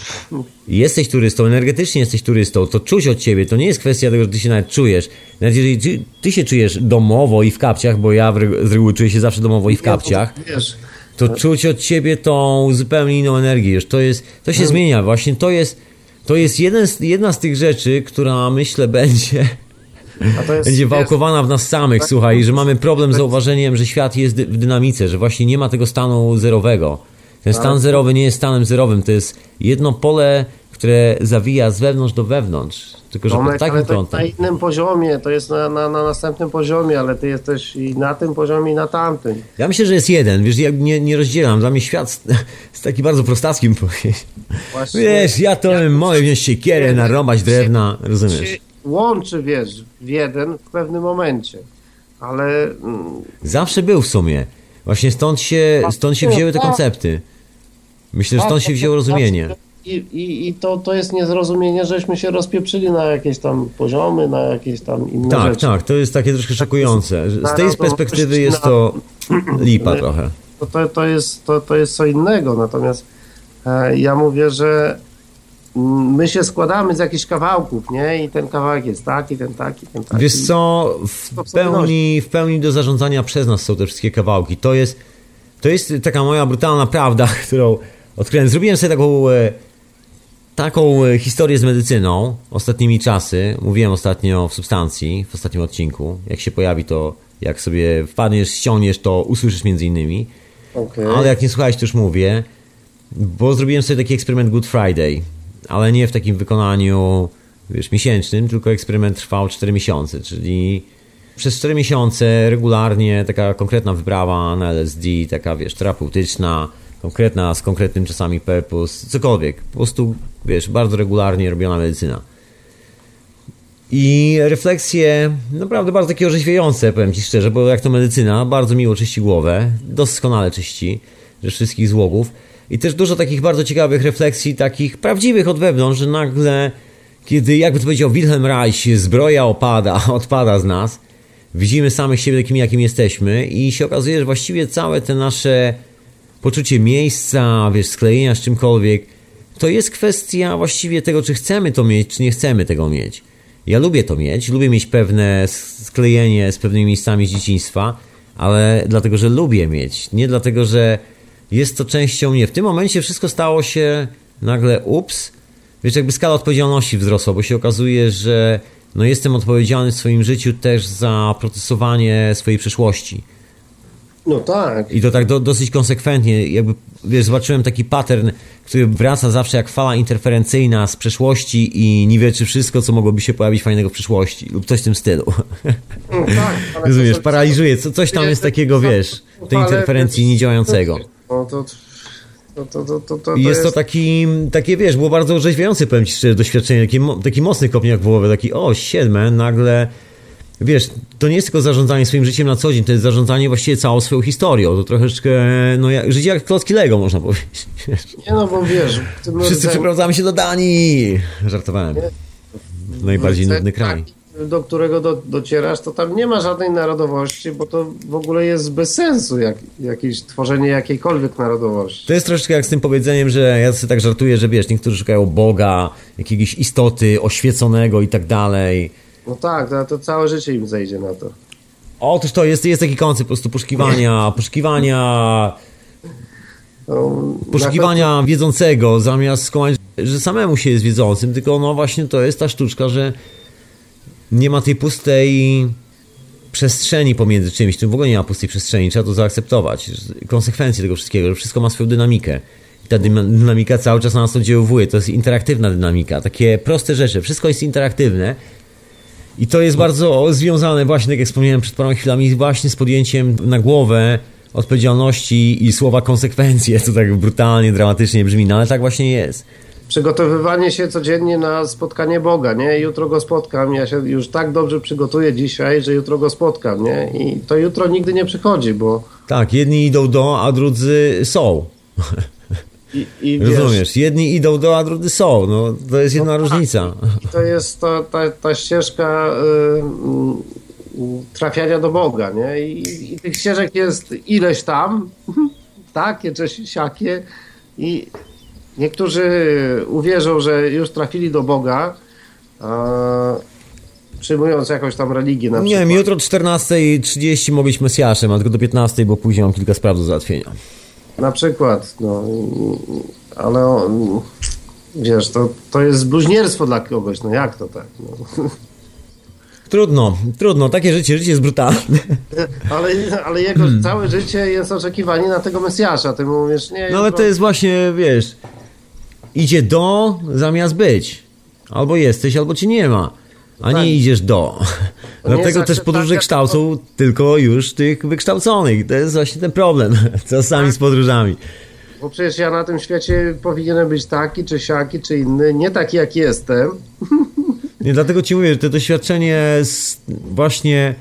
[SPEAKER 2] Jesteś turystą, energetycznie jesteś turystą, to czuć od ciebie, to nie jest kwestia tego, że ty się nawet czujesz. Nawet jeżeli ty, ty się czujesz domowo i w kapciach, bo ja z reguły czuję się zawsze domowo i w kapciach, to czuć od ciebie tą zupełnie inną energię. Już to jest, to się no. zmienia. Właśnie to jest, to jest jeden z, jedna z tych rzeczy, która myślę będzie jest, będzie wałkowana w nas samych, tak, słuchaj, że mamy problem z zauważeniem, że świat jest w dynamice, że właśnie nie ma tego stanu zerowego. Ten stan zerowy nie jest stanem zerowym, to jest jedno pole, które zawija z wewnątrz do wewnątrz. Tylko, że
[SPEAKER 4] Tomek,
[SPEAKER 2] pod takim
[SPEAKER 4] to kątem. na innym poziomie, to jest na, na, na, następnym poziomie, ale ty jesteś i na tym poziomie, i na tamtym.
[SPEAKER 2] Ja myślę, że jest jeden, wiesz, ja nie, nie rozdzielam. Dla mnie świat jest taki bardzo prostackim powiedzieć. Wiesz, ja to ja mogę wziąć siekierę, narąbać drewna, rozumiesz?
[SPEAKER 4] Łączy, wiesz, w jeden w pewnym momencie, ale...
[SPEAKER 2] Mm, Zawsze był w sumie. Właśnie stąd się, stąd się wzięły te koncepty. Myślę, że stąd się wzięło rozumienie.
[SPEAKER 4] I, i, i to, to jest niezrozumienie, żeśmy się rozpieprzyli na jakieś tam poziomy, na jakieś tam inne
[SPEAKER 2] tak,
[SPEAKER 4] rzeczy.
[SPEAKER 2] Tak, tak, to jest takie troszkę szokujące. Z tej perspektywy jest to lipa trochę.
[SPEAKER 4] To, to, to, jest, to, to jest co innego, natomiast e, ja mówię, że my się składamy z jakichś kawałków, nie? I ten kawałek jest taki, ten taki, ten taki.
[SPEAKER 2] Wiesz co, w pełni, w pełni do zarządzania przez nas są te wszystkie kawałki. To jest, to jest taka moja brutalna prawda, którą odkryłem. Zrobiłem sobie taką, e, taką e, historię z medycyną ostatnimi czasy. Mówiłem ostatnio w substancji, w ostatnim odcinku. Jak się pojawi to, jak sobie wpadniesz, ściągniesz, to usłyszysz między innymi. Okay. Ale jak nie słuchałeś, to już mówię. Bo zrobiłem sobie taki eksperyment Good Friday ale nie w takim wykonaniu wiesz, miesięcznym, tylko eksperyment trwał 4 miesiące, czyli przez 4 miesiące regularnie taka konkretna wyprawa na LSD, taka wiesz, terapeutyczna, konkretna, z konkretnym czasami purpose, cokolwiek, po prostu wiesz, bardzo regularnie robiona medycyna. I refleksje naprawdę bardzo takie orzeźwiające, powiem Ci szczerze, bo jak to medycyna, bardzo miło czyści głowę, doskonale czyści ze wszystkich złogów. I też dużo takich bardzo ciekawych refleksji, takich prawdziwych od wewnątrz, że nagle, kiedy, jakby to powiedział Wilhelm Reich, zbroja opada, odpada z nas, widzimy samych siebie takimi, jakim jesteśmy i się okazuje, że właściwie całe te nasze poczucie miejsca, wiesz, sklejenia z czymkolwiek, to jest kwestia właściwie tego, czy chcemy to mieć, czy nie chcemy tego mieć. Ja lubię to mieć, lubię mieć pewne sklejenie z pewnymi miejscami z dzieciństwa, ale dlatego, że lubię mieć, nie dlatego, że jest to częścią mnie. W tym momencie wszystko stało się nagle ups. Wiesz, jakby skala odpowiedzialności wzrosła, bo się okazuje, że no jestem odpowiedzialny w swoim życiu też za procesowanie swojej przeszłości.
[SPEAKER 4] No tak.
[SPEAKER 2] I to tak do, dosyć konsekwentnie. Jakby, wiesz, zobaczyłem taki pattern, który wraca zawsze jak fala interferencyjna z przeszłości i niweczy wszystko, co mogłoby się pojawić fajnego w przyszłości lub coś w tym stylu.
[SPEAKER 4] No tak.
[SPEAKER 2] Rozumiesz, paraliżuje. Co, coś tam jest takiego, wiesz, tej interferencji niedziałającego.
[SPEAKER 4] No to... To, to, to, to, to
[SPEAKER 2] jest, jest to taki, takie wiesz, było bardzo orzeźwiające, powiem ci szczerze, doświadczenie, taki, taki mocny kopniak w głowę, taki o, siedme, nagle, wiesz, to nie jest tylko zarządzanie swoim życiem na co dzień, to jest zarządzanie właściwie całą swoją historią, to troszeczkę, no jak, życie jak klocki Lego, można powiedzieć.
[SPEAKER 4] Nie no, bo wiesz...
[SPEAKER 2] Wszyscy przeprowadzamy się do Danii, żartowałem. Nie. najbardziej
[SPEAKER 4] Ten
[SPEAKER 2] nudny kraj.
[SPEAKER 4] taki, Do którego do, docierasz, to tam nie ma żadnej narodowości, bo to w ogóle jest bez sensu, jak, jakieś tworzenie jakiejkolwiek narodowości.
[SPEAKER 2] To jest troszeczkę jak z tym powiedzeniem, że ja sobie tak żartuję, że wiesz, niektórzy szukają Boga, jakiegoś istoty oświeconego i tak dalej.
[SPEAKER 4] No tak, to, to całe życie im zejdzie na to.
[SPEAKER 2] Otóż to jest, jest taki koncept po prostu poszukiwania, poszukiwania,
[SPEAKER 4] No,
[SPEAKER 2] poszukiwania wiedzącego, zamiast skłamać, że samemu się jest wiedzącym, tylko no właśnie to jest ta sztuczka, że nie ma tej pustej przestrzeni pomiędzy czymś, tym w ogóle nie ma pustej przestrzeni, trzeba to zaakceptować, konsekwencje tego wszystkiego, że wszystko ma swoją dynamikę. I ta dynamika cały czas na nas oddziałuje, to jest interaktywna dynamika, takie proste rzeczy, wszystko jest interaktywne, i to jest bardzo związane właśnie, tak jak wspomniałem przed paroma chwilami, właśnie z podjęciem na głowę odpowiedzialności i słowa konsekwencje, co tak brutalnie, dramatycznie brzmi, no ale tak właśnie jest.
[SPEAKER 4] Przygotowywanie się codziennie na spotkanie Boga, nie? Jutro go spotkam, ja się już tak dobrze przygotuję dzisiaj, że jutro go spotkam, nie? I to jutro nigdy nie przychodzi, bo
[SPEAKER 2] Tak, jedni idą do, a drudzy są.
[SPEAKER 4] i, i wiesz,
[SPEAKER 2] Rozumiesz? Jedni idą do, a drudzy są. No, to jest jedna
[SPEAKER 4] No tak.
[SPEAKER 2] różnica.
[SPEAKER 4] I to jest to, ta, ta ścieżka y, trafiania do Boga, nie? I, I tych ścieżek jest ileś tam, takie czy siakie i niektórzy uwierzą, że już trafili do Boga, a, przyjmując jakąś tam religię na
[SPEAKER 2] Nie
[SPEAKER 4] przykład.
[SPEAKER 2] wiem, jutro o 14.30 mogę być Mesjaszem, a tylko do 15.00, bo później mam kilka spraw do załatwienia.
[SPEAKER 4] Na przykład, no, ale o, wiesz, to, to jest bluźnierstwo dla kogoś, no jak to tak? No.
[SPEAKER 2] Trudno, trudno, takie życie, życie jest brutalne.
[SPEAKER 4] Ale, ale jego
[SPEAKER 2] Hmm.
[SPEAKER 4] całe życie jest oczekiwanie na tego Mesjasza. Ty mu mówisz, nie,
[SPEAKER 2] No ale to jest właśnie, wiesz, idzie do zamiast być. Albo jesteś, albo ci nie ma. A
[SPEAKER 4] Tak.
[SPEAKER 2] nie idziesz do. Dlatego
[SPEAKER 4] jest
[SPEAKER 2] też podróże
[SPEAKER 4] akceptacja
[SPEAKER 2] kształcą tylko już tych wykształconych. To jest właśnie ten problem czasami
[SPEAKER 4] Tak.
[SPEAKER 2] z podróżami.
[SPEAKER 4] Bo przecież ja na tym świecie powinienem być taki, czy siaki, czy inny. Nie taki, jak jestem.
[SPEAKER 2] Nie, dlatego ci mówię, że to doświadczenie właśnie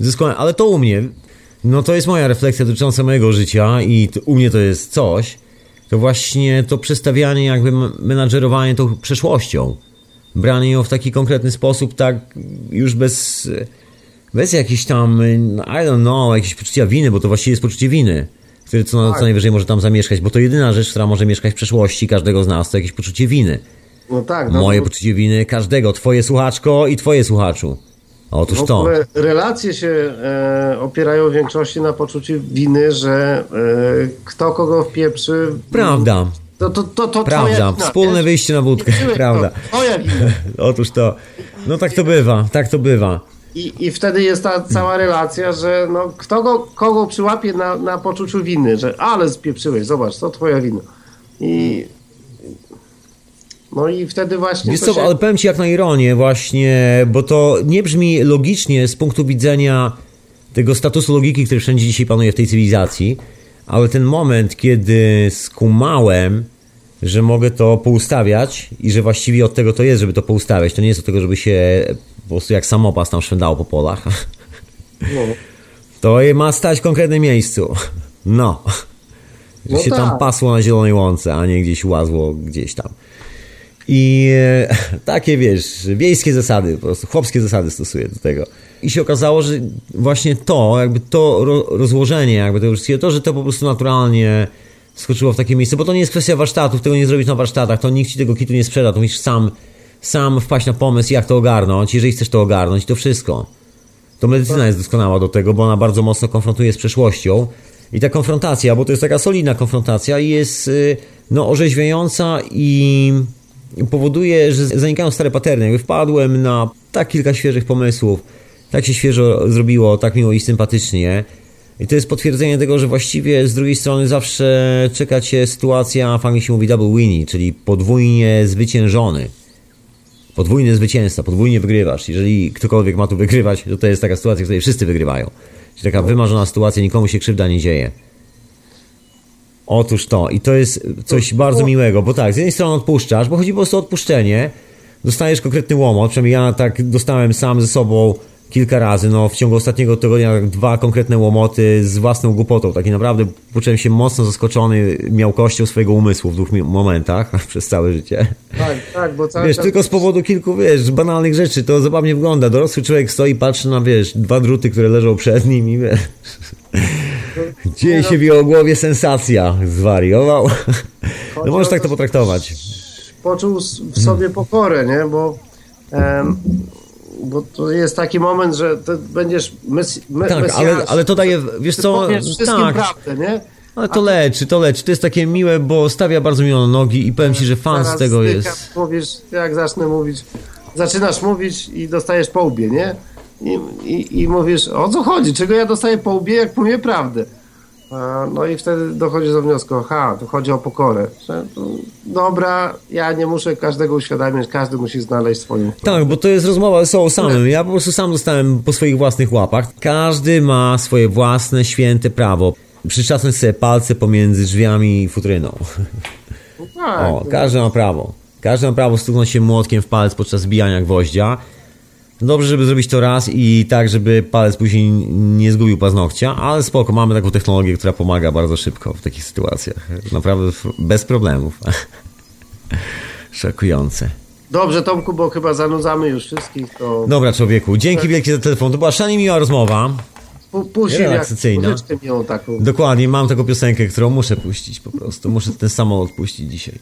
[SPEAKER 2] zyskałem, ale to u mnie, no to jest moja refleksja dotycząca mojego życia i u mnie to jest coś, to właśnie to przestawianie, jakby menadżerowanie tą przeszłością. Branie ją w taki konkretny sposób, tak już bez, bez jakichś tam, I don't know, jakiegoś poczucia winy, bo to właściwie jest poczucie winy, które co,
[SPEAKER 4] Tak.
[SPEAKER 2] co najwyżej może tam zamieszkać, bo to jedyna rzecz, która może mieszkać w przeszłości każdego z nas, to jakieś poczucie winy.
[SPEAKER 4] No tak. No,
[SPEAKER 2] Moje
[SPEAKER 4] bo
[SPEAKER 2] poczucie winy każdego, twoje słuchaczko i twoje słuchaczu. Otóż
[SPEAKER 4] w
[SPEAKER 2] to.
[SPEAKER 4] ogóle relacje się e, opierają w większości na poczuciu winy, że e, kto kogo wpieprzy...
[SPEAKER 2] Prawda,
[SPEAKER 4] To, to, to, to
[SPEAKER 2] prawda.
[SPEAKER 4] wina,
[SPEAKER 2] Wspólne
[SPEAKER 4] wiesz?
[SPEAKER 2] wyjście na wódkę, prawda.
[SPEAKER 4] To, twoja wina.
[SPEAKER 2] Otóż to. No tak to bywa, tak to bywa.
[SPEAKER 4] I, I wtedy jest ta cała relacja, że no, kto go, kogo przyłapie na, na poczuciu winy, że ale spieprzyłeś, zobacz, to twoja wina. I no i wtedy właśnie
[SPEAKER 2] Wiesz co,
[SPEAKER 4] się...
[SPEAKER 2] ale powiem ci jak na ironię właśnie, bo to nie brzmi logicznie z punktu widzenia tego statusu logiki, który wszędzie dzisiaj panuje w tej cywilizacji, ale ten moment, kiedy skumałem, że mogę to poustawiać i że właściwie od tego to jest, żeby to poustawiać, to nie jest od tego, żeby się po prostu jak samopas tam szwędało po polach.
[SPEAKER 4] No.
[SPEAKER 2] To je ma stać w konkretnym miejscu. No. Że
[SPEAKER 4] No
[SPEAKER 2] się tam
[SPEAKER 4] tak.
[SPEAKER 2] pasło na zielonej łące, a nie gdzieś łazło gdzieś tam. I e, takie, wiesz, wiejskie zasady, po prostu chłopskie zasady stosuję do tego. I się okazało, że właśnie to, jakby to ro, rozłożenie, jakby tego wszystkiego, to, że to po prostu naturalnie skoczyło w takie miejsce, bo to nie jest kwestia warsztatów, tego nie zrobić na warsztatach, to nikt ci tego kitu nie sprzeda, to musisz sam, sam wpaść na pomysł, jak to ogarnąć, jeżeli chcesz to ogarnąć, to wszystko. To medycyna jest doskonała do tego, bo ona bardzo mocno konfrontuje z przeszłością. I ta konfrontacja, bo to jest taka solidna konfrontacja, jest y, no, orzeźwiająca i powoduje, że zanikają stare paterny. Jakby wpadłem na tak kilka świeżych pomysłów, tak się świeżo zrobiło, tak miło i sympatycznie. I to jest potwierdzenie tego, że właściwie z drugiej strony zawsze czeka cię sytuacja, w Anglii się mówi double winnie, czyli podwójnie zwyciężony podwójne zwycięstwa, podwójnie wygrywasz. Jeżeli ktokolwiek ma tu wygrywać, to to jest taka sytuacja, w której wszyscy wygrywają. Czyli taka wymarzona sytuacja, nikomu się krzywda nie dzieje. Otóż to. I to jest coś bardzo miłego, bo tak, z jednej strony odpuszczasz, bo chodzi po prostu o odpuszczenie. Dostajesz konkretny łomot, przynajmniej ja tak dostałem sam ze sobą kilka razy, no w ciągu ostatniego tygodnia dwa konkretne łomoty z własną głupotą. Taki naprawdę poczułem się mocno zaskoczony miałkością swojego umysłu w dwóch momentach przez całe życie.
[SPEAKER 4] Tak, tak, bo cały
[SPEAKER 2] Wiesz,
[SPEAKER 4] czas...
[SPEAKER 2] tylko z powodu kilku, wiesz, banalnych rzeczy, to zabawnie wygląda. Dorosły człowiek stoi, patrzy na, wiesz, dwa druty, które leżą przed nim i wiesz... Dzieje się w jego głowie sensacja. Zwariował. No możesz tak to potraktować.
[SPEAKER 4] poczuł w sobie pokorę, nie? Bo, em, bo to jest taki moment, że będziesz mes, me,
[SPEAKER 2] Tak, ale, ale to daje, wiesz co,
[SPEAKER 4] powiesz
[SPEAKER 2] tak,
[SPEAKER 4] prawdę, nie?
[SPEAKER 2] ale to leczy, to leczy, to jest takie miłe, bo stawia bardzo miło na nogi i powiem Ci, że fan z tego jest.
[SPEAKER 4] Mówisz, jak zacznę mówić, zaczynasz mówić i dostajesz po łbie, nie? I, i, I mówisz, o co chodzi? Czego ja dostaję po łbie, jak mówię prawdę? No i wtedy dochodzisz do wniosku, aha, tu chodzi o pokorę. Że, dobra, ja nie muszę każdego uświadamiać, każdy musi znaleźć swoją.
[SPEAKER 2] Tak, bo to jest rozmowa z sobą samym. Ja po prostu sam dostałem po swoich własnych łapach. Każdy ma swoje własne, święte prawo. Przyczasnąć sobie palce pomiędzy drzwiami i futryną.
[SPEAKER 4] Tak,
[SPEAKER 2] O, każdy ma prawo. Każdy ma prawo stuknąć się młotkiem w palec podczas zbijania gwoździa. Dobrze, żeby zrobić to raz i tak, żeby palec później nie zgubił paznokcia, ale spoko, mamy taką technologię, która pomaga bardzo szybko w takich sytuacjach. Naprawdę bez problemów. Szokujące.
[SPEAKER 4] Dobrze, Tomku, bo chyba zanudzamy już wszystkich, to
[SPEAKER 2] Dobra, człowieku, dzięki wielkie za telefon. To była szalenie miła rozmowa.
[SPEAKER 4] pu- puścił
[SPEAKER 2] relaksacyjna.
[SPEAKER 4] taką.
[SPEAKER 2] Dokładnie, mam taką piosenkę, którą muszę puścić po prostu. Muszę ten samolot puścić dzisiaj.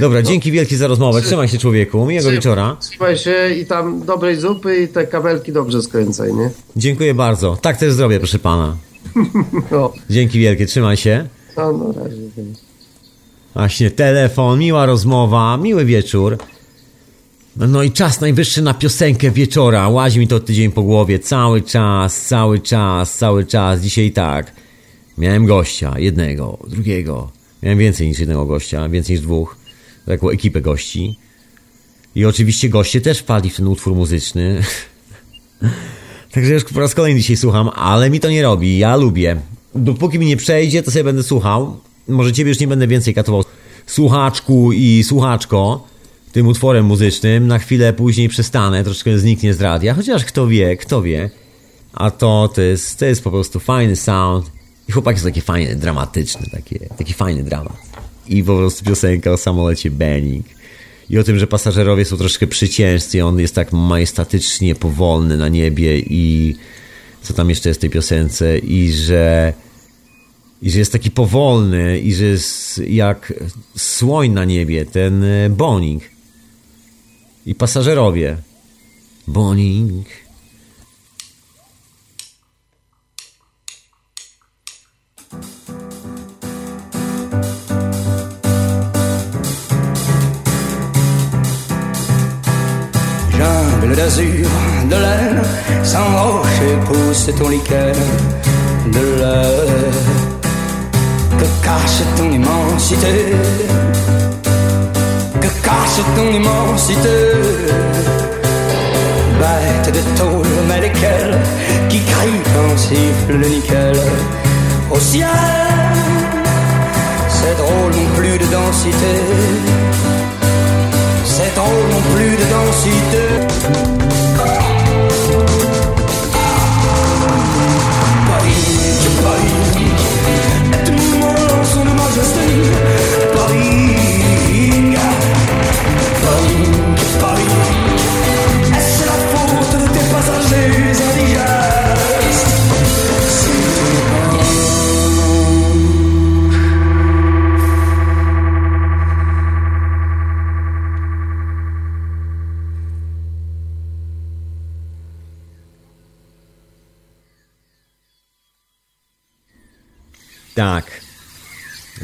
[SPEAKER 2] Dobra, dzięki wielkie za rozmowę. Trzymaj się, człowieku. Miłego wieczora.
[SPEAKER 4] Trzymaj się i tam dobrej zupy i te kabelki dobrze skręcaj, nie?
[SPEAKER 2] Dziękuję bardzo. Tak też zrobię, proszę pana.
[SPEAKER 4] No,
[SPEAKER 2] Dzięki wielkie, trzymaj się.
[SPEAKER 4] no, no razie.
[SPEAKER 2] Właśnie, telefon, miła rozmowa, miły wieczór. No i czas najwyższy na piosenkę wieczora. Łazi mi to tydzień po głowie. Cały czas, cały czas, cały czas. Dzisiaj tak. Miałem gościa, jednego, drugiego. Miałem więcej niż jednego gościa, więcej niż dwóch. Taką ekipę gości. I oczywiście goście też wpadli w ten utwór muzyczny. Także już po raz kolejny dzisiaj słucham, ale mi to nie robi. Ja lubię. Dopóki mi nie przejdzie, to sobie będę słuchał. Może ciebie już nie będę więcej katował. Słuchaczku i słuchaczko tym utworem muzycznym. Na chwilę później przestanę, troszeczkę zniknie z radia. Chociaż kto wie, kto wie. A to, to jest, to jest po prostu fajny sound. I chłopak jest taki fajny, dramatyczny, taki, taki fajny dramat. I po prostu piosenka o samolocie Benning. I o tym, że pasażerowie są troszkę przyciężcy on jest tak majestatycznie powolny na niebie i co tam jeszcze jest w tej piosence i że i że jest taki powolny i że jest jak słoń na niebie, ten e, Boning. I pasażerowie. Boning.
[SPEAKER 5] D'azur, de laine, sans rocher pousse ton liqueur de l'air. Que cache ton immensité Que cache ton immensité Bête de tôle, mais lesquelles Qui crient quand siffle le nickel Au ciel C'est drôle non plus de densité c'est drôle non plus de densité.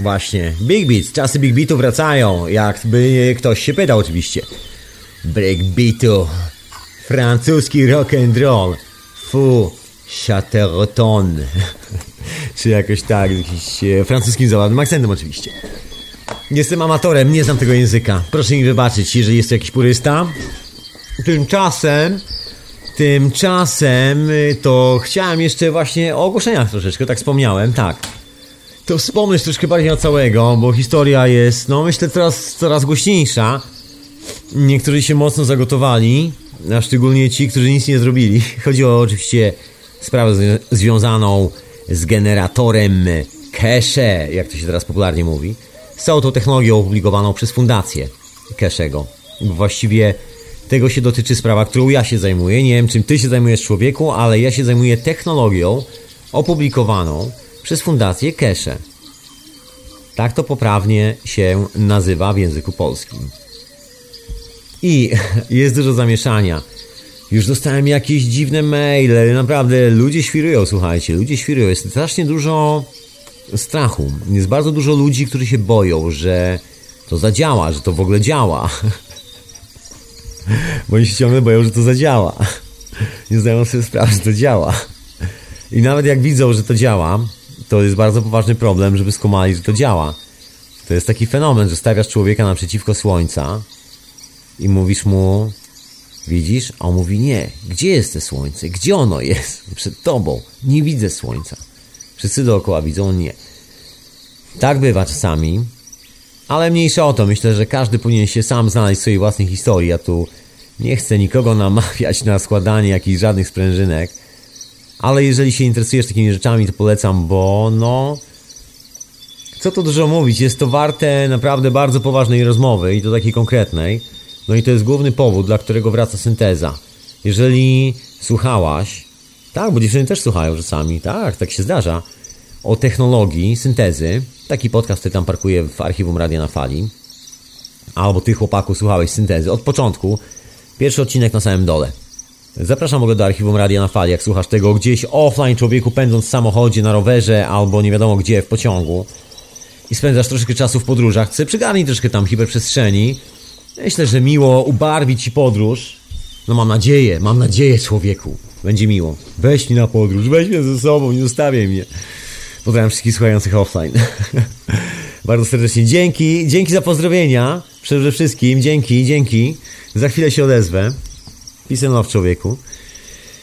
[SPEAKER 2] Właśnie. Big Beats. Czasy Big Beatu wracają. Jakby ktoś się pytał oczywiście. Break Beatu. Francuski rock and roll. Fu. Chateauton. Czy jakoś tak. Jakiś e, francuskim załadnym akcentem oczywiście. Jestem amatorem, nie znam tego języka. Proszę mi wybaczyć, jeżeli jest to jakiś purysta. Tymczasem, tymczasem y, to chciałem jeszcze właśnie o ogłoszeniach troszeczkę, tak wspomniałem, tak. To wspomnę troszkę bardziej o całego, bo historia jest, no myślę, coraz, coraz głośniejsza. Niektórzy się mocno zagotowali. a szczególnie ci, którzy nic nie zrobili. Chodzi o oczywiście sprawę zwi- związaną z generatorem cache, jak to się teraz popularnie mówi, z całą tą technologią opublikowaną przez fundację Cashego. Właściwie tego się dotyczy sprawa, którą ja się zajmuję. Nie wiem, czym ty się zajmujesz człowieku, ale ja się zajmuję technologią opublikowaną przez fundację Cache. Tak to poprawnie się nazywa w języku polskim. I jest dużo zamieszania. Już dostałem jakieś dziwne maile, naprawdę ludzie świrują, słuchajcie, ludzie świrują. Jest strasznie dużo strachu. Jest bardzo dużo ludzi, którzy się boją, że to zadziała, że to w ogóle działa. Bo oni się ciągle boją, że to zadziała. Nie zdają sobie sprawy, że to działa. I nawet jak widzą, że to działa, to jest bardzo poważny problem, żeby skumali, że to działa. To jest taki fenomen, że stawiasz człowieka naprzeciwko słońca i mówisz mu, widzisz? A on mówi, nie, gdzie jest to słońce? Gdzie ono jest? Przed tobą. Nie widzę słońca. Wszyscy dookoła widzą, nie. Tak bywa czasami, ale mniejsza o to. Myślę, że każdy powinien się sam znaleźć w swojej własnej historii. Ja tu nie chcę nikogo namawiać na składanie jakichś żadnych sprężynek, ale jeżeli się interesujesz takimi rzeczami, to polecam, bo no... Co tu dużo mówić, jest to warte naprawdę bardzo poważnej rozmowy i to takiej konkretnej. No i to jest główny powód, dla którego wraca synteza. Jeżeli słuchałaś, tak, bo dziewczyny też słuchają czasami, tak, tak się zdarza, o technologii syntezy, taki podcast, który tam parkuje w archiwum Radia na Fali, albo tych chłopaków słuchałeś syntezy od początku, pierwszy odcinek na samym dole. Zapraszam w do archiwum Radia na Fali, jak słuchasz tego gdzieś offline, człowieku pędząc w samochodzie, na rowerze, albo nie wiadomo gdzie, w pociągu i spędzasz troszkę czasu w podróżach, chcę przygarnij troszkę tam hiperprzestrzeni. Myślę, że miło ubarwi ci podróż. No mam nadzieję, mam nadzieję człowieku. Będzie miło. Weź mnie na podróż, weź mnie ze sobą, nie zostawiaj mnie. Pozdrawiam wszystkich słuchających offline. Bardzo serdecznie dzięki, dzięki za pozdrowienia. Przede wszystkim, dzięki, dzięki. Za chwilę się odezwę. Peace and love człowieku.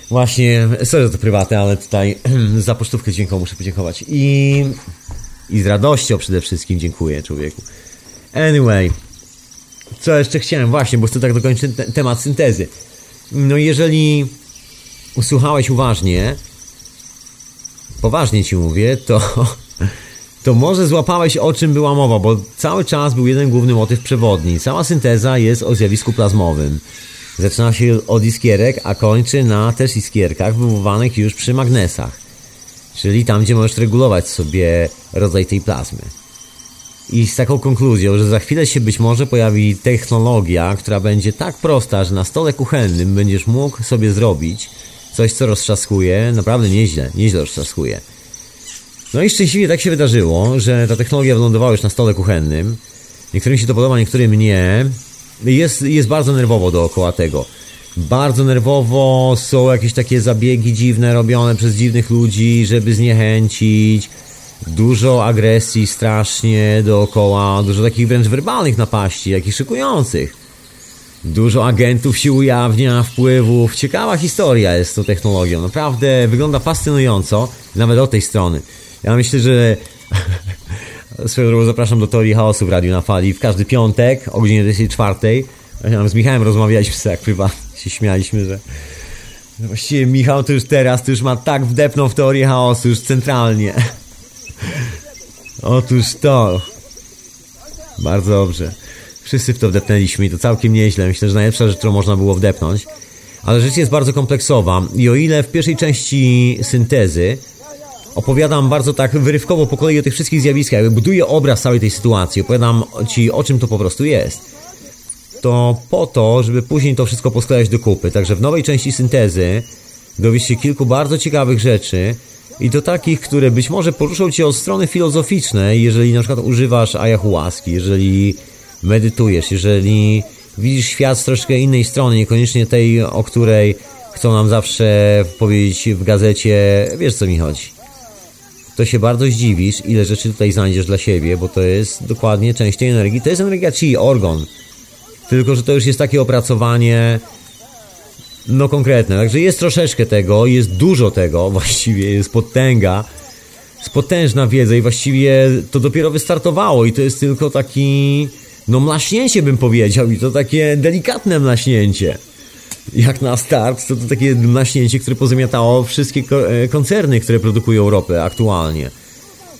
[SPEAKER 2] Właśnie, sorry, to prywatne, ale tutaj za pocztówkę dźwiękową muszę podziękować. I, I z radością przede wszystkim dziękuję człowieku. Anyway, co jeszcze chciałem? Właśnie, bo chcę tak dokończyć te- temat syntezy. No jeżeli usłuchałeś uważnie, poważnie ci mówię, to, to może złapałeś o czym była mowa, bo cały czas był jeden główny motyw przewodni. Cała synteza jest o zjawisku plazmowym. Zaczyna się od iskierek, a kończy na też iskierkach wywołanych już przy magnesach. Czyli tam, gdzie możesz regulować sobie rodzaj tej plazmy. I z taką konkluzją, że za chwilę się być może pojawi technologia, która będzie tak prosta, że na stole kuchennym będziesz mógł sobie zrobić coś, co roztrzaskuje, naprawdę nieźle, nieźle roztrzaskuje. No i szczęśliwie tak się wydarzyło, że ta technologia wylądowała już na stole kuchennym. Niektórym się to podoba, niektórym nie. Jest, jest bardzo nerwowo dookoła tego. Bardzo nerwowo są jakieś takie zabiegi dziwne robione przez dziwnych ludzi, żeby zniechęcić. Dużo agresji strasznie dookoła, dużo takich wręcz werbalnych napaści, jakichś szykujących. Dużo agentów się ujawnia, wpływów. Ciekawa historia jest z tą technologią. Naprawdę wygląda fascynująco, nawet od tej strony. Ja myślę, że swoją drogą zapraszam do Teorii Chaosu w Radiu na Fali w każdy piątek o godzinie 24. Ja tam z Michałem rozmawialiśmy jak prywatnie, się śmialiśmy, że właściwie Michał to już teraz, to już ma tak wdepną w Teorię Chaosu, już centralnie. Otóż to. Bardzo dobrze. Wszyscy w to wdepnęliśmy i to całkiem nieźle. Myślę, że najlepsza rzecz, którą można było wdepnąć. Ale rzecz jest bardzo kompleksowa i o ile w pierwszej części syntezy opowiadam bardzo tak wyrywkowo po kolei o tych wszystkich zjawiskach, jakby buduję obraz całej tej sytuacji, opowiadam Ci o czym to po prostu jest, to po to, żeby później to wszystko posklejać do kupy. Także w nowej części syntezy dowiesz się kilku bardzo ciekawych rzeczy i to takich, które być może poruszą Cię od strony filozoficznej, jeżeli na przykład używasz ayahuaski, jeżeli medytujesz, jeżeli widzisz świat z troszkę innej strony, niekoniecznie tej, o której chcą nam zawsze powiedzieć w gazecie, wiesz co mi chodzi. To się bardzo zdziwisz, ile rzeczy tutaj znajdziesz dla siebie, bo to jest dokładnie część tej energii. To jest energia chi, organ. Tylko, że to już jest takie opracowanie no konkretne. Także jest troszeczkę tego, jest dużo tego, właściwie jest potęga, jest potężna wiedza i właściwie to dopiero wystartowało i to jest tylko taki, no mlaśnięcie bym powiedział i to takie delikatne mlaśnięcie. Jak na start, to to takie naśnięcie, które pozamiatało wszystkie e, koncerny, które produkują ropę aktualnie.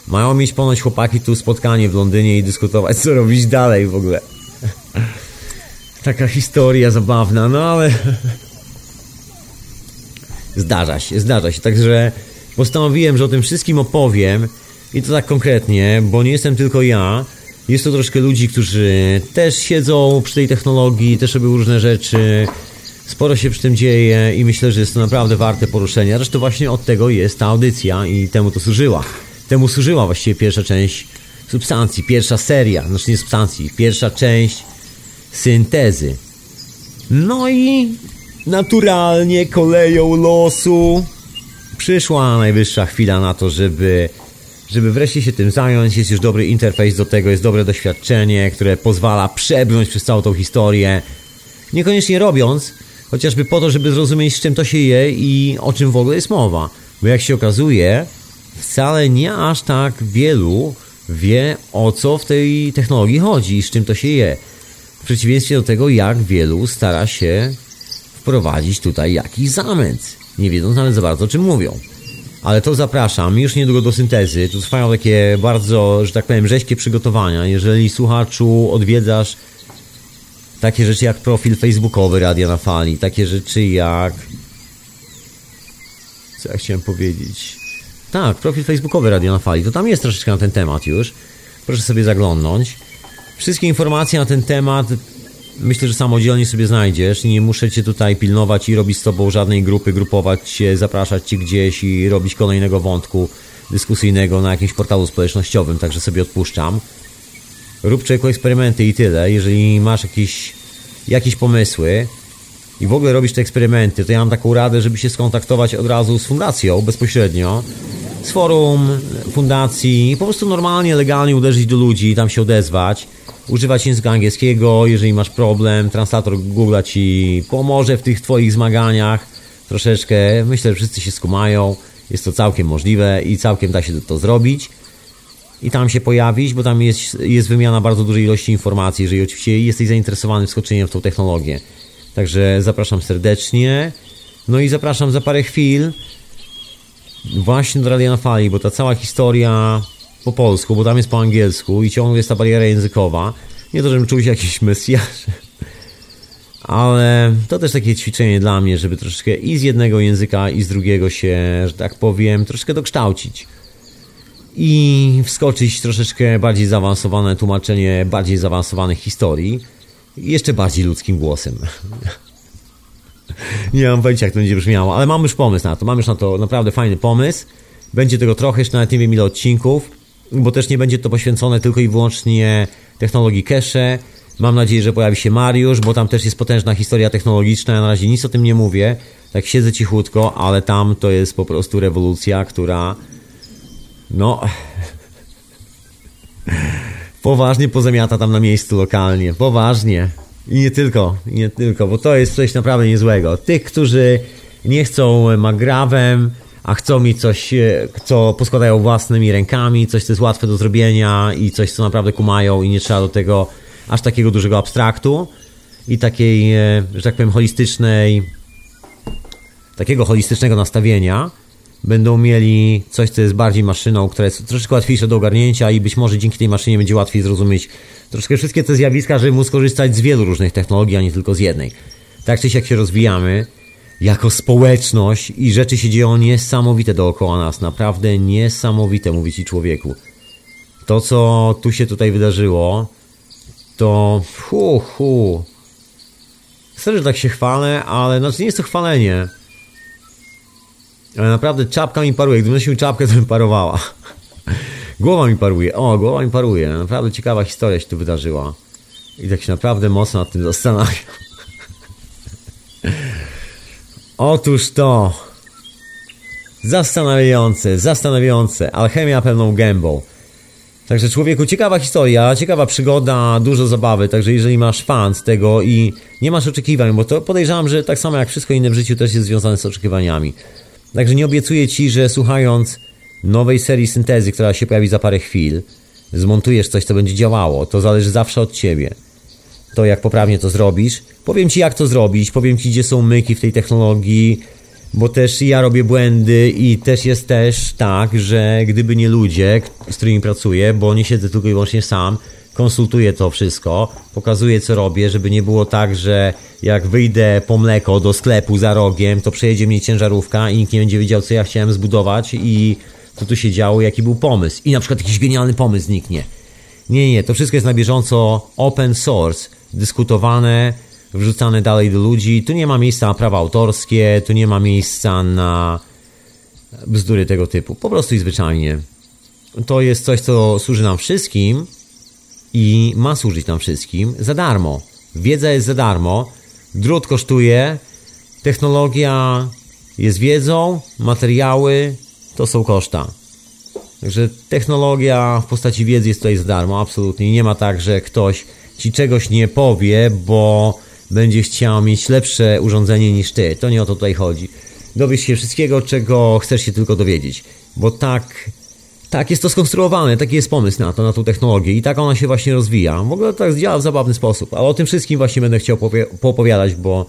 [SPEAKER 2] Mają mieć ponoć chłopaki tu spotkanie w Londynie i dyskutować, co robić dalej w ogóle. Taka historia zabawna, no ale... Zdarza się, zdarza się, także postanowiłem, że o tym wszystkim opowiem i to tak konkretnie, bo nie jestem tylko ja. Jest to troszkę ludzi, którzy też siedzą przy tej technologii, też robią różne rzeczy. Sporo się przy tym dzieje i myślę, że jest to naprawdę warte poruszenia. Zresztą właśnie od tego jest ta audycja i temu to służyła. Temu służyła właściwie pierwsza część substancji, pierwsza seria, znaczy nie substancji, pierwsza część syntezy. No i naturalnie koleją losu przyszła najwyższa chwila na to, żeby, żeby wreszcie się tym zająć. Jest już dobry interfejs do tego, jest dobre doświadczenie, które pozwala przebrnąć przez całą tą historię. Niekoniecznie robiąc, chociażby po to, żeby zrozumieć, z czym to się je i o czym w ogóle jest mowa. Bo jak się okazuje, wcale nie aż tak wielu wie, o co w tej technologii chodzi i z czym to się je. W przeciwieństwie do tego, jak wielu stara się wprowadzić tutaj jakiś zamęt, nie wiedząc nawet za bardzo o czym mówią. Ale to zapraszam już niedługo do syntezy. Tu trwają takie bardzo, że tak powiem, rzeźkie przygotowania. Jeżeli słuchaczu odwiedzasz takie rzeczy jak profil facebookowy Radia na Fali, takie rzeczy jak... Co ja chciałem powiedzieć? Tak, profil facebookowy Radia na Fali, to tam jest troszeczkę na ten temat już. Proszę sobie zaglądnąć. Wszystkie informacje na ten temat myślę, że samodzielnie sobie znajdziesz nie muszę cię tutaj pilnować i robić z tobą żadnej grupy, grupować się, zapraszać cię gdzieś i robić kolejnego wątku dyskusyjnego na jakimś portalu społecznościowym, także sobie odpuszczam. Rób człowieku eksperymenty i tyle. Jeżeli masz jakieś, jakieś pomysły i w ogóle robisz te eksperymenty, to ja mam taką radę, żeby się skontaktować od razu z fundacją bezpośrednio, z forum fundacji po prostu normalnie, legalnie uderzyć do ludzi tam się odezwać używać języka angielskiego, jeżeli masz problem, translator Google ci pomoże w tych twoich zmaganiach troszeczkę. Myślę, że wszyscy się skumają. Jest to całkiem możliwe i całkiem da się to zrobić. I tam się pojawić, bo tam jest, jest wymiana bardzo dużej ilości informacji, jeżeli oczywiście jesteś zainteresowany wskoczeniem w tą technologię. Także zapraszam serdecznie. No i zapraszam za parę chwil właśnie do Radia na Fali, bo ta cała historia po polsku, bo tam jest po angielsku i ciągle jest ta bariera językowa. Nie to, żebym czuł się jakiś mesjasz, ale to też takie ćwiczenie dla mnie, żeby troszeczkę i z jednego języka, i z drugiego się, że tak powiem, troszeczkę dokształcić. I wskoczyć troszeczkę bardziej zaawansowane tłumaczenie bardziej zaawansowanych historii jeszcze bardziej ludzkim głosem. Nie mam pojęcia, jak to będzie brzmiało, ale mam już pomysł na to. Mam już na to naprawdę fajny pomysł. Będzie tego trochę, jeszcze nawet nie wiem ile odcinków bo też nie będzie to poświęcone tylko i wyłącznie technologii cache. Mam nadzieję, że pojawi się Mariusz, bo tam też jest potężna historia technologiczna. Ja na razie nic o tym nie mówię. Tak siedzę cichutko, ale tam to jest po prostu rewolucja, która no poważnie pozamiata tam na miejscu lokalnie. Poważnie. I nie tylko, nie tylko, bo to jest coś naprawdę niezłego. Tych, którzy nie chcą magrawem, a chcą mi coś, e, co poskładają własnymi rękami, coś, co jest łatwe do zrobienia i coś, co naprawdę kumają i nie trzeba do tego aż takiego dużego abstraktu i takiej, e, że tak powiem, holistycznej, takiego holistycznego nastawienia, będą mieli coś, co jest bardziej maszyną, która jest troszeczkę łatwiejsze do ogarnięcia i być może dzięki tej maszynie będzie łatwiej zrozumieć troszkę wszystkie te zjawiska, żeby móc korzystać z wielu różnych technologii, a nie tylko z jednej. Tak czy siak się rozwijamy, jako społeczność i rzeczy się dzieją niesamowite dookoła nas, naprawdę niesamowite, mówi ci człowieku. To, co tu się tutaj wydarzyło, to hu, hu. Serio, że tak się chwalę, ale znaczy nie jest to chwalenie. Ale naprawdę czapka mi paruje. Gdybym nosił czapkę, to bym parowała. Głowa mi paruje. O, głowa mi paruje. Naprawdę ciekawa historia się tu wydarzyła. I tak się naprawdę mocno nad tym zastanawiam. Otóż to. Zastanawiające, zastanawiające. Alchemia pełną gębą. Także człowieku, ciekawa historia, ciekawa przygoda, dużo zabawy. Także jeżeli masz fan z tego i nie masz oczekiwań, bo to podejrzewam, że tak samo jak wszystko inne w życiu też jest związane z oczekiwaniami. Także nie obiecuję ci, że słuchając nowej serii syntezy, która się pojawi za parę chwil, zmontujesz coś, co będzie działało. To zależy zawsze od ciebie. to, jak poprawnie to zrobisz. Powiem Ci, jak to zrobić, powiem Ci, gdzie są myki w tej technologii, bo też ja robię błędy i też jest też tak, że gdyby nie ludzie, z którymi pracuję, bo nie siedzę tylko i wyłącznie sam, konsultuję to wszystko, pokazuję co robię, żeby nie było tak, że jak wyjdę po mleko do sklepu za rogiem, to przejedzie mnie ciężarówka i nikt nie będzie wiedział, co ja chciałem zbudować i co tu się działo, jaki był pomysł. I na przykład jakiś genialny pomysł zniknie. Nie, nie, to wszystko jest na bieżąco open source, dyskutowane, wrzucane dalej do ludzi. Tu nie ma miejsca na prawa autorskie, tu nie ma miejsca na bzdury tego typu. Po prostu i zwyczajnie. To jest coś, co służy nam wszystkim i ma służyć nam wszystkim za darmo. Wiedza jest za darmo, drut kosztuje, technologia jest wiedzą, materiały to są koszta. Także technologia w postaci wiedzy jest tutaj za darmo, absolutnie. Nie ma tak, że ktoś ci czegoś nie powie, bo będzie chciał mieć lepsze urządzenie niż ty. To nie o to tutaj chodzi. Dowiesz się wszystkiego, czego chcesz się tylko dowiedzieć. Bo tak, tak jest to skonstruowane, taki jest pomysł na to, na tą technologię i tak ona się właśnie rozwija. W ogóle tak działa w zabawny sposób, ale o tym wszystkim właśnie będę chciał poopowiadać, bo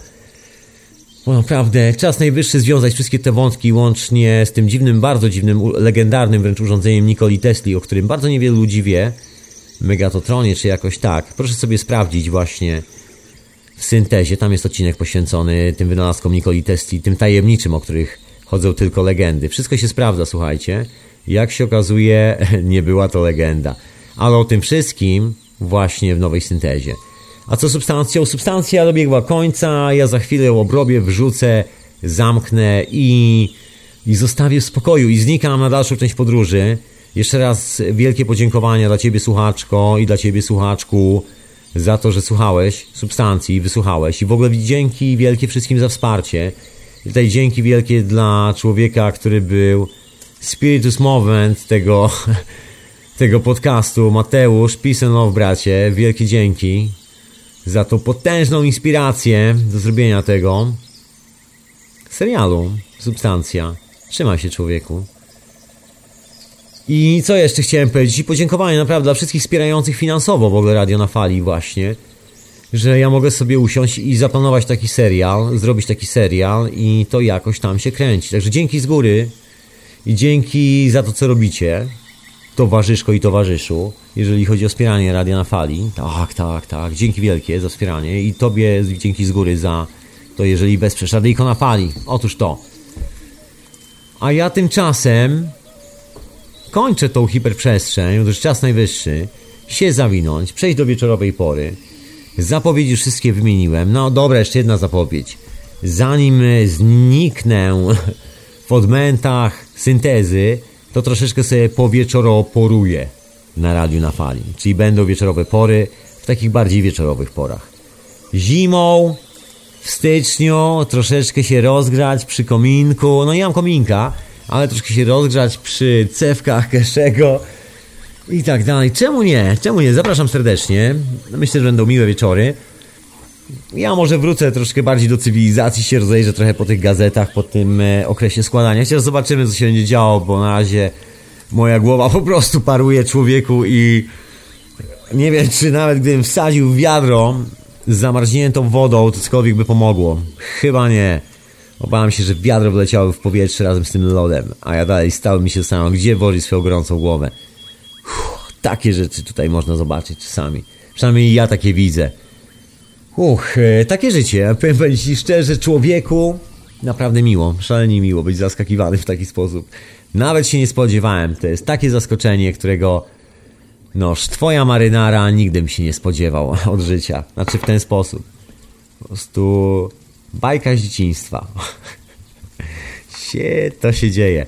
[SPEAKER 2] bo naprawdę czas najwyższy związać wszystkie te wątki łącznie z tym dziwnym, bardzo dziwnym, legendarnym wręcz urządzeniem Nikoli Tesli, o którym bardzo niewielu ludzi wie. Megatotronie czy jakoś tak. Proszę sobie sprawdzić właśnie w syntezie. Tam jest odcinek poświęcony tym wynalazkom Nikoli Tesli, tym tajemniczym, o których chodzą tylko legendy. Wszystko się sprawdza, słuchajcie. Jak się okazuje, nie była to legenda. Ale o tym wszystkim właśnie w nowej syntezie. A co substancją? Substancja dobiegła końca, ja za chwilę obrobię, wrzucę, zamknę i, i zostawię w spokoju i znikam na dalszą część podróży. Jeszcze raz wielkie podziękowania dla Ciebie słuchaczko i dla Ciebie słuchaczku za to, że słuchałeś substancji, wysłuchałeś i w ogóle dzięki wielkie wszystkim za wsparcie. I tutaj dzięki wielkie dla człowieka, który był spiritus movement tego, tego podcastu, Mateusz, peace and love bracie, wielkie dzięki za tą potężną inspirację do zrobienia tego serialu Substancja. Trzymaj się człowieku. I co jeszcze chciałem powiedzieć? I podziękowanie naprawdę dla wszystkich wspierających finansowo w ogóle Radio na Fali właśnie, że ja mogę sobie usiąść i zaplanować taki serial, zrobić taki serial i to jakoś tam się kręci. Także dzięki z góry i dzięki za to, co robicie towarzyszko i towarzyszu, jeżeli chodzi o wspieranie Radia na Fali. Tak, tak, tak. Dzięki wielkie za wspieranie i Tobie dzięki z góry za to, jeżeli wesprzesz Radyjko na Fali. Otóż to. A ja tymczasem kończę tą hiperprzestrzeń, już czas najwyższy, się zawinąć, przejść do wieczorowej pory. Zapowiedzi wszystkie wymieniłem. No dobra, jeszcze jedna zapowiedź. Zanim zniknę w odmętach syntezy, to troszeczkę sobie powieczoroporuję na radiu na fali. Czyli będą wieczorowe pory w takich bardziej wieczorowych porach. Zimą, w styczniu troszeczkę się rozgrzać przy kominku. No nie mam kominka, ale troszkę się rozgrzać przy cewkach Keszego i tak dalej. Czemu nie? Czemu nie? Zapraszam serdecznie. Myślę, że będą miłe wieczory. Ja może wrócę troszkę bardziej do cywilizacji, się rozejrzę trochę po tych gazetach, po tym e, okresie składania. Chociaż zobaczymy, co się będzie działo, bo na razie moja głowa po prostu paruje człowieku i nie wiem, czy nawet gdybym wsadził wiadro z zamarzniętą wodą, to cokolwiek by pomogło. Chyba nie. Obawiam się, że wiadro wleciało w powietrze razem z tym lodem, a ja dalej stałem mi się sam, gdzie włożyć swoją gorącą głowę. Uff, takie rzeczy tutaj można zobaczyć czasami. Przynajmniej ja takie widzę. Uch, e, takie życie. Powiem Ci szczerze, człowieku, naprawdę miło, szalenie miło być zaskakiwany w taki sposób. Nawet się nie spodziewałem. To jest takie zaskoczenie, którego noż, twoja marynara nigdy bym się nie spodziewał od życia. Znaczy w ten sposób. Po prostu bajka z dzieciństwa. się, to się dzieje.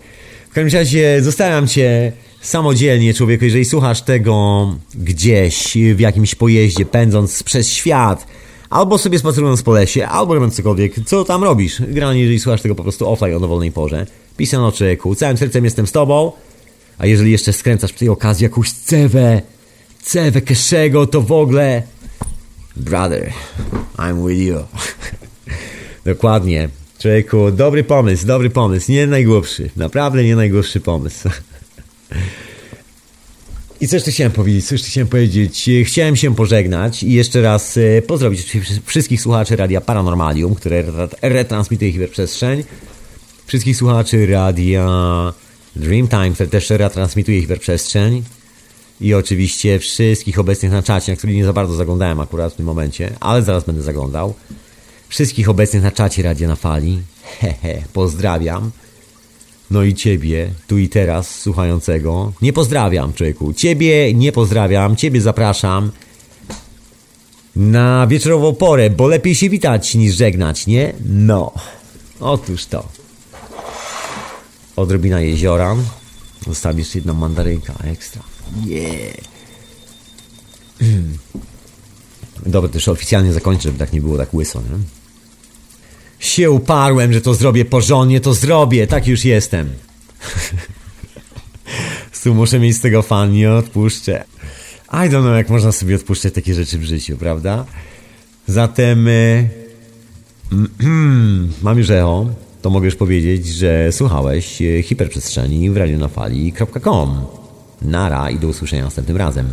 [SPEAKER 2] W każdym razie zostawiam cię samodzielnie, człowieku, jeżeli słuchasz tego gdzieś, w jakimś pojeździe, pędząc przez świat, Albo sobie spacerując po lesie, albo robiąc cokolwiek. Co tam robisz? Granie, jeżeli słuchasz tego po prostu offline o dowolnej porze. Pisano człowieku, całym sercem jestem z tobą. A jeżeli jeszcze skręcasz przy tej okazji jakąś cewę, cewę Keszego, to w ogóle... Brother, I'm with you. Dokładnie. Człowieku, dobry pomysł, dobry pomysł. Nie najgłupszy. Naprawdę nie najgłupszy pomysł. I co jeszcze chciałem powiedzieć? Co jeszcze chciałem powiedzieć? E, Chciałem się pożegnać i jeszcze raz e, pozdrowić wszy- wszystkich słuchaczy Radia Paranormalium, które re- retransmituje hiperprzestrzeń. Wszystkich słuchaczy Radia Dreamtime, które też retransmituje hiperprzestrzeń. I oczywiście wszystkich obecnych na czacie, na których nie za bardzo zaglądałem akurat w tym momencie, ale zaraz będę zaglądał. Wszystkich obecnych na czacie Radia na Fali. Hehe, pozdrawiam. No i ciebie, tu i teraz, słuchającego. Nie pozdrawiam, człowieku. Ciebie nie pozdrawiam, ciebie zapraszam na wieczorową porę, bo lepiej się witać niż żegnać, nie? No. Otóż to. Odrobina jeziora. Zostawię jeszcze jedną mandarynka ekstra. Yeah. Dobra, też oficjalnie zakończę, żeby tak nie było tak łyso, nie? Się uparłem, że to zrobię porządnie, to zrobię, tak już jestem. Tu muszę mieć z tego fan, nie odpuszczę. I don't know, jak można sobie odpuszczać takie rzeczy w życiu, prawda? Zatem y, mam już echo, to mogę już powiedzieć, że słuchałeś y, hiperprzestrzeni w radionafali.com. Nara i do usłyszenia następnym razem.